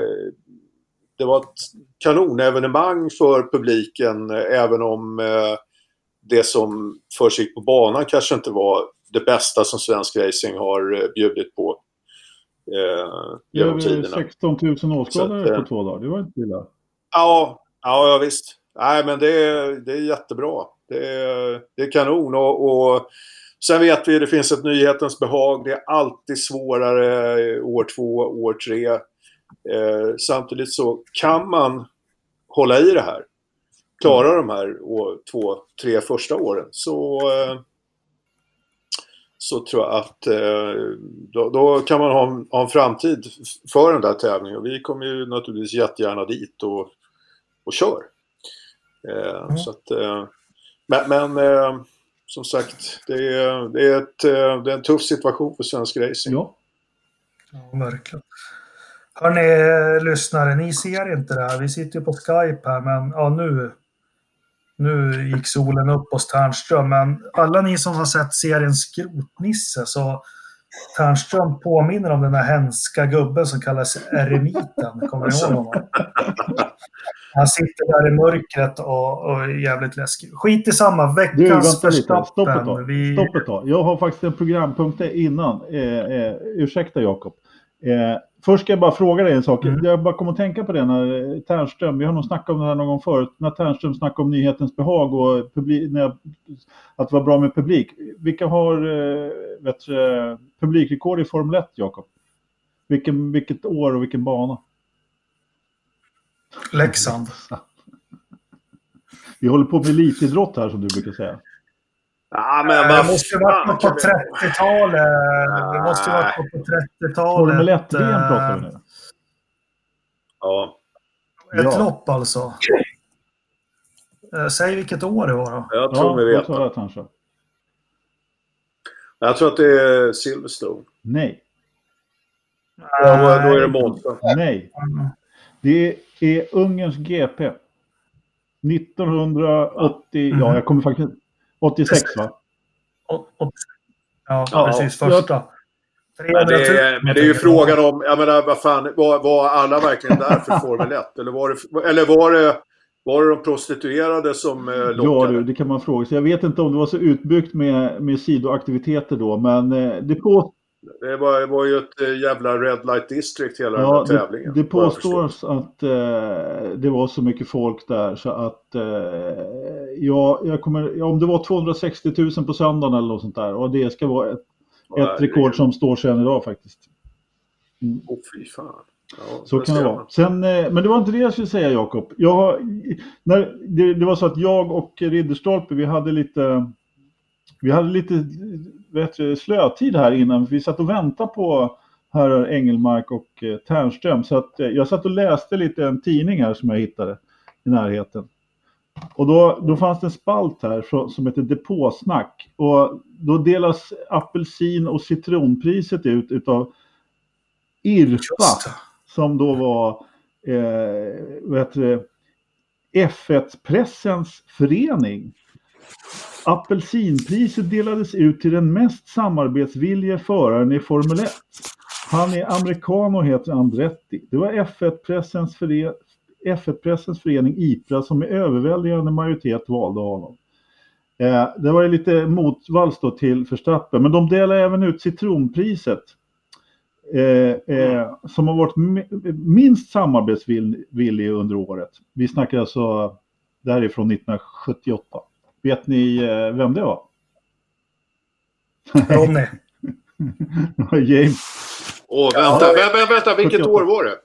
det var ett kanonevenemang för publiken även om eh, det som försiggick på banan kanske inte var det bästa som svensk racing har eh, bjudit på. Eh, genom tiderna. 16 000 åskådare på två dagar, det var inte illa. Ja, ja, ja visst. Nej, men det är, det är jättebra. Det är, det är kanon. Och, och sen vet vi att det finns ett nyhetens behag. Det är alltid svårare år två, år tre. Eh, samtidigt så kan man hålla i det här. Klara de här år, två, tre första åren. Så, eh, så tror jag att eh, då, då, kan man ha en, ha en framtid för den där tävlingen. Och vi kommer ju naturligtvis jättegärna dit och, och kör. Eh, mm. Så att, eh, men, men eh, som sagt, det är, det, är ett, eh, det är en tuff situation för svensk racing. Ja, ja verkligen. Hörni, lyssnare, ni ser inte det här. Vi sitter ju på Skype här, men ja, nu, nu gick solen upp hos Tärnström. Men alla ni som har sett serien Skrotnisse så Tärnström påminner om den där hemska gubben som kallas Eremiten. Kommer ni ihåg honom? Han sitter där i mörkret och, och är jävligt läskig. Skit i samma. Veckans du, Stopp ett tag. Vi... Stopp ett tag. Jag har faktiskt en programpunkt innan. Eh, eh, ursäkta Jakob. Eh, först ska jag bara fråga dig en sak. Mm. Jag bara kom att tänka på det när Tärnström, vi har nog snackat om det här någon gång förut, när Tärnström snackade om nyhetens behag och publik, när att det var bra med publik. Vilka har eh, vet, publikrekord i Formel 1, Jakob? Vilken, vilket år och vilken bana? Leksand. Vi håller på med elitidrott här som du brukar säga. Ja, men vad Det måste ju varit på 30-talet. Det måste ju varit på 30-talet. Formel 1-VM pratar vi nu. Ja. Ett ja. lopp alltså. Eh, säg vilket år det var då. Jag tror ja, vi vet. Jag kanske. jag tror att det är Silverstone. Nej. Ja, då är det Monza. Nej. Det är Ungerns GP. 1980, mm. ja jag kommer faktiskt... 86 va? Ja, ja precis. Första. Men det, är, men det är ju frågan om, jag menar vad fan, var, var alla verkligen där för Formel 1? Eller var det, eller var det, var det de prostituerade som eh, lockade? Ja du, det kan man fråga sig. Jag vet inte om det var så utbyggt med, med sidoaktiviteter då, men eh, det på, det var, var ju ett eh, jävla Red Light District hela ja, den här tävlingen. Det, det påstås att eh, det var så mycket folk där så att eh, ja, jag kommer, ja, om det var 260 000 på söndagen eller något sånt där och det ska vara ett, ja, ett rekord som står sig än idag faktiskt. Mm. Oh, fy fan. Ja, så kan det vara. Sen, eh, men det var inte det jag skulle säga Jakob. det, det var så att jag och Ridderstolpe vi hade lite vi hade lite vet du, slötid här innan. Vi satt och väntade på herrar Engelmark och eh, Ternström. Så att, eh, jag satt och läste lite en tidning här som jag hittade i närheten. Och då, då fanns det en spalt här som heter Depåsnack. Och då delas apelsin och citronpriset ut utav IRPA. Som då var eh, vet du, F1-pressens förening. Apelsinpriset delades ut till den mest samarbetsvilliga föraren i Formel 1. Han är amerikan och heter Andretti. Det var F1-pressens, före... F1-pressens förening IPRA som i överväldigande majoritet valde honom. Eh, det var lite motvalls då till Verstappen, men de delade även ut citronpriset. Eh, eh, som har varit minst samarbetsvillig under året. Vi snackar alltså, det här är från 1978. Vet ni eh, vem det var? Ronny. James. Åh, vänta, ja. vänta, vänta, vilket år var det?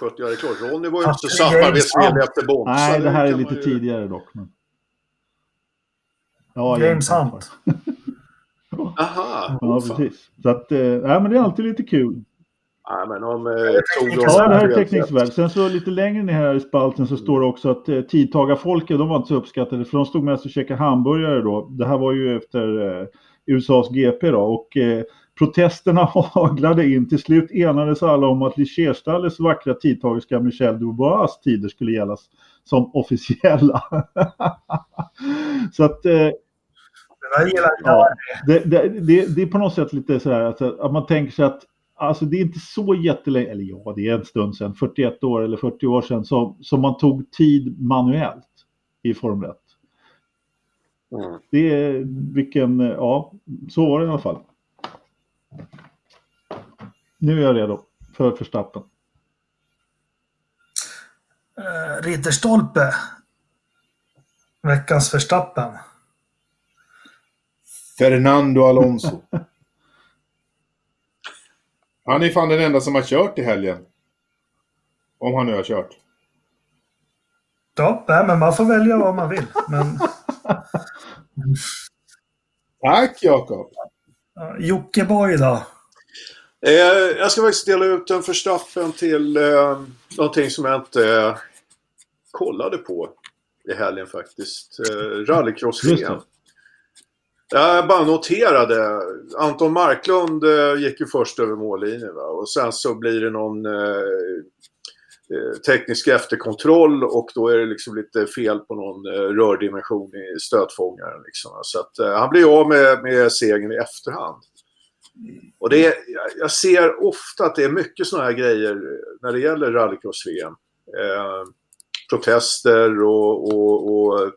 70 år, det är klart. Ronny var ju inte så samarbetsvillig efter Bonsa. Nej, det här är lite ju... tidigare dock. Men... Ja, James Hunt. Aha, ja, precis. Så att, eh, ja, men det är alltid lite kul. Ja, men om, eh, ja, det här är tekniskt väl. Sen så lite längre ner här i spalten så står det också att eh, tidtagarfolket, de var inte så uppskattade för de stod mest och käkade hamburgare då. Det här var ju efter eh, USAs GP då och eh, protesterna haglade in. Till slut enades alla om att Lichérstallets vackra tidtagerska Michel Dubois tider skulle gälla som officiella. så att eh, Ja, det, det, det, det, är på något sätt lite så här att, att man tänker sig att alltså det är inte så jättelänge, eller ja, det är en stund sedan, 41 år eller 40 år sedan, som, som man tog tid manuellt i Formel 1. Mm. Det är vilken, ja, så var det i alla fall. Nu är jag redo för förstappen. Uh, Ridderstolpe. Veckans förstappen. Fernando Alonso. Han är fan den enda som har kört i helgen. Om han nu har kört. Ja, nej, men man får välja vad man vill. Men... Tack Jakob! Jockiboi då? Eh, jag ska faktiskt dela ut en förstraffen till eh, någonting som jag inte eh, kollade på i helgen faktiskt. Eh, Rallycross-VM. Jag bara noterade. Anton Marklund eh, gick ju först över mållinjen. Va? Och sen så blir det någon eh, eh, teknisk efterkontroll och då är det liksom lite fel på någon eh, rördimension i stötfångaren. Liksom. Så att, eh, han blir av med, med segern i efterhand. Och det är, jag ser ofta att det är mycket sådana här grejer när det gäller rallycross-VM. Eh, protester och, och, och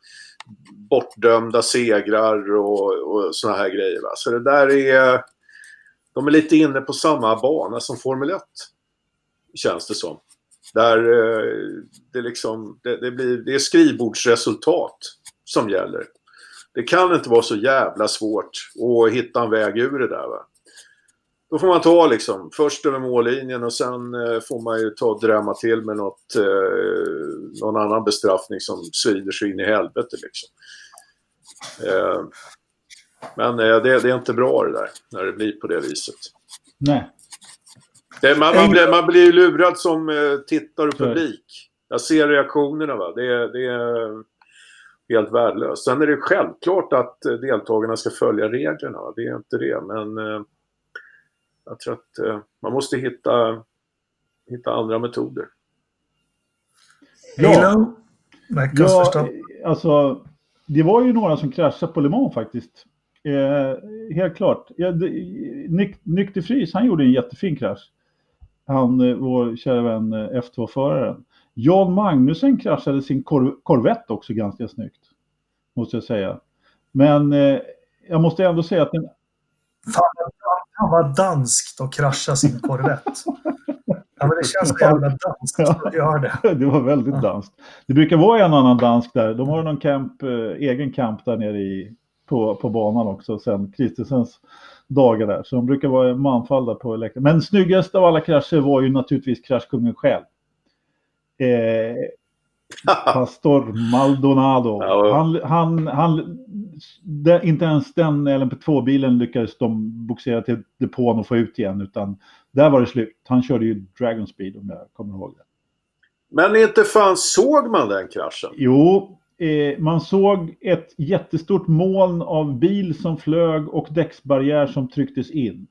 bortdömda segrar och, och såna här grejer. Va? Så det där är... De är lite inne på samma bana som Formel 1. Känns det som. Där eh, det, liksom, det, det, blir, det är skrivbordsresultat som gäller. Det kan inte vara så jävla svårt att hitta en väg ur det där. Va? Då får man ta liksom först över mållinjen och sen eh, får man ju ta och drämma till med något, eh, någon annan bestraffning som svider sig in i helvete liksom. Eh, men eh, det, det, är inte bra det där, när det blir på det viset. Nej. Det, man, man, blir, man blir lurad som eh, tittare och publik. Jag ser reaktionerna. Va? Det, det är helt värdelöst. Sen är det självklart att deltagarna ska följa reglerna. Va? Det är inte det. Men eh, jag tror att eh, man måste hitta, hitta andra metoder. Ja, ja alltså det var ju några som kraschade på Le Mans faktiskt. Eh, helt klart. Ja, Nyk, Nykterfrys, han gjorde en jättefin krasch. Han, eh, vår kära vän eh, F2-föraren. Jan Magnusen kraschade sin kor Corvette också ganska snyggt. Måste jag säga. Men eh, jag måste ändå säga att den... Fan, han var danskt och krascha sin Corvette. Ja, men det känns så jävla danskt att göra det. Det var väldigt ja. danskt. Det brukar vara en annan dansk där. De har någon camp, eh, egen camp där nere i, på, på banan också sen Kristensens dagar där. Så de brukar vara manfall där på läktaren. Men snyggast av alla krascher var ju naturligtvis kraschkungen själv. Eh, Pastor Maldonado. Ja. Han, han, han, det, inte ens den LMP2-bilen lyckades de boxera till depån och få ut igen. Utan där var det slut. Han körde ju Dragon Speed om jag kommer ihåg det. Men inte fan såg man den kraschen? Jo, eh, man såg ett jättestort moln av bil som flög och däcksbarriär som trycktes in.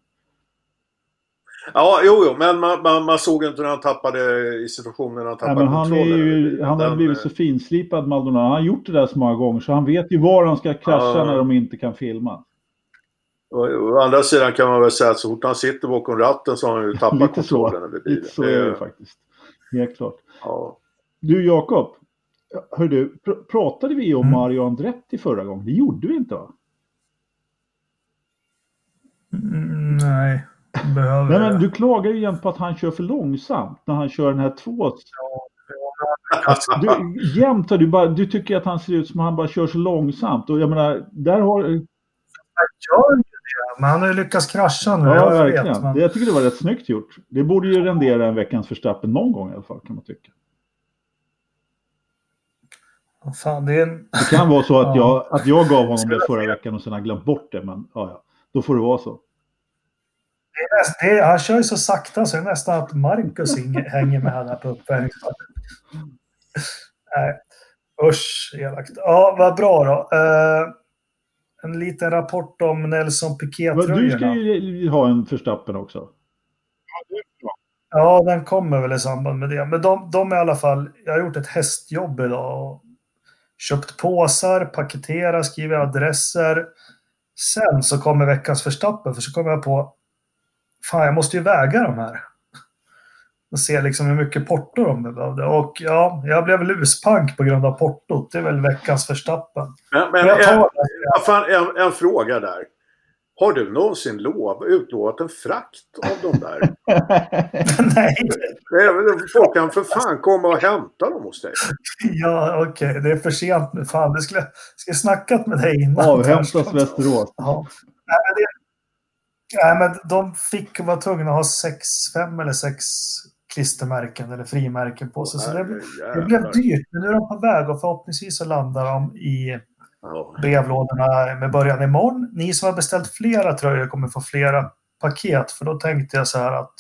Ja, jo, jo, men man, man, man såg inte när han tappade i situationen när han tappade ja, han kontrollen. Ju, han har blivit så finslipad Maldonado. Han har gjort det där så många gånger så han vet ju var han ska krascha ja. när de inte kan filma. Å andra sidan kan man väl säga att så fort han sitter bakom ratten så har han ju tappat kontrollen över bilen. Lite så är det faktiskt. Helt klart. Ja. Du Jakob, hör du, pr pratade vi om mm. Mario Andretti förra gången? Det gjorde vi inte va? Mm, nej. Behöver... Nej, men du klagar ju igen på att han kör för långsamt när han kör den här två... Du, jämt du, bara, du tycker att han ser ut som att han bara kör så långsamt. Och jag menar, där har... Han gör ju det, Men han har ju lyckats krascha nu. Ja, jag verkligen. Vet, men... Jag tycker det var rätt snyggt gjort. Det borde ju rendera en veckans förstappen någon gång i alla fall, kan man tycka. Fan, det, en... det, kan vara så att, jag, att jag gav honom det förra veckan och sen har glömt bort det, men ja, ja. då får det vara så. Det är näst, det är, han kör ju så sakta så det är nästan att Marcus hänger med här på uppvärmningsbanan. Nej, usch, elakt. Ja, vad bra då. Uh, en liten rapport om Nelson Piquet-tröjorna. Du ska ju ha en förstappen också. Ja, den kommer väl i samband med det. Men de, de är i alla fall, jag har gjort ett hästjobb idag. Och köpt påsar, paketerat, skrivit adresser. Sen så kommer veckans förstappen, för så kommer jag på, fan jag måste ju väga de här. Och se liksom hur mycket porto de behövde. Och ja, jag blev luspank på grund av portot. Det är väl veckans förstappen. Men, men en, tar... fan, en, en fråga där. Har du någonsin lov, utlovat en frakt av de där? Nej. Folk kan för fan komma och hämta dem hos dig. Ja, okej. Okay. Det är för sent nu. Fan, det skulle, skulle snackat med dig innan. Avhämtas Västerås. Ja. Nej, men, det, nej, men de fick vara tvungna att ha sex, fem eller sex klistermärken eller frimärken på sig. Så det, det blev dyrt. Men nu är de på väg och förhoppningsvis så landar de i brevlådorna med början imorgon. Ni som har beställt flera tröjor kommer få flera paket. För då tänkte jag så här att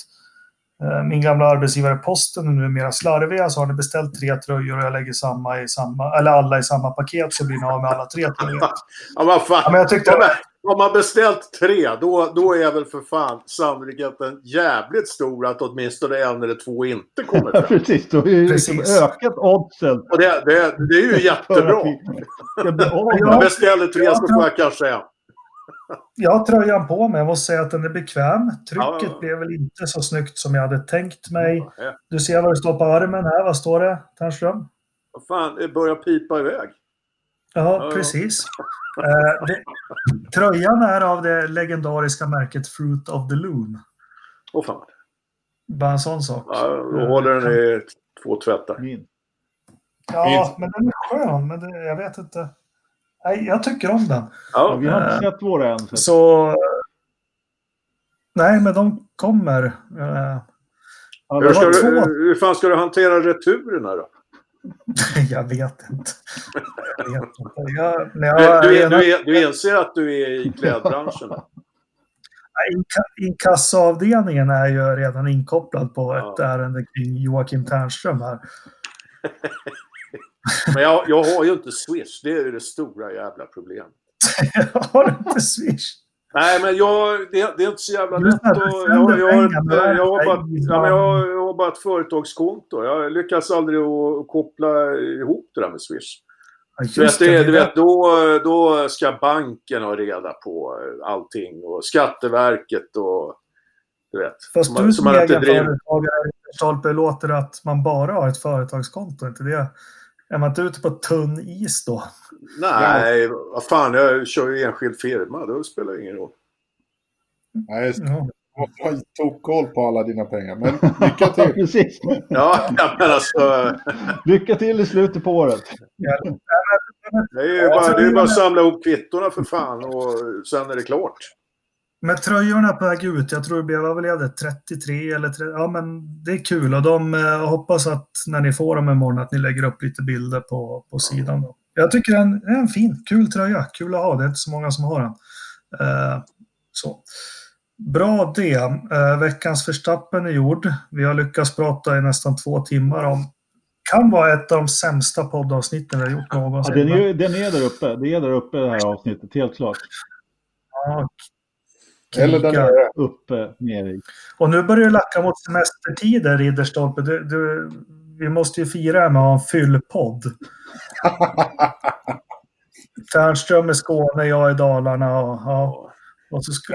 eh, min gamla arbetsgivare Posten är numera slarviga. Så har ni beställt tre tröjor och jag lägger samma i samma, eller alla i samma paket så blir ni av med alla tre tröjor. ja, vad fan. Ja, men jag tyckte... Om man beställt tre, då, då är väl för fan sannolikheten jävligt stor att åtminstone en eller två inte kommer fram. Precis, då har ju liksom ökat oddsen. Och det, det, det är ju jättebra. Om jag beställer tre så får jag kanske en. Jag har tröjan på mig. Jag måste säga att den är bekväm. Trycket ja. blev väl inte så snyggt som jag hade tänkt mig. Du ser vad det står på armen här. Vad står det, Ternström? Vad fan, det börjar pipa iväg. Ja, ja. precis. Eh, det, tröjan är av det legendariska märket Fruit of the Loom. Åh fan. Bara en sån sak. Ja, då håller den i två tvättar. Min. Ja, men den är skön. Men det, jag vet inte. Nej, jag tycker om den. Ja, vi har inte uh, sett våra än. Så... så... Nej, men de kommer. Uh, hur, ska du, hur fan ska du hantera returerna då? jag vet inte. Jag vet inte. Jag, jag, du, du, du inser att du är i klädbranschen? Inkassoavdelningen är ju redan inkopplad på ett ja. ärende kring Joakim Ternström här. Men jag, jag har ju inte Swish, det är ju det stora jävla problemet. har du inte Swish? Nej, men jag, det, det är inte så jävla lätt att... Jag, jag, jag, jag, har bara, ja, men jag, jag har bara ett företagskonto. Jag lyckas aldrig att koppla ihop det där med Swish. Ja, vet, det, du vet då, då ska banken ha reda på allting och Skatteverket och du vet. Fast som, du som, egenföretagare Stolpe låter att man bara har ett företagskonto, inte det? Är man inte ute på tunn is då? Nej, vad fan, jag kör ju enskild firma. Då spelar det ingen roll. Nej, just. Du måste ha koll på alla dina pengar. Men lycka till! Precis. Ja, men alltså... lycka till i slutet på året. Det är ju bara, det är bara att samla ihop kvittorna för fan och sen är det klart. Men tröjorna på väg ut, jag tror det blev, vad blev 33 eller 30, ja men det är kul och de eh, hoppas att när ni får dem imorgon att ni lägger upp lite bilder på, på sidan. Då. Jag tycker det är, en, en fin, kul tröja, kul att ha, det är inte så många som har den. Eh, så. Bra det. Eh, veckans förstappen är gjord. Vi har lyckats prata i nästan två timmar om kan vara ett av de sämsta poddavsnitten vi har gjort någonsin. Ja, den, är, den är där uppe. Det är där uppe det här avsnittet, helt klart. Ja, den är uppe nere. Och nu börjar det lacka mot semestertider, Ridderstolpe. Du, du, vi måste ju fira med att ha en fyllpodd. Tärnström i Skåne, jag i Dalarna och, ja. och så ska,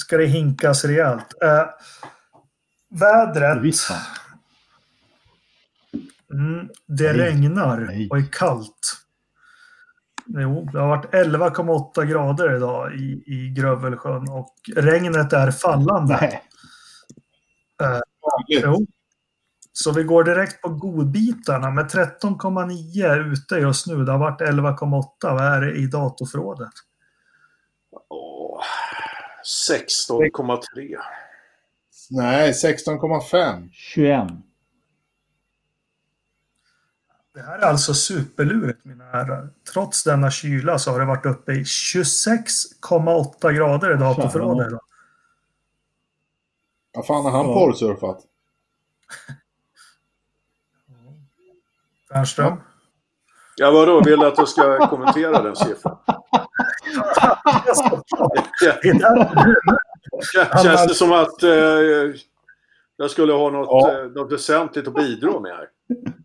ska det hinkas rejält. Eh, vädret. Mm, det Nej. regnar Nej. och är kallt. Jo, det har varit 11,8 grader idag i, i Grövelsjön och regnet är fallande. Nej. Uh, jo. Så vi går direkt på godbitarna med 13,9 ute just nu. Det har varit 11,8. Vad är det i datorförrådet? Oh, 16,3. Nej, 16,5. 21. Det här är alltså superlurigt mina herrar. Trots denna kyla så har det varit uppe i 26,8 grader idag på förrådet. Vad fan har han ja. porrsurfat? Fernström? Ja, vadå? Vill du att jag ska kommentera den siffran? Känns det som att eh, jag skulle ha något, ja. eh, något väsentligt att bidra med här?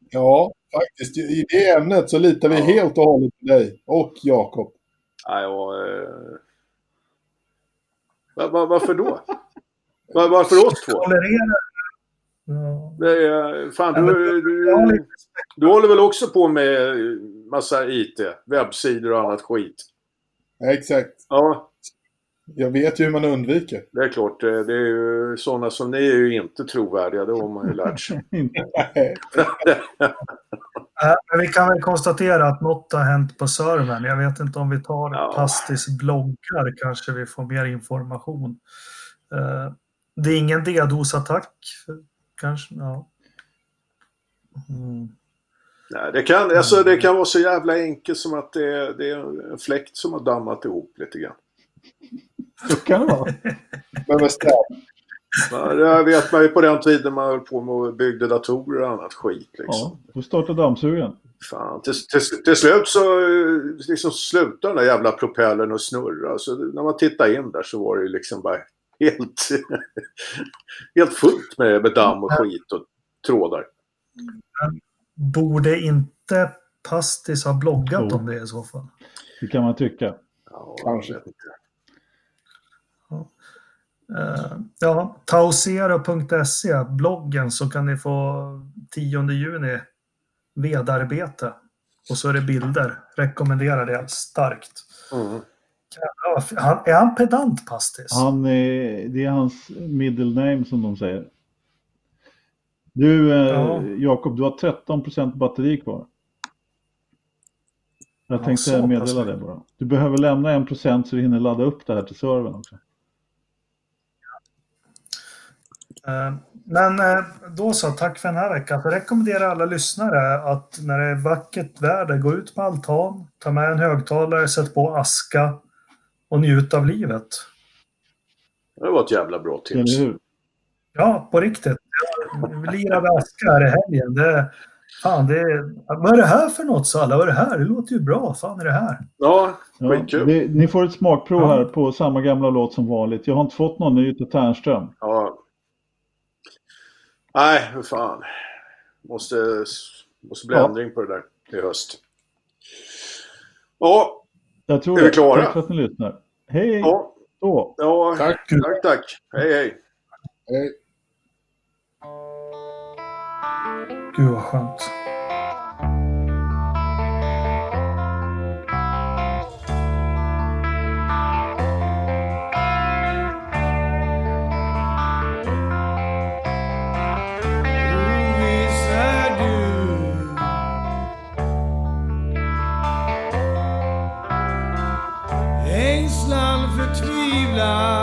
Ja, faktiskt. I det ämnet så litar vi ja. helt och hållet på dig och Jakob. Ja, ja, eh... var, var, varför då? Var, varför oss två? Det är, fan, du, du, du håller väl också på med massa IT, webbsidor och annat skit? Exakt. Ja. Jag vet ju hur man undviker. Det är klart, det är ju sådana som ni är ju inte trovärdiga, det har man ju lärt sig. Men vi kan väl konstatera att något har hänt på servern. Jag vet inte om vi tar ja. Pastis bloggar kanske vi får mer information. Eh, det är ingen DDoS-attack kanske? Ja. Mm. Nej, det, kan, alltså, det kan vara så jävla enkelt som att det är, det är en fläkt som har dammat ihop lite grann. Så kan det vara. Men. Ja, det vet man ju på den tiden man höll på med och byggde datorer och annat skit. Liksom. Ja, då startade dammsugaren. Fan, till, till, till, slut så liksom slutade den där jävla propellern att snurra. Så när man tittade in där så var det ju liksom bara helt, helt fullt med, med damm och skit och trådar. Borde inte Pastis ha bloggat jo. om det i så fall? Det kan man tycka. Ja, Kanske. Ja, uh, ja tausero.se, bloggen, så kan ni få 10 juni vedarbete. Och så är det bilder. Rekommenderar det starkt. Mm. Han, är han pedant Pastis? Han är, det är hans middle name som de säger. Du, eh, ja. Jakob, du har 13% batteri kvar. Jag tänkte ja, meddela det bara. Du behöver lämna 1% så du hinner ladda upp det här till servern också. Eh, men eh, då så, tack för den här veckan. Jag rekommenderar alla lyssnare att när det är vackert väder, gå ut på altan, ta med en högtalare, sätt på aska och njut av livet. Det var ett jävla bra tips. Ja, på riktigt. Vi lirade aska här i helgen. Det, fan, det, vad är det här för något, sa alla. Vad är det här? Det låter ju bra. fan är det här? Ja, skitkul. Ja, ni får ett smakprov ja. här på samma gamla låt som vanligt. Jag har inte fått någon ny till Tärnström. Ja. Nej, för fan. Måste, måste bli ja. ändring på det där i höst. Ja, jag tror är vi klara? Tack för att ni lyssnar. Hej, hej. Ja. Så. Ja, tack, tack, tack. Hej, hej. Hej. Gud vad skönt. Den